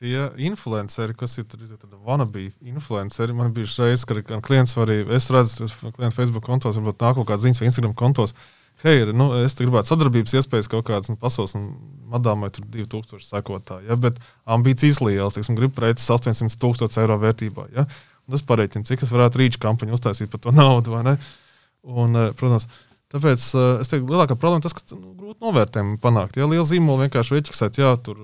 tie influenceri, kas ir tādi wannabe influenceri, man bija reizes, kad klients var arī, es redzu, klientu Facebook kontos, varbūt nāk kaut kāds ziņas vai Instagram kontos. Hei, nu, es gribētu sadarbības iespējas kaut kādas nu, pasaules, un madāmai tur 2000 sekotāji, ja, bet ambīcijas lielas, teiksim, gribu preces 800 tūkstoši eiro vērtībā. Ja. Un es pareiķinu, cik es varētu rīču kampaņu uztaisīt par to naudu? Uh, Un, eh, protams, tāpēc eh, es teiktu, lielākā problēma tas, ka nu, grūti novērtējumu panākt. Ja liela zīmola vienkārši ieķiksēt, jā, tur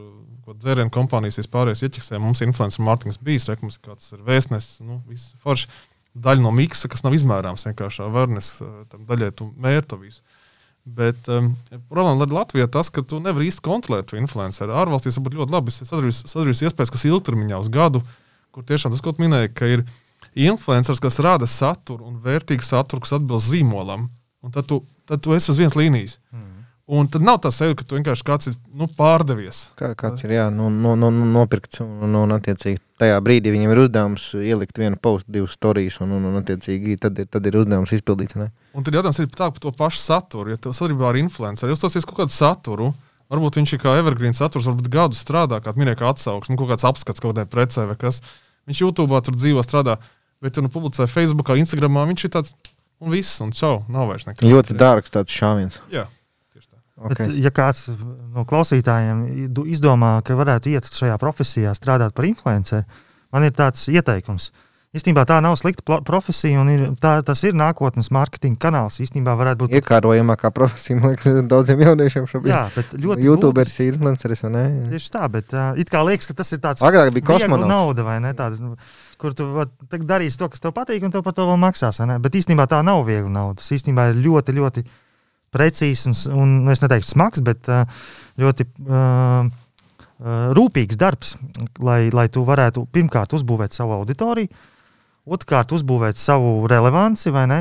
dzērienu kompānijas vispārējais ieķiksē, mums ir influencer mārketings bijis, re, mums ir kāds ir vēstnesis, nu, viss forši. Daļa no miksa, kas nav izmērāms, vienkārši awareness, eh, tam daļai tu mērķi visu. Bet um, problēma ar Latviju ir tas, ka tu nevari īsti kontrolēt to influenceru. Ārvalstīs varbūt ļoti labi sadarbojas iespējas, kas ilgtermiņā uz gadu, kur tiešām tas, ko minēji, ka ir influenceris, kas rada saturu un vērtīgu saturu, kas atbilst zīmolam. Un tad tu, tad tu esi uz vienas līnijas. Mm. Un tad nav tā sajūta, ka tu vienkārši kāds ir nu, pārdevies. Kā, kāds ir jā, nu, nu, nu, nu, nopirkts un, un, un attiecīgi tajā brīdī viņam ir uzdevums ielikt vienu postu, divas stāstus, un, un, un attiecīgi tad ir, tad ir uzdevums izpildīts. Ne? Un tad jautājums ir tā, par to pašu saturu. Ja tu sadarbībā ar influenceru, jūs tos kaut kādu saturu, varbūt viņš ir kā evergreen saturs, varbūt gadu strādā, kā minēja, kā atsauksme, nu, kaut kāds apskats kaut kādai precē vai kas. Viņš YouTube tur dzīvo, strādā, bet tu nu publicē Facebook, Instagram, viņš ir tāds un viss, un čau, nav vairs nekā. Ļoti dārgs tāds šāviens. Jā. Okay. Bet, ja kāds no klausītājiem izdomā, ka varētu iet šajā profesijā, strādāt par influenceru, man ir tāds ieteikums. Īstenībā tā nav slikta profesija, un ir, tā, tas ir nākotnes mārketinga kanāls. Īstenībā varētu būt iekārojamākā profesija, man liekas, daudziem jauniešiem šobrīd. Jā, bet ļoti. YouTuberis ir influenceris, vai ne? Tieši tā, bet uh, it kā liekas, ka tas ir tāds. Agrāk bija kosmonauts. nauda, vai ne? Tāda, nu, kur tu darīsi to, kas tev patīk, un tev par to vēl maksās. Bet īstenībā tā nav viegla nauda. Tas īstenībā ir ļoti, ļoti precīzs un, un nu, es neteiktu smags, bet ļoti uh, rūpīgs darbs, lai, lai tu varētu pirmkārt uzbūvēt savu auditoriju, otrkārt uzbūvēt savu relevanci, vai ne?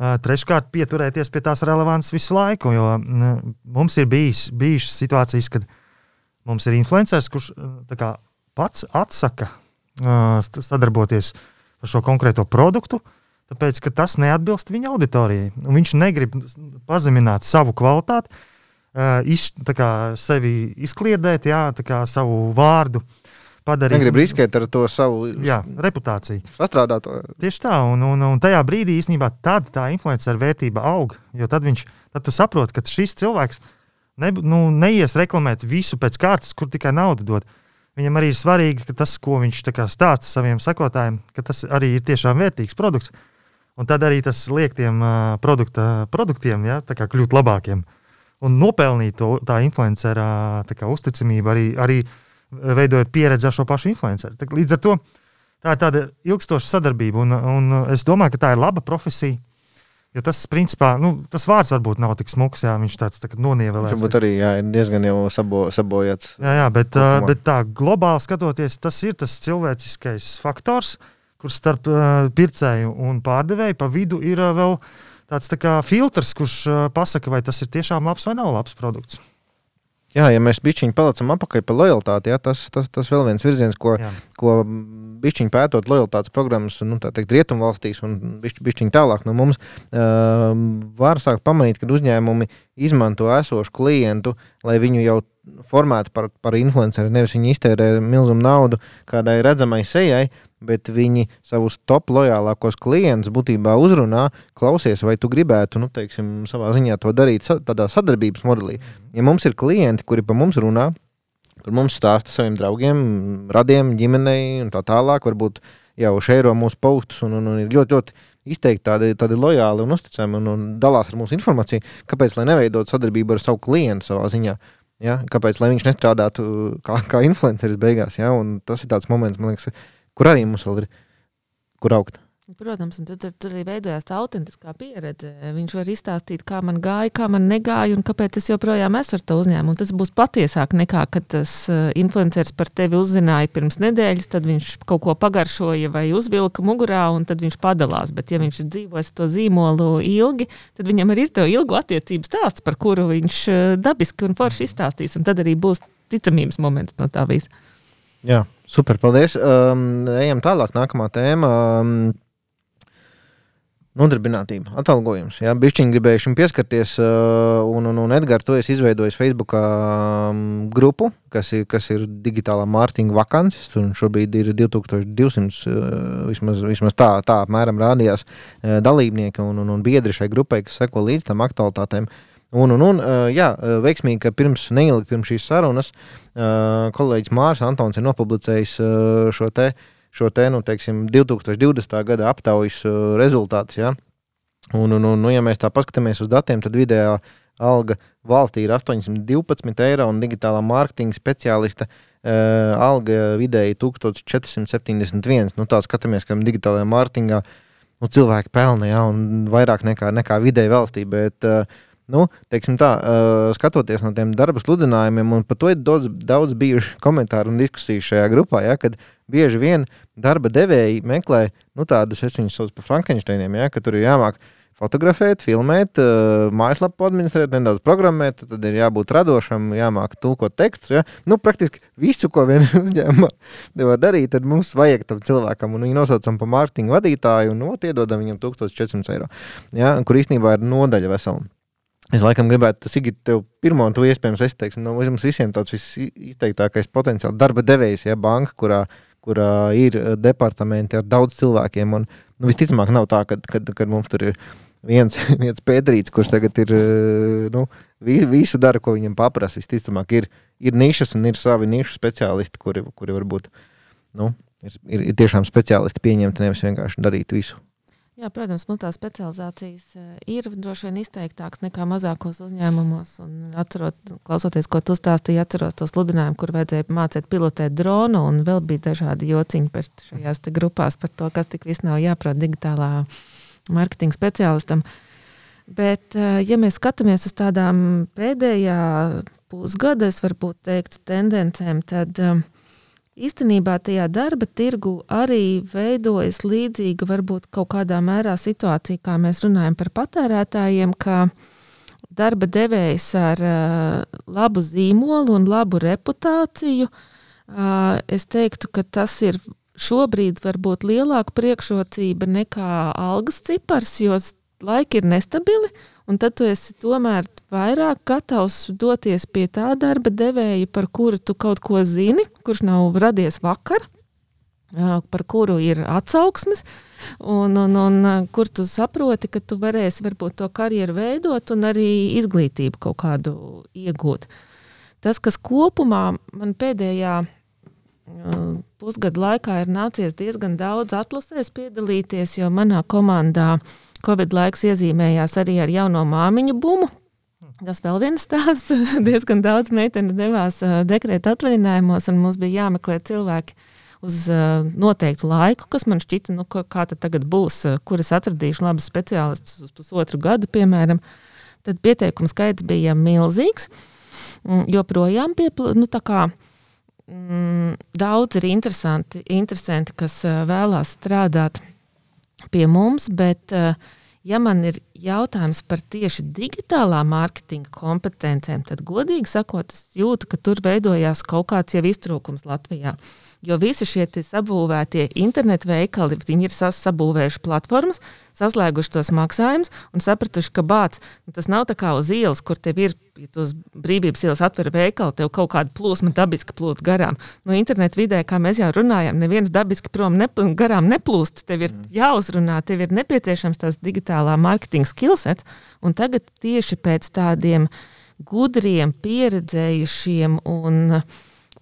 Uh, treškārt, pieturēties pie tās relevances visu laiku. Jo uh, mums ir bijis, bijušas situācijas, kad mums ir influenceris, kurš kā, pats atsaka uh, sadarboties ar šo konkrēto produktu, uh, tāpēc ka tas neatbilst viņa auditorijai. Viņš negrib pazemināt savu kvalitāti, iz, sevi izkliedēt, jā, savu vārdu. Padarīt, Negrib riskēt ar to savu jā, reputāciju. Sastrādāt to. Tieši tā, un, un, un tajā brīdī īstenībā tā influencer vērtība aug. Jo tad viņš tad saprot, ka šis cilvēks ne, nu, neies reklamēt visu pēc kārtas, kur tikai naudu dod. Viņam arī ir svarīgi, ka tas, ko viņš stāsta saviem sekotājiem, tas arī ir tiešām vērtīgs produkts. Uh, Un tad arī tas liek tiem uh, produkta, produktiem ja, kļūt labākiem. Un nopelnīt to tā influencera uzticamību, arī, arī veidojot pieredzi ar šo pašu influenceru. Līdz ar to tā ir tāda ilgstoša sadarbība, un, un es domāju, ka tā ir laba profesija. Jo tas, principā, nu, tas vārds varbūt nav tik smags, ja viņš tāds tā nonievēlēts. Viņš arī jā, ir diezgan jau sabo, sabojāts. Jā, jā bet, uh, bet tā globāli skatoties, tas ir tas cilvēciskais faktors, uh, kur starp uh, pircēju un pārdevēju pa vidu ir uh, vēl tāds tā kā filtrs, kurš uh, pasaka, vai tas ir tiešām labs vai nav labs produkts. Jā, ja mēs bišķiņu palicam apakaļ par lojalitāti, jā, tas, tas, tas vēl viens virziens, ko, jā. ko bišķiņu pētot lojalitātes programmas nu, teikt, rietumvalstīs un bišķiņu, bišķiņu tālāk no mums, uh, var sākt pamanīt, ka uzņēmumi izmanto esošu klientu, lai viņu jau formētu par, par influenceru. Nevis viņi iztērē milzumu naudu kādai redzamai sejai, bet viņi savus top lojālākos klientus būtībā uzrunā, klausies, vai tu gribētu, nu, teiksim, savā ziņā to darīt tādā sadarbības modelī. Ja mums ir klienti, kuri pa mums runā, kur mums stāsta saviem draugiem, radiem, ģimenei un tā tālāk, varbūt jau šeiro mūsu postus un, un, un ir ļoti, ļoti izteikti tādi, tādi lojāli un uzticami un, un dalās ar mūsu informāciju, kāpēc lai neveidot sadarbību ar savu klientu savā ziņā. Ja? Kāpēc lai viņš nestrādātu kā, kā influenceris beigās? Ja? Un tas ir tāds moments, man liekas, kur arī mums vēl ir kur augt. Protams, un tur, tur, tur arī veidojās tā autentiskā pieredze. Viņš var izstāstīt, kā man gāja, kā man negāja, un kāpēc es joprojām esmu ar to uzņēmumu. Tas būs patiesāk nekā, kad tas uh, influenceris par tevi uzzināja pirms nedēļas, tad viņš kaut ko pagaršoja vai uzvilka mugurā, un tad viņš padalās. Bet, ja viņš ir dzīvojis to zīmolu ilgi, tad viņam arī ir to ilgu attiecību stāsts, par kuru viņš uh, dabiski un forši izstāstīs, un tad arī būs ticamības moments no tā visa. Jā, super, paldies. Um, ejam tālāk, nākamā tēma. Um, Nodarbinātība, atalgojums. Jā, bišķiņi gribēju šim pieskarties, uh, un, un, un Edgars, tu esi izveidojis Facebook um, grupu, kas ir, kas ir digitālā mārketinga vakances, šobrīd ir 2200, uh, vismaz, vismaz tā, tā apmēram rādījās uh, dalībnieki un, un, un biedri šai grupai, kas seko līdz tam aktualitātēm. Uh, Un, un, un jā, veiksmīgi, ka pirms neilgi pirms šīs sarunas kolēģis Mārcis Antons ir nopublicējis šo te, šo te nu, teiksim, 2020. gada aptaujas rezultātus. Ja? Un, un, un, nu, ja mēs tā paskatāmies uz datiem, tad vidējā alga valstī ir 812 eiro un digitālā mārketinga speciālista uh, alga vidēji 1471. Nu, tā skatāmies, ka digitālajā mārketingā nu, cilvēki pelna ja, vairāk nekā, nekā vidēji valstī. Bet, uh, nu, teiksim tā, uh, skatoties no tiem darba sludinājumiem, un par to ir daudz, daudz bijuši komentāru un diskusiju šajā grupā, ja, kad bieži vien darba devēji meklē nu, tādus, es viņus saucu par Frankensteiniem, ja, ka tur ir jāmāk fotografēt, filmēt, uh, mājaslapu administrēt, nedaudz programmēt, tad ir jābūt radošam, jāmāk tulkot tekstus. Ja? Nu, praktiski visu, ko vien uzņēmumā var darīt, tad mums vajag tam cilvēkam, un viņu nosaucam par mārketinga vadītāju, un ot, iedodam viņam 1400 eiro, ja? kur īstenībā ir nodaļa vesela. Es laikam gribētu, Sigit, tev pirmo, un tu iespējams esi, teiksim, no mums visiem tāds visizteiktākais potenciāls darba devējs, ja banka, kurā, kurā ir departamenti ar daudz cilvēkiem, un nu, visticamāk nav tā, ka, kad, kad mums tur ir viens, viens pēdrīts, kurš tagad ir nu, visu dara, ko viņam paprasa. Visticamāk, ir, ir nišas un ir savi nišu speciālisti, kuri, kuri varbūt nu, ir, ir, ir tiešām speciālisti pieņemti, nevis vienkārši darīt visu. Jā, protams, mums tās specializācijas ir droši vien izteiktākas nekā mazākos uzņēmumos. Atcerot, klausoties, ko tu stāstīji, atceros to sludinājumu, kur vajadzēja mācīt pilotēt dronu, un vēl bija dažādi jociņi par šajās grupās par to, kas tik viss nav jāprot digitālā mārketinga speciālistam. Bet, eh, ja mēs skatāmies uz tādām pēdējā pusgada, es varbūt teiktu, tendencēm, tad eh, īstenībā tajā darba tirgu arī veidojas līdzīga, varbūt kaut kādā mērā situācija, kā mēs runājam par patērētājiem, ka darba devējs ar uh, labu zīmolu un labu reputāciju, uh, es teiktu, ka tas ir šobrīd var būt lielāka priekšrocība nekā algas cipars, jo laiki ir nestabili, un tad tu esi tomēr vairāk gatavs doties pie tā darba devēja, par kuru tu kaut ko zini, kurš nav radies vakar, par kuru ir atsauksmes, un, un, un kur tu saproti, ka tu varēsi varbūt to karjeru veidot un arī izglītību kaut kādu iegūt. Tas, kas kopumā man pēdējā pusgadu laikā ir nācies diezgan daudz atlasēs piedalīties, jo manā komandā Covid laiks iezīmējās arī ar jauno māmiņu bumu. Tas vēl viens stāsts. diezgan daudz meitenes devās dekrēta atvaļinājumos, un mums bija jāmeklē cilvēki uz noteiktu laiku, kas man šķita, nu, kā tad tagad būs, kur es atradīšu labus speciālistus uz pusotru gadu, piemēram. Tad pieteikumu skaits bija milzīgs. Joprojām piepl... nu, kā mm, daudz ir interesanti, interesanti, kas vēlās strādāt pie mums, bet, uh, ja man ir jautājums par tieši digitālā mārketinga kompetencēm, tad, godīgi sakot, es jūtu, ka tur veidojās kaut kāds jau iztrūkums Latvijā. Uh, Jo visi šie sabūvētie internetu veikali, viņi ir sabūvējuši platformas, saslēguši tos maksājumus un sapratuši, ka bācis nu, tas nav tā kā uz ielas, kur tev ir, ja uz brīvības ielas atver veikalu, tev kaut kāda plūsma dabiski plūst garām. No internetu vidē, kā mēs jau runājam, neviens dabiski prom nepl garām neplūst. Tev ir mm. jāuzrunā, tev ir nepieciešams tās digitālā mārketinga skillsets, un tagad tieši pēc tādiem gudriem, pieredzējušiem un uh,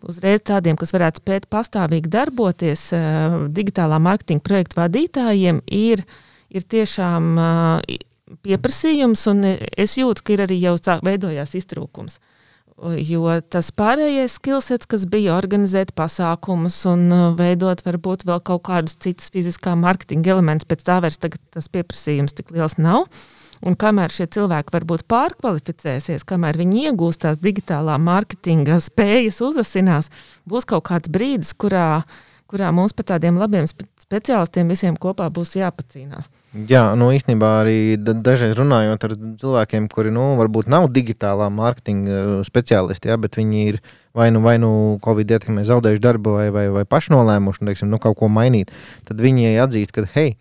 uzreiz tādiem, kas varētu spēt pastāvīgi darboties, uh, digitālā mārketinga projektu vadītājiem, ir, ir tiešām uh, pieprasījums, un es jūtu, ka ir arī jau veidojās iztrūkums. Jo tas pārējais skillsets, kas bija organizēt pasākumus un veidot varbūt vēl kaut kādus citus fiziskā mārketinga elementus, pēc tā vairs tas pieprasījums tik liels nav. Uh, Un kamēr šie cilvēki varbūt pārkvalificēsies, kamēr viņi iegūs tās digitālā mārketinga spējas, uzasinās, būs kaut kāds brīdis, kurā, kurā mums par tādiem labiem speciālistiem visiem kopā būs jāpacīnās. Jā, nu īstenībā arī dažreiz runājot ar cilvēkiem, kuri nu, varbūt nav digitālā mārketinga uh, speciālisti, ja, bet viņi ir vai nu, vai nu Covid ietekmē zaudējuši darbu, vai, vai, vai pašnolēmuši teiksim, nu, kaut ko mainīt, tad viņi atzīst, ka hei,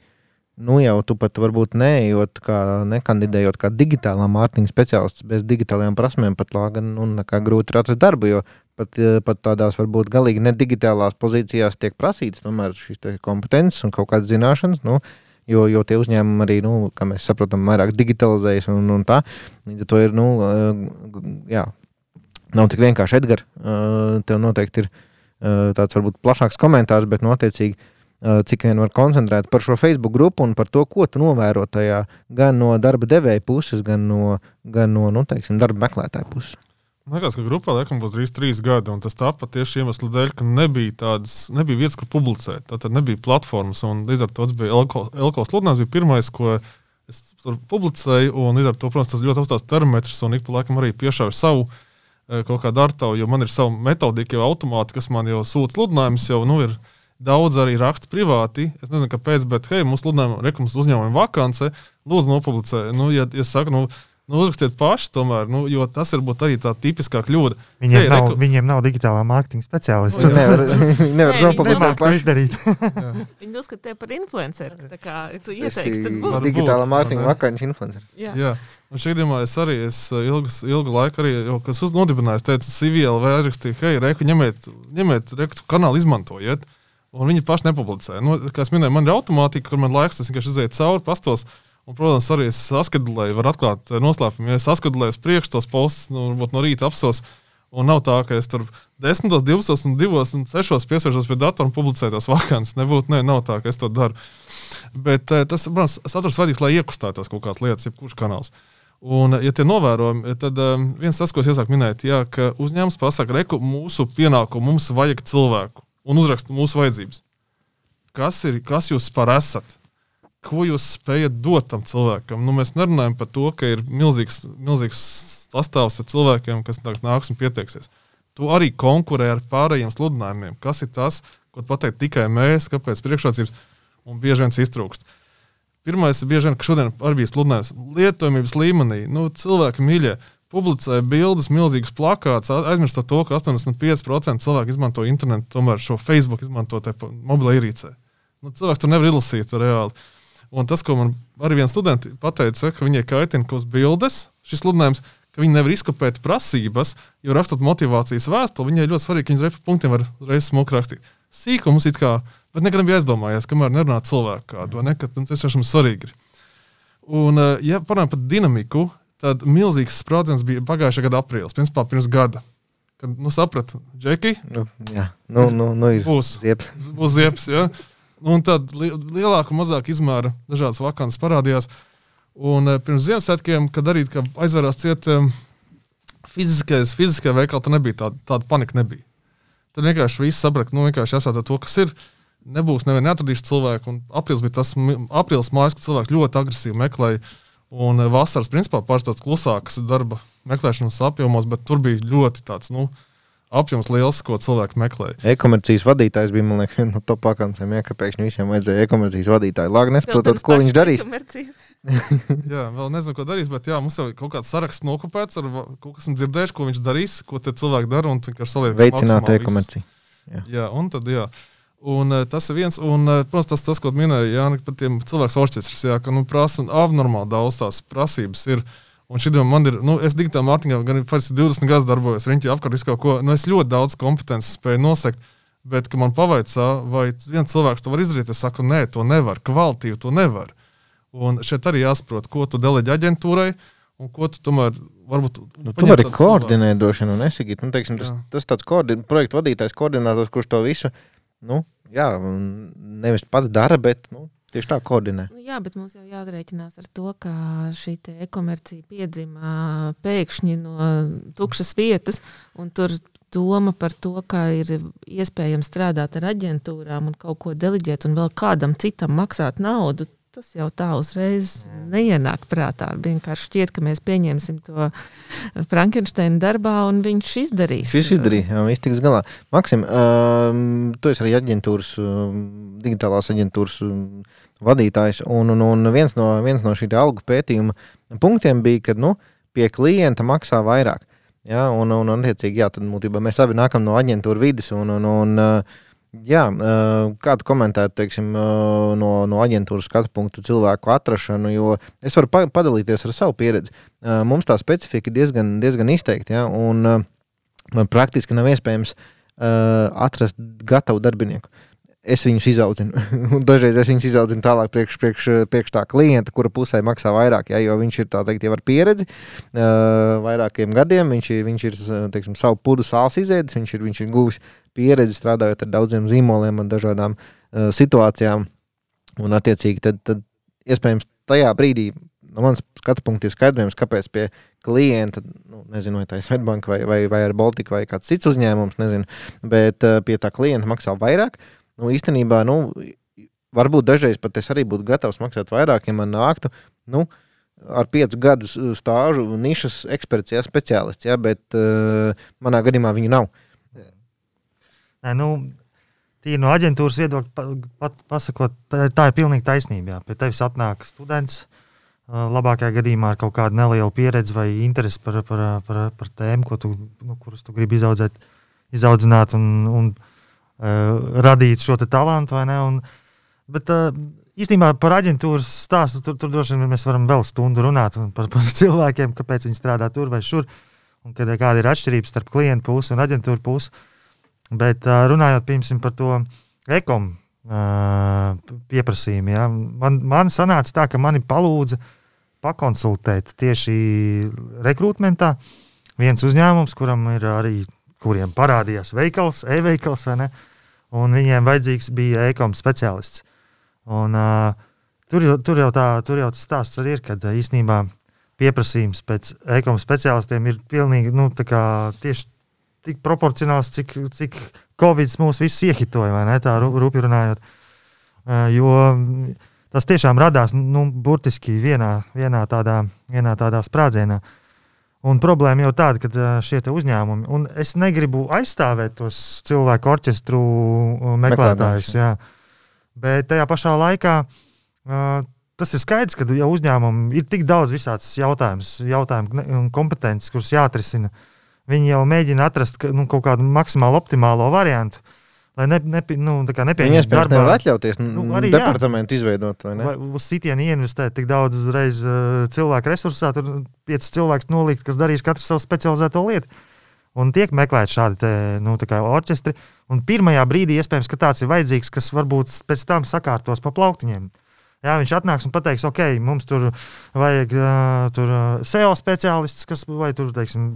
nu jau tu pat varbūt neejot, kā, nekandidējot kā digitālā mārketinga speciālists bez digitālajām prasmēm, pat lāgan nu, grūti atrast darbu, jo pat, eh, pat tādās varbūt galīgi nedigitālās pozīcijās tiek prasītas tomēr šīs kompetences un kaut kādas zināšanas. Nu, Jo, jo tie uzņēmumi arī, nu, kā mēs saprotam, vairāk digitalizējas un, un tā. Līdz ar to ir, nu, eh, jā, nav tik vienkārši Edgars. Eh, tev noteikti ir tāds varbūt plašāks komentārs, bet. Nu, cik vien var koncentrēt par šo Facebook grupu un par to, ko tu novēro tajā gan no darba devēja puses, gan no, gan no nu, teiksim, darba meklētāja puses. Man liekas, ka grupā laikam būs drīz trīs gadi, un tas tāpat tieši iemeslu dēļ, ka nebija tādas, nebija vietas, kur publicēt. Tad nebija platformas, un līdz ar to tas bija Elko sludinājums, bija pirmais, ko es publicēju, un līdz ar to, protams, tas ļoti augstās termometrs, un ik pa laikam arī piešāvu savu kaut kādu ar tavu, jo man ir sava metodika, jau automāti, kas man jau sūta sludinājumus, jau nu, ir Daudz arī raksta privāti. Es nezinu, kāpēc, bet, hei, mums sludinājuma reklāmas uzņēmuma vakance, lūdzu, nopublicē. Nu, ja, ja saka, nu, Nu, uzrakstiet paši, tomēr, nu, jo tas ir arī tā tipiskā kļūda. Viņiem, hey, nav, reku... viņiem nav digitālā mārketinga speciālista. Viņi nevar, nevar nopublicēt paši darīt. Viņi uzskata tevi par influenceru. Tā kā tu ieteiksi, tad būs. Digitālā mārketinga vakāņu influenceru. Jā. Jā. Un šī gadījumā es arī es ilgas, ilgu laiku, arī, jau, kas uznodibināju, teicu, CVL vai aizrakstīju, hei, reku, ņemiet, ņemiet reku kanālu, izmantojiet. Un viņi paši nepublicē. Nu, kā es minēju, man ir automātika, kur man laiks, tas vienkārši iziet cauri, pastos. Un, protams, arī es saskatulēju, var atklāt eh, noslēpumu. Ja es saskatulēju uz priekšu tos postus, nu, no rīta apsos. Un nav tā, ka es tur 10, 12, un 2, un 6 piesēžos pie datora un publicēju tās vakānas. Nebūtu, ne, nav tā, ka es to daru. Bet eh, tas, protams, saturs vajadzīgs, lai iekustētos kaut kādas lietas, jebkurš kanāls. Un, ja tie novērojumi, tad um, viens tas, ko es iesāku minēt, jā, ka uzņēmums pasaka, reku mūsu pienākumu, mums vajag cilvēku un uzraksta mūsu vajadzības. Kas ir, kas jūs par esat? ko jūs spējat dot tam cilvēkam. Nu, mēs nerunājam par to, ka ir milzīgs, milzīgs sastāvs ar cilvēkiem, kas nāks un pieteiksies. Tu arī konkurē ar pārējiem sludinājumiem. Kas ir tas, ko pateikt tikai mēs, kāpēc priekšrocības un bieži vien iztrūkst. Pirmais ir bieži vien, ka šodien arī bija sludinājums lietojamības līmenī. Nu, cilvēki mīļie publicēja bildes, milzīgas plakāts, aizmirstot to, ka 85% cilvēku izmanto internetu, tomēr šo Facebook izmanto mobilā ierīcē. Nu, cilvēks tur nevar izlasīt reāli. Un tas, ko man arī viens students pateica, ka viņai kaitina kaut kādas bildes, šis sludinājums, ka viņi nevar izkopēt prasības, jo rakstot motivācijas vēstuli, viņai ļoti svarīgi, ka viņas repu punktiem var reizes smuki rakstīt. Sīkums it kā, bet nekad nebija aizdomājies, kamēr nerunā cilvēku kādu, vai ne, ka tas tiešām svarīgi ir. Un, eh, ja parunājam par dinamiku, tad milzīgs sprādziens bija pagājušā gada aprīlis, principā pirms gada. Kad nu, sapratu, Džeki, nu, jā, nu, nu, nu ir būs ziepes. Būs ziepes ja? Un tad li lielāka un mazāka izmēra dažādas vakances parādījās. Un uh, pirms Ziemassvētkiem, kad arī aizvērās ciet fiziskais, fiziskajā veikalā, tad nebija tāda, tāda panika. Nebija. Tad vienkārši viss saprata, nu vienkārši jāsaka to, kas ir. Nebūs neviena neatradīšu cilvēku. Un aprils bija tas aprils mājas, kad cilvēki ļoti agresīvi meklēja. Un vasaras principā pāris tāds klusāks darba meklēšanas apjomos, bet tur bija ļoti tāds, nu, uh, apjoms liels, ko cilvēki meklē. E-komercijas vadītājs bija no nu, top pakāpiem, ja pēkšņi visiem vajadzēja e-komercijas vadītāju. Labi, nesaprotot, ko viņš darīs. jā, vēl nezinu, ko darīs, bet jā, mums jau ir kaut kāds saraksts nokopēts ar kaut kas, esam dzirdējuši, ko viņš darīs, ko tie cilvēki dara un vienkārši saliek. Veicināt e-komerciju. Jā. jā, un tad jā. Un, uh, tas ir viens, un, uh, protams, tas, tas ko minēja Jānis par tiem cilvēku orķestriem, jā, ka nu, prasa abnormāli daudz tās prasības. Ir, Un šī man ir, nu, es digitālā mārketingā gan 20 gadus darbojos, riņķi apkārt kaut ko. Nu, es ļoti daudz kompetences spēju nosegt, bet, kad man pavaicā, vai viens cilvēks to var izdarīt, es saku, nē, to nevar, kvalitīvi to nevar. Un šeit arī jāsaprot, ko tu deleģi aģentūrai. Un ko tu tomēr varbūt. Nu, tu vari koordinēt, droši vien, un nesakīt. Nu, teiksim, tas, jā. tas tāds koordin, projektu vadītājs, koordinators, kurš to visu, nu, jā, nevis pats dara, bet nu, Tieši tā, koordinē. Nu, jā, bet mums jau jāatreikinās ar to, ka šī e-komercija piedzima pēkšņi no tukšas vietas, un tur doma par to, ka ir iespējams strādāt ar aģentūrām un kaut ko deleģēt, un vēl kādam citam maksāt naudu. Tas jau tā uzreiz neienāk prātā. Vienkārši šķiet, ka mēs pieņemsim to Frankensteina darbā, un viņš izdarīs. Viņš izdarīja, jā, viņš tiks galā. Maksim, uh, tu esi arī aģentūras, uh, digitālās aģentūras uh, vadītājs, un, un, un viens no, viens no šī algu pētījuma punktiem bija, ka nu, pie klienta maksā vairāk. Ja, un, un, un, attiecīgi, jā, tad mūtībā mēs abi nākam no aģentūra vidas, un, un, un uh, Jā, kādu komentētu teiksim, no, no aģentūras skatu punktu cilvēku atrašanu, jo es varu padalīties ar savu pieredzi. Mums tā specifika ir diezgan, diezgan izteikta, ja, un man praktiski nav iespējams atrast gatavu darbinieku es viņus izaudzinu. Dažreiz es viņus izaudzinu tālāk priekš, priekš, priekš tā klienta, kura pusē maksā vairāk, ja, jo viņš ir teikt, jau ar pieredzi vairākiem gadiem. Viņš, viņš ir teiksim, savu pudu sāls izēdis, viņš ir, viņš ir guvis pieredzi strādājot ar daudziem zīmoliem un dažādām uh, situācijām. Un, attiecīgi, tad, tad iespējams tajā brīdī no manas skatu punkta ir skaidrojums, kāpēc pie klienta, nu, nezinu, vai tā ir Svetbanka vai, vai, vai ar Baltiku vai kāds cits uzņēmums, nezinu, bet uh, pie tā klienta maksā vairāk. Uh, nu, īstenībā, nu, varbūt dažreiz pat es arī būtu gatavs maksāt vairāk, ja man nāktu. Nu, Ar piecu gadu stāžu, nišas eksperts, jā, speciālists, jā, bet uh, manā gadījumā viņu nav. Nē, nu, tīri no aģentūras viedokļa, pa, pat, pasakot, tā, tā ir pilnīgi taisnība. Jā. Pie tevis atnāk students, labākajā gadījumā ar kaut kādu nelielu pieredzi vai interesi par, par, par, par tēmu, tu, nu, kurus tu gribi izaudzēt, izaudzināt un, un uh, radīt šo talantu. Un, bet, uh, īstenībā par aģentūras stāstu tur, tur droši vien mēs varam vēl stundu runāt par, par cilvēkiem, kāpēc viņi strādā tur vai šur. Un kāda ir atšķirība starp klientu pusi un aģentūru pusi. Bet runājot par to ekonomiku pieprasījumu, ja, man, man sanāca tā, ka mani palūdza pakonsultēt tieši rekrutmentā. Viens uzņēmums, kuram ir arī kuriem parādījās veikals, e-veikals, un viņiem vajadzīgs bija e-koms speciālists. Un, uh, tur, jau, tur, jau tā, tur jau tas stāsts arī ir, kad īstenībā pieprasījums pēc e-koms speciālistiem ir pilnīgi nu, tieši tik proporcionāls, cik, cik Covid mūs visus iehitoja, vai ne? Tā rūpīgi runājot. Jo tas tiešām radās nu, burtiski vienā, vienā, tādā, vienā tādā sprādzienā. Un problēma jau tāda, ka šie uzņēmumi, un es negribu aizstāvēt tos cilvēku orķestru meklētājus, jā, bet tajā pašā laikā uh, tas ir skaidrs, ka ja uzņēmumam ir tik daudz visādas jautājumus, jautājumu un kompetences, kuras jāatrisina. Uh, Viņi jau mēģina atrast nu, kaut kādu maksimāli optimālo variantu. Lai ne, ne, nu, nepieņemtu Viņi iespējams nevar atļauties nu, arī, departamentu jā. izveidot. Vai, vai uz sitienu investēt tik daudz uzreiz uh, cilvēku resursā, tur piecus cilvēkus nolikt, kas darīs katru savu specializēto lietu. Un tiek meklēti šādi te, nu, orķestri. Un pirmajā brīdī iespējams, ka tāds ir vajadzīgs, kas varbūt pēc tam sakārtos pa plauktiņiem. Jā, viņš atnāks un pateiks, ok, mums tur vajag uh, tur, uh, SEO speciālists, kas vai tur, teiksim,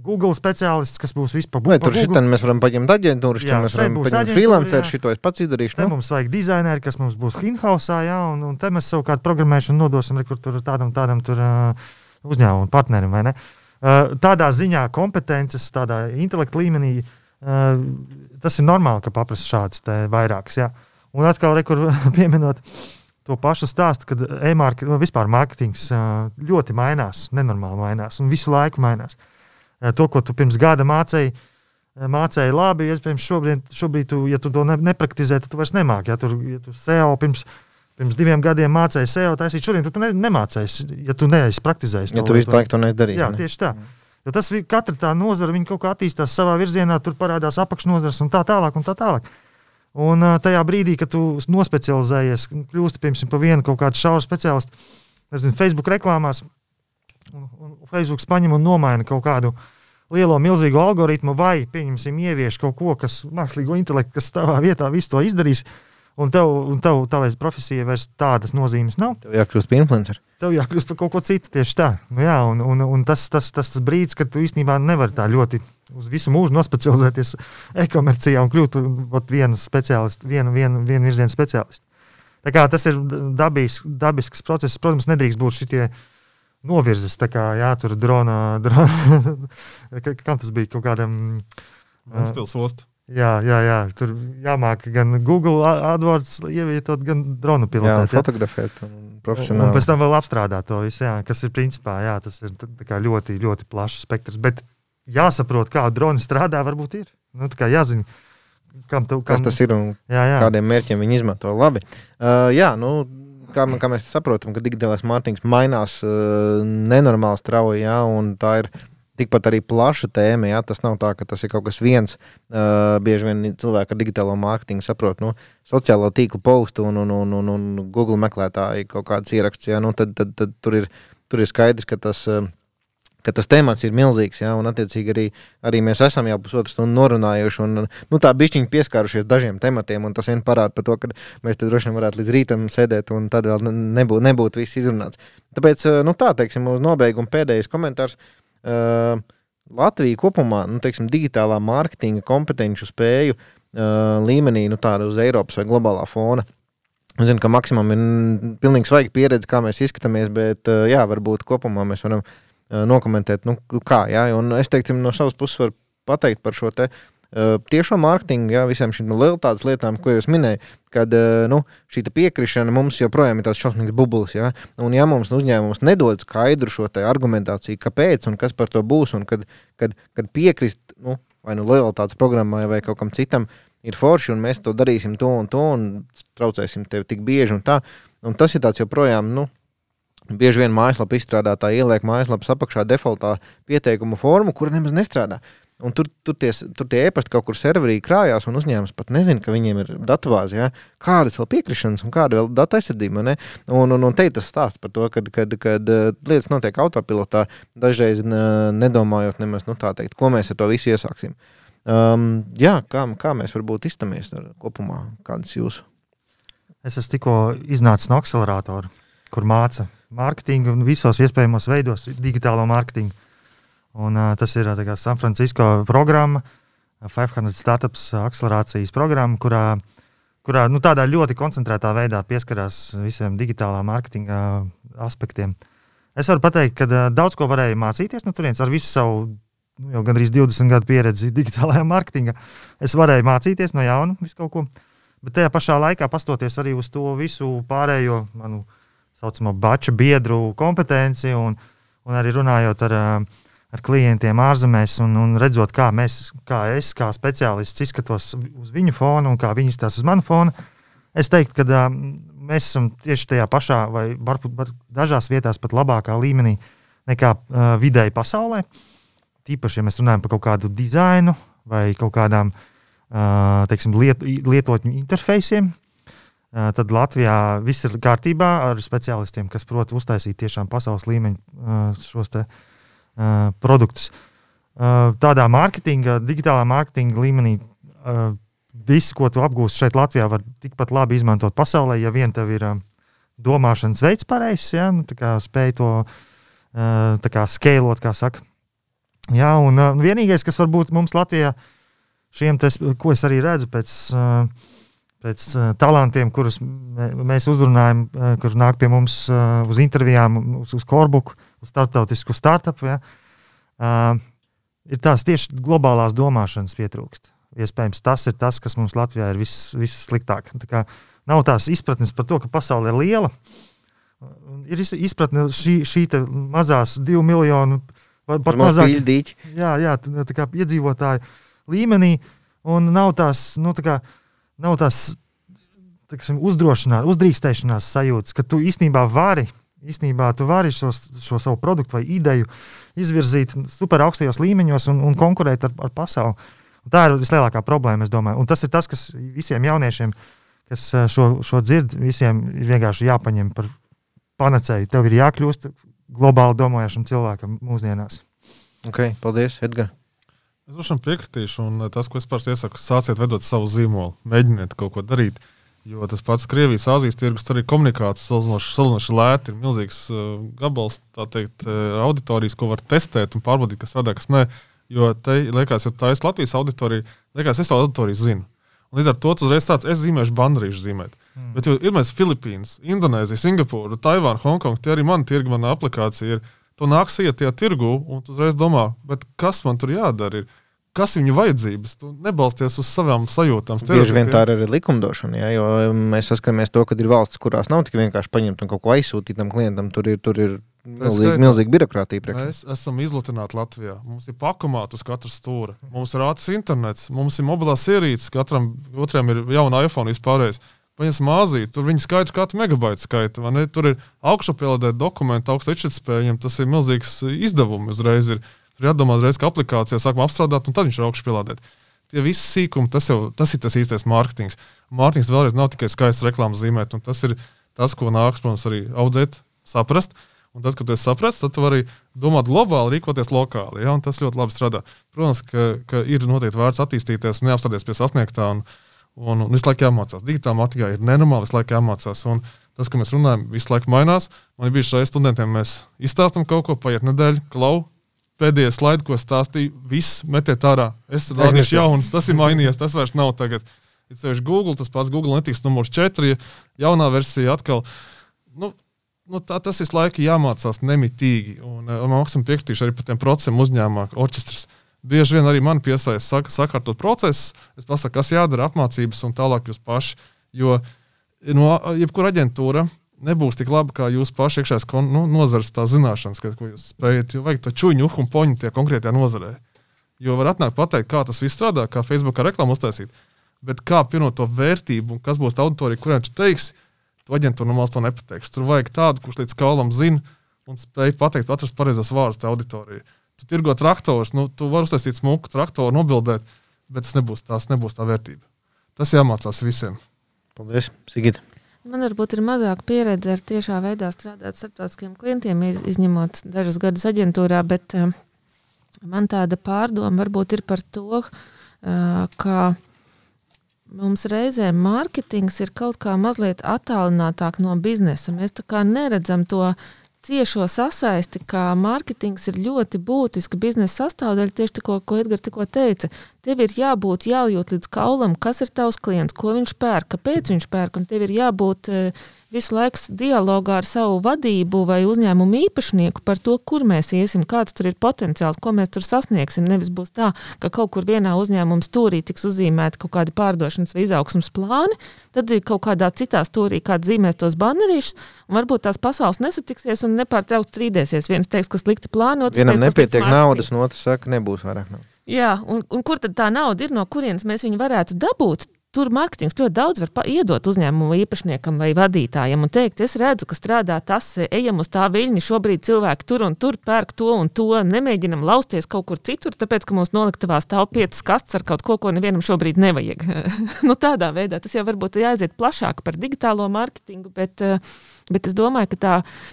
Google speciālists, kas būs vispār Vai tur šitam mēs varam paņemt aģentūru, šeit mēs varam paņemt freelanceru, šito es pats izdarīšu. Nu? Mums vajag dizaineri, kas mums būs in-house, jā, un, un te mēs savukārt programmēšanu nodosim kur tur tādam, tādam tur, uh, uzņēmumu partnerim? Uh, tādā ziņā kompetences, tādā intelektu līmenī, uh, tas ir normāli, ka paprasa šādas vairākas, jā. Un atkal, rekur pieminot, to pašu stāstu, kad e-mārketings, nu, vispār mārketings ļoti mainās, nenormāli mainās un visu laiku mainās. Uh, to, ko tu pirms gada mācīji. Mācēji labi, iespējams, šobrīd, šobrīd tu, ja tu to ne, nepraktizē, tad tu vairs nemāki. Ja tu, ja tu SEO pirms, pirms diviem gadiem mācīji SEO taisīt, šodien tu ne, nemācīsi, ja tu neesi praktizējis. Ja tu visu laiku to neesi darījis. Jā, ne? tieši tā. Jo tas katra tā nozara, viņa kaut kā attīstās savā virzienā, tur parādās apakšnodarbs un tā tālāk. Un tā tālāk. Un tajā brīdī, kad tu nospecializējies, kļūsti piemēram par vienu kaut kādu šauru speciālistu, nezinu, Facebook reklāmās, un, un Facebook paņem un nomaina kaut kādu lielo, milzīgu algoritmu, vai, pieņemsim, ievieš kaut ko, kas mākslīgo intelektu, kas tavā vietā visu to izdarīs. Un tev, un tev tavai profesijai vairs tādas nozīmes nav. Tev jākļūst par influenceru. Tev jākļūst par kaut ko citu tieši tā. Nu, jā, un, un, un tas, tas, tas, tas brīdis, kad tu īstenībā nevari tā ļoti uz visu mūžu nospecializēties e-komercijā un kļūt par vienu speciālistu, vienu, vienu, vienu virzienu speciālistu. Tā kā tas ir dabisks, dabisks process. Protams, nedrīkst būt šitie uh, novirzes. Kā, jā, tur drona, drona kam tas bija kaut kādam. Ventspils ostu. Jā, jā, jā, tur jāmāk gan Google AdWords ievietot, gan dronu pilotēt. Jā, fotografēt. Profesionāli. Un pēc tam vēl apstrādāt to visu, jā, kas ir principā jā, tas ir ļoti, ļoti plašs spektrs. Bet jāsaprot, kā droni strādā, varbūt ir. Nu, jāzina, kam tu, kam... kas tas ir un jā, jā. kādiem mērķiem viņi izmanto. Labi. Uh, jā, nu, kā, kā mēs saprotam, ka digitālais mārketings mainās uh, nenormāli strauji, ja, un tā ir tikpat arī plaša tēma. Ja? Tas nav tā, ka tas ir kaut kas viens. Uh, bieži vien cilvēki ar digitālo mārketingu saprot nu, sociālo tīklu postu un, un, un, un, un Google meklētāju kaut kādas ierakstus. Ja? Nu, tad, tad, tad tur, ir, tur ir skaidrs, ka tas. Uh, ka tas temats ir milzīgs, ja, un attiecīgi arī, arī mēs esam jau pusotru stundu norunājuši, un nu, tā bišķiņi pieskārušies dažiem tematiem, tas vien parāda par to, ka mēs te droši vien varētu līdz rītam sēdēt, un tad vēl nebūtu nebūt viss izrunāts. Tāpēc, nu tā, teiksim, uz nobeigumu pēdējais komentārs. Uh, Latvija kopumā, nu, teiksim, digitālā mārketinga kompetenci spēju uh, līmenī, nu, tāda uz Eiropas vai globālā fona. Es zinu, ka maksimum ir pilnīgi svaiga pieredze, kā mēs izskatāmies, bet, uh, jā, varbūt kopumā mēs varam uh, nokomentēt, nu, kā. Jā, un es teiktu, no savas puses varu pateikt par šo te. Tiešo mārketingu, jā, visām šīm lielātām lietām, ko jūs minējāt, kad nu, šī piekrišana mums joprojām ir tāds šausmīgs bublis. Jā, un ja mums uzņēmums nedod skaidru šo argumentāciju, kāpēc un kas par to būs, un kad, kad, kad piekrist nu, vai nu lojalitātes programmai vai kaut kam citam, ir forši, un mēs to darīsim to un to, un traucēsim tevi tik bieži un tā. Un tas ir tāds joprojām, nu, bieži vien mājaslapa izstrādātāji ieliek mājaslapas apakšā defaultā pieteikumu formu, kura nemaz nestrādā. Un tur, tur, tie, tur tie e-pasti kaut kur serverī krājās, un uzņēmums pat nezina, ka viņiem ir datubāze. Ja? Kādas vēl piekrišanas un kāda vēl datu aizsardzība. Ne? Un, un, un te ir tas stāsts par to, ka, kad, kad uh, lietas notiek autopilotā, dažreiz nedomājot nemaz, nu, teikt, ko mēs ar to visu iesāksim. Um, jā, kā, kā mēs varbūt iztamies kopumā, kādas jūsu? Es esmu tikko iznācis no akceleratora, kur māca mārketingu un visos iespējamos veidos digitālo mārketingu. Un, uh, tas ir uh, San Francisco programma, 500 startups akcelerācijas programma, kurā, kurā nu, tādā ļoti koncentrētā veidā pieskarās visiem digitālā mārketinga aspektiem. Es varu pateikt, ka uh, daudz ko varēja mācīties no turienes ar visu savu nu, jau gandrīz 20 gadu pieredzi digitālajā mārketingā. Es varēju mācīties no jauna visu kaut ko. Bet tajā pašā laikā, pastoties arī uz to visu pārējo manu tā saucamo baču biedru kompetenci un, un arī runājot ar uh, ar klientiem ārzemēs un, un redzot, kā, mēs, kā es, kā speciālists, izskatos uz viņu fona un kā viņi izskatās uz manu fona. Es teiktu, ka uh, mēs esam tieši tajā pašā, vai varbūt var, dažās vietās pat labākā līmenī nekā uh, vidēji pasaulē. Tīpaši, ja mēs runājam par kaut kādu dizainu vai kaut kādām uh, teiksim, liet, lietotņu interfejsiem, uh, tad Latvijā viss ir kārtībā ar speciālistiem, kas prot uztaisīt tiešām pasaules līmeņa šos te, produktus. Tādā mārketinga, digitālā mārketinga līmenī visu, ko tu apgūsi šeit, Latvijā, var tikpat labi izmantot pasaulē, ja vien tev ir domāšanas veids pareizs, ja, nu, spēj to uh, skalot, kā saka. Jā, un vienīgais, kas varbūt mums Latvijā, šiem, tes, ko es arī redzu pēc, uh, pēc uh, talantiem, kurus mēs uzrunājam, uh, kur nāk pie mums uh, uz intervijām, uz, uz Korbuku, uh, uz starptautisku startupu, ja, uh, ir tās tieši globālās domāšanas pietrūkst. Iespējams, tas ir tas, kas mums Latvijā ir viss, viss sliktāk. Tā nav tās izpratnes par to, ka pasaule ir liela. Ir izpratne šī, šī mazās divu miljonu, pat mazāk jā, jā, tā kā iedzīvotāju līmenī, un nav tās, nu, tā kā, nav tās tiksim, uzdrīkstēšanās sajūtas, ka tu īstenībā vari Īsnībā tu vari šo, šo savu produktu vai ideju izvirzīt super augstajos līmeņos un, un konkurēt ar, ar pasauli. Un tā ir vislielākā problēma, es domāju. Un tas ir tas, kas visiem jauniešiem, kas eh, šo, šo dzird, visiem ir vienkārši jāpaņem par panacēju. Tev ir jākļūst globāli domājošam cilvēkam mūsdienās. Ok, paldies, Edgars. Es droši vien piekritīšu, un tas, ko es parasti iesaku, sāciet veidot savu zīmolu, mēģiniet kaut ko darīt. Jo tas pats Krievijas, Azijas tirgus, tur arī komunikācija salīdzinoši lēta. Ir milzīgs uh, gabals, teikt, uh, auditorijas, ko var testēt un pārbaudīt, kas strādā, kas nē. Jo te liekas, ja tā ir Latvijas auditorija, liekas, es to auditoriju zinu. Un līdz ar to uzreiz tāds, es zīmēšu bandrīšu zīmēt. Mm. Bet, jo ir mēs Filipīnas, Indonēzija, Singapūra, Taivāna, Hongkonga, tie arī mani tirgi, mana aplikācija ir. To nāks iet tajā tirgu, un tu uzreiz domā, kas man tur jādara. Ir kas viņu vajadzības. Tu nebalsties uz savām sajūtām. Bieži vien tā ir arī likumdošana, ja, jo mēs saskaramies to, ka ir valsts, kurās nav tik vienkārši paņemt un kaut ko aizsūtīt tam klientam. Tur ir, tur ir milzīga, milzīga birokrātija. Priekšā. Mēs esam izlutināti Latvijā. Mums ir pakomāti uz katra stūra. Mums ir ātrs internets, mums ir mobilās ierīces, katram otram ir jauna iPhone vispārējais. Paņemsim māzīti, tur viņi skaita katru megabaitu skaitu. Tur ir augšupielādēt dokumentu, augstu izšķirtspējiem. Tas ir milzīgs izdevums uzreiz. Ir Tur jādomā uzreiz, ka aplikācijā sākam apstrādāt, un tad viņš ir augšup pielādēt. Tie visi sīkumi, tas, jau, tas ir tas īstais mārketings. Mārketings vēlreiz nav tikai skaists reklāmas zīmēt, un tas ir tas, ko nāks, protams, arī audzēt, saprast. Un tad, kad tu saprati, tad tu vari domāt globāli, rīkoties lokāli. Ja? Tas ļoti labi strādā. Protams, ka, ka ir noteikti vērts attīstīties, neapstāties pie sasniegtā. Un, un, un visu laiku jāmācās. Digitālā matikā ir nenormāli, visu laiku jāmācās. Un tas, ko mēs runājam, visu laiku mainās. Man ir bijuši reizes studentiem, mēs izstāstām kaut ko, paiet nedēļa, klau, pēdējie slaidi, ko stāstīju, viss metiet ārā. Es rādīšu jaunas, tas ir mainījies, tas vairs nav tagad. Ir ceļš Google, tas pats Google netiks numurs 4, jaunā versija atkal. Nu, nu, tā, tas visu laiku jāmācās nemitīgi. Un, un eh, mākslinieks piekritīšu arī par tiem procesiem uzņēmumā, orķestris. Bieži vien arī man piesaista sak, sakārtot procesus, es pasaku, kas jādara, apmācības un tālāk jūs paši. Jo no jebkura aģentūra nebūs tik labi, kā jūsu pašu iekšējās nu, nozares zināšanas, ka, ko jūs spējat. Jo vajag to čūņu, uhu un poņu tie konkrētajā nozarē. Jo var atnākt pateikt, kā tas viss strādā, kā Facebookā reklāmu uztaisīt. Bet kā pievienot to vērtību, un kas būs tā auditorija, kuriem tu teiksi, tu aģentūra normāli to nepateiks. Tur vajag tādu, kurš līdz kaulam zina un spēj pateikt, atrast pareizos vārdus tajā auditorijā. Tu tirgo traktorus, nu, tu vari uztaisīt smuku traktoru, nobildēt, bet tas nebūs, tās nebūs tā vērtība. Tas jāmācās visiem. Paldies, Sigita. Man varbūt ir mazāk pieredze ar tiešā veidā strādāt ar starptautiskiem klientiem, iz, izņemot dažas gadus aģentūrā, bet uh, man tāda pārdoma varbūt ir par to, uh, ka mums reizēm mārketings ir kaut kā mazliet attālinātāk no biznesa. Mēs tā kā neredzam to ciešo sasaisti, ka mārketings ir ļoti būtiska biznesa sastāvdaļa. Tieši tā, ko, Edgars tikko teica, tev ir jābūt jājūt līdz kaulam, kas ir tavs klients, ko viņš pērk, kāpēc viņš pērk, un tev ir jābūt uh, visu laiku dialogā ar savu vadību vai uzņēmumu īpašnieku par to, kur mēs iesim, kāds tur ir potenciāls, ko mēs tur sasniegsim. Nevis būs tā, ka kaut kur vienā uzņēmuma stūrī tiks uzzīmēti kaut kādi pārdošanas vai izaugsmas plāni, tad kaut kādā citā stūrī kāds zīmēs tos banerīšus, un varbūt tās pasaules nesatiksies un nepārtraukti strīdēsies. Viens teiks, ka slikti plānot, vienam teiks, nepietiek naudas, un otrs saka, nebūs vairāk naudas. Jā, un, un kur tad tā nauda ir, no kurienes mēs viņu varētu dabūt? Tur mārketings ļoti daudz var iedot uzņēmumu īpašniekam vai vadītājam un teikt, es redzu, ka strādā tas, ejam uz tā viļņa, šobrīd cilvēki tur un tur pērk to un to, nemēģinam lausties kaut kur citur, tāpēc, ka mums noliktavā stāv piecas kastes ar kaut ko, ko nevienam šobrīd nevajag. nu, tādā veidā tas jau varbūt jāaiziet plašāk par digitālo mārketingu, bet, bet es domāju, ka tā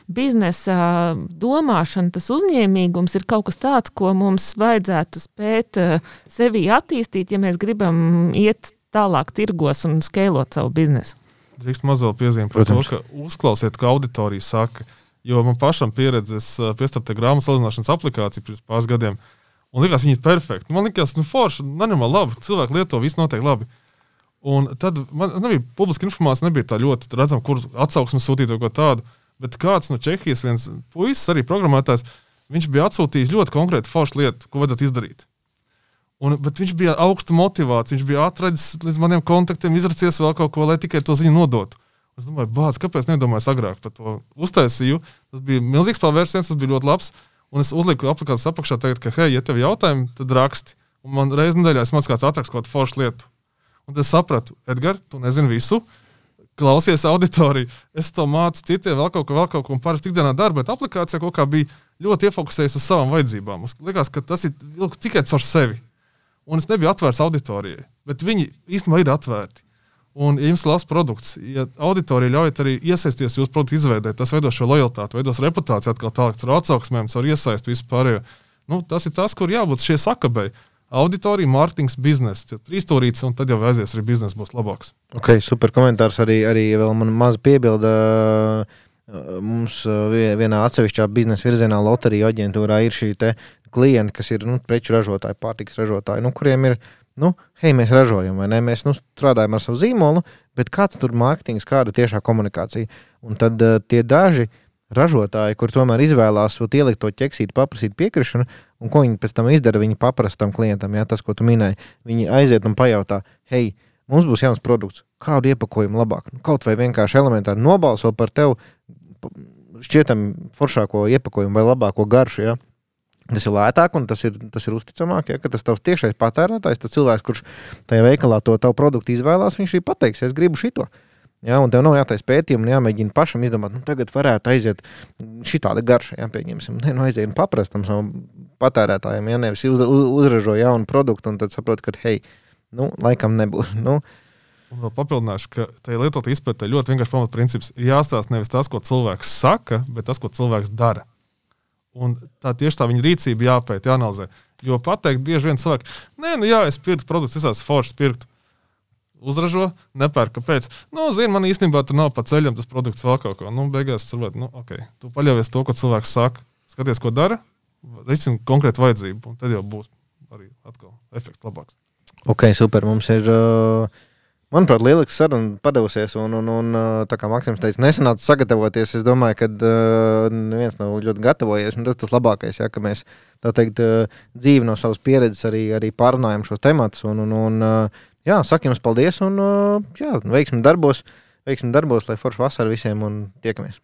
biznesa domāšana, tas uzņēmīgums ir kaut kas tāds, ko mums vajadzētu spēt sevi attīstīt, ja mēs gribam iet tālāk tirgos un skalot savu biznesu. Drīkst mazo piezīmi par Protams. to, ka uzklausiet, ko auditorija saka. Jo man pašam pieredzes piestāvja grāmatu salīdzināšanas aplikācija pirms pāris gadiem. Un likās, viņi ir perfekti. Man liekas, nu, forši, nenormāli labi. Cilvēki lieto visu noteikti labi. Un tad man nebija publiska informācija, nebija tā ļoti redzama, kur atsauksmes sūtīt kaut ko tādu. Bet kāds no Čehijas, viens puisis, arī programmētājs, viņš bija atsūtījis ļoti konkrētu foršu lietu, ko vajadzētu izdarīt. Un, bet viņš bija augstu motivāts, viņš bija atradzis līdz maniem kontaktiem, izracies vēl kaut ko, lai tikai to ziņu nodotu. Es domāju, bāc, kāpēc nedomāju agrāk par to? Uztaisīju, tas bija milzīgs pavērsiens, tas bija ļoti labs. Un es uzliku aplikācijas apakšā, teikt, ka, hei, ja tev ir jautājumi, tad raksti. Un man reizē nedēļā es mācījos, kāds atrakst kaut kādu foršu lietu. Un tad es sapratu, Edgars, tu nezini visu. Klausies auditoriju, es to mācu citiem, vēl kaut ko, vēl kaut ko, un parasti ikdienā daru, bet aplikācijā kaut kā bija ļoti iefokusējies uz savām vajadzībām. Man liekas, ka tas ir tikai caur sevi un es nebiju atvērts auditorijai, bet viņi īstenībā ir atvērti. Un, ja jums ir labs produkts, ja auditorija ļaujat arī iesaistīties jūsu produktu izveidē, tas veido šo lojalitāti, veidos reputāciju, atkal tālāk ar atsauksmēm, ar iesaistu vispār. Nu, tas ir tas, kur jābūt šie sakabei. Auditorija, mārketings, biznesa. Trīs stūrītes, un tad jau aizies arī biznesa būs labāks. Ok, super komentārs. Arī, arī vēl man maz piebilda. Mums vienā atsevišķā biznesa virzienā, loteriju aģentūrā, ir šī klienti, kas ir nu, preču ražotāji, pārtikas ražotāji, nu, kuriem ir, nu, hei, mēs ražojam, vai ne? Mēs nu, strādājam ar savu zīmolu, bet kāds tur mārketings, kāda tiešā komunikācija. Un tad uh, tie daži ražotāji, kur tomēr izvēlās ielikt to ķeksīti, paprasīt piekrišanu, un ko viņi pēc tam izdara, viņi paprasta tam klientam, ja tas, ko tu minēji, viņi aiziet un pajautā, hei, mums būs jauns produkts, kādu iepakojumu labāk. Nu, kaut vai vienkārši elementāri nobalso par tevi šķietam foršāko iepakojumu vai labāko garšu. Ja? Tas ir lētāk un tas ir, tas ir uzticamāk. Ja, tas tavs tiešais patērētājs, tas cilvēks, kurš tajā veikalā to tavu produktu izvēlās, viņš arī pateiks, es gribu šito. Ja, un tev nav jātaisa pētījumi, un jāmēģina pašam izdomāt, nu, tagad varētu aiziet šāda garša, ja pieņemsim. Ne, nu, aiziet un paprastam savam patērētājam, ja nevis uz, uz, uzražo jaunu produktu, un tad saprot, ka, hei, nu, laikam nebūs. Nu, Un vēl papildināšu, ka tajā lietotā izpētē ļoti vienkārši pamatprincips ir jāstāsta nevis tas, ko cilvēks saka, bet tas, ko cilvēks dara. Un tā tieši tā viņa rīcība jāpēta, jāanalizē. Jo pateikt, bieži vien cilvēki, nē, nu jā, es pirktu produktus, es esmu foršs pirkt. Uzražo, nepērk, kāpēc. Nu, zini, man īstenībā tur nav pa ceļam tas produkts vēl kaut ko. Nu, beigās cilvēki, nu, ok, tu paļaujies to, ko cilvēks saka. Skaties, ko dara, risina konkrētu vajadzību, un tad jau būs arī atkal efekts labāks. Ok, super. Mums ir. Uh Manuprāt, lielisks saruna padevusies. Un, un, un, tā kā Maksims teica, nesanāca sagatavoties. Es domāju, ka uh, neviens nav ļoti gatavojies. Tas tas labākais, ja, ka mēs teikt, uh, dzīvi no savas pieredzes arī, arī pārunājam šos tematus. Un, un, un, uh, jā, saku jums paldies un uh, jā, veiksmi darbos, veiksmi darbos, lai forši vasara visiem un tiekamies!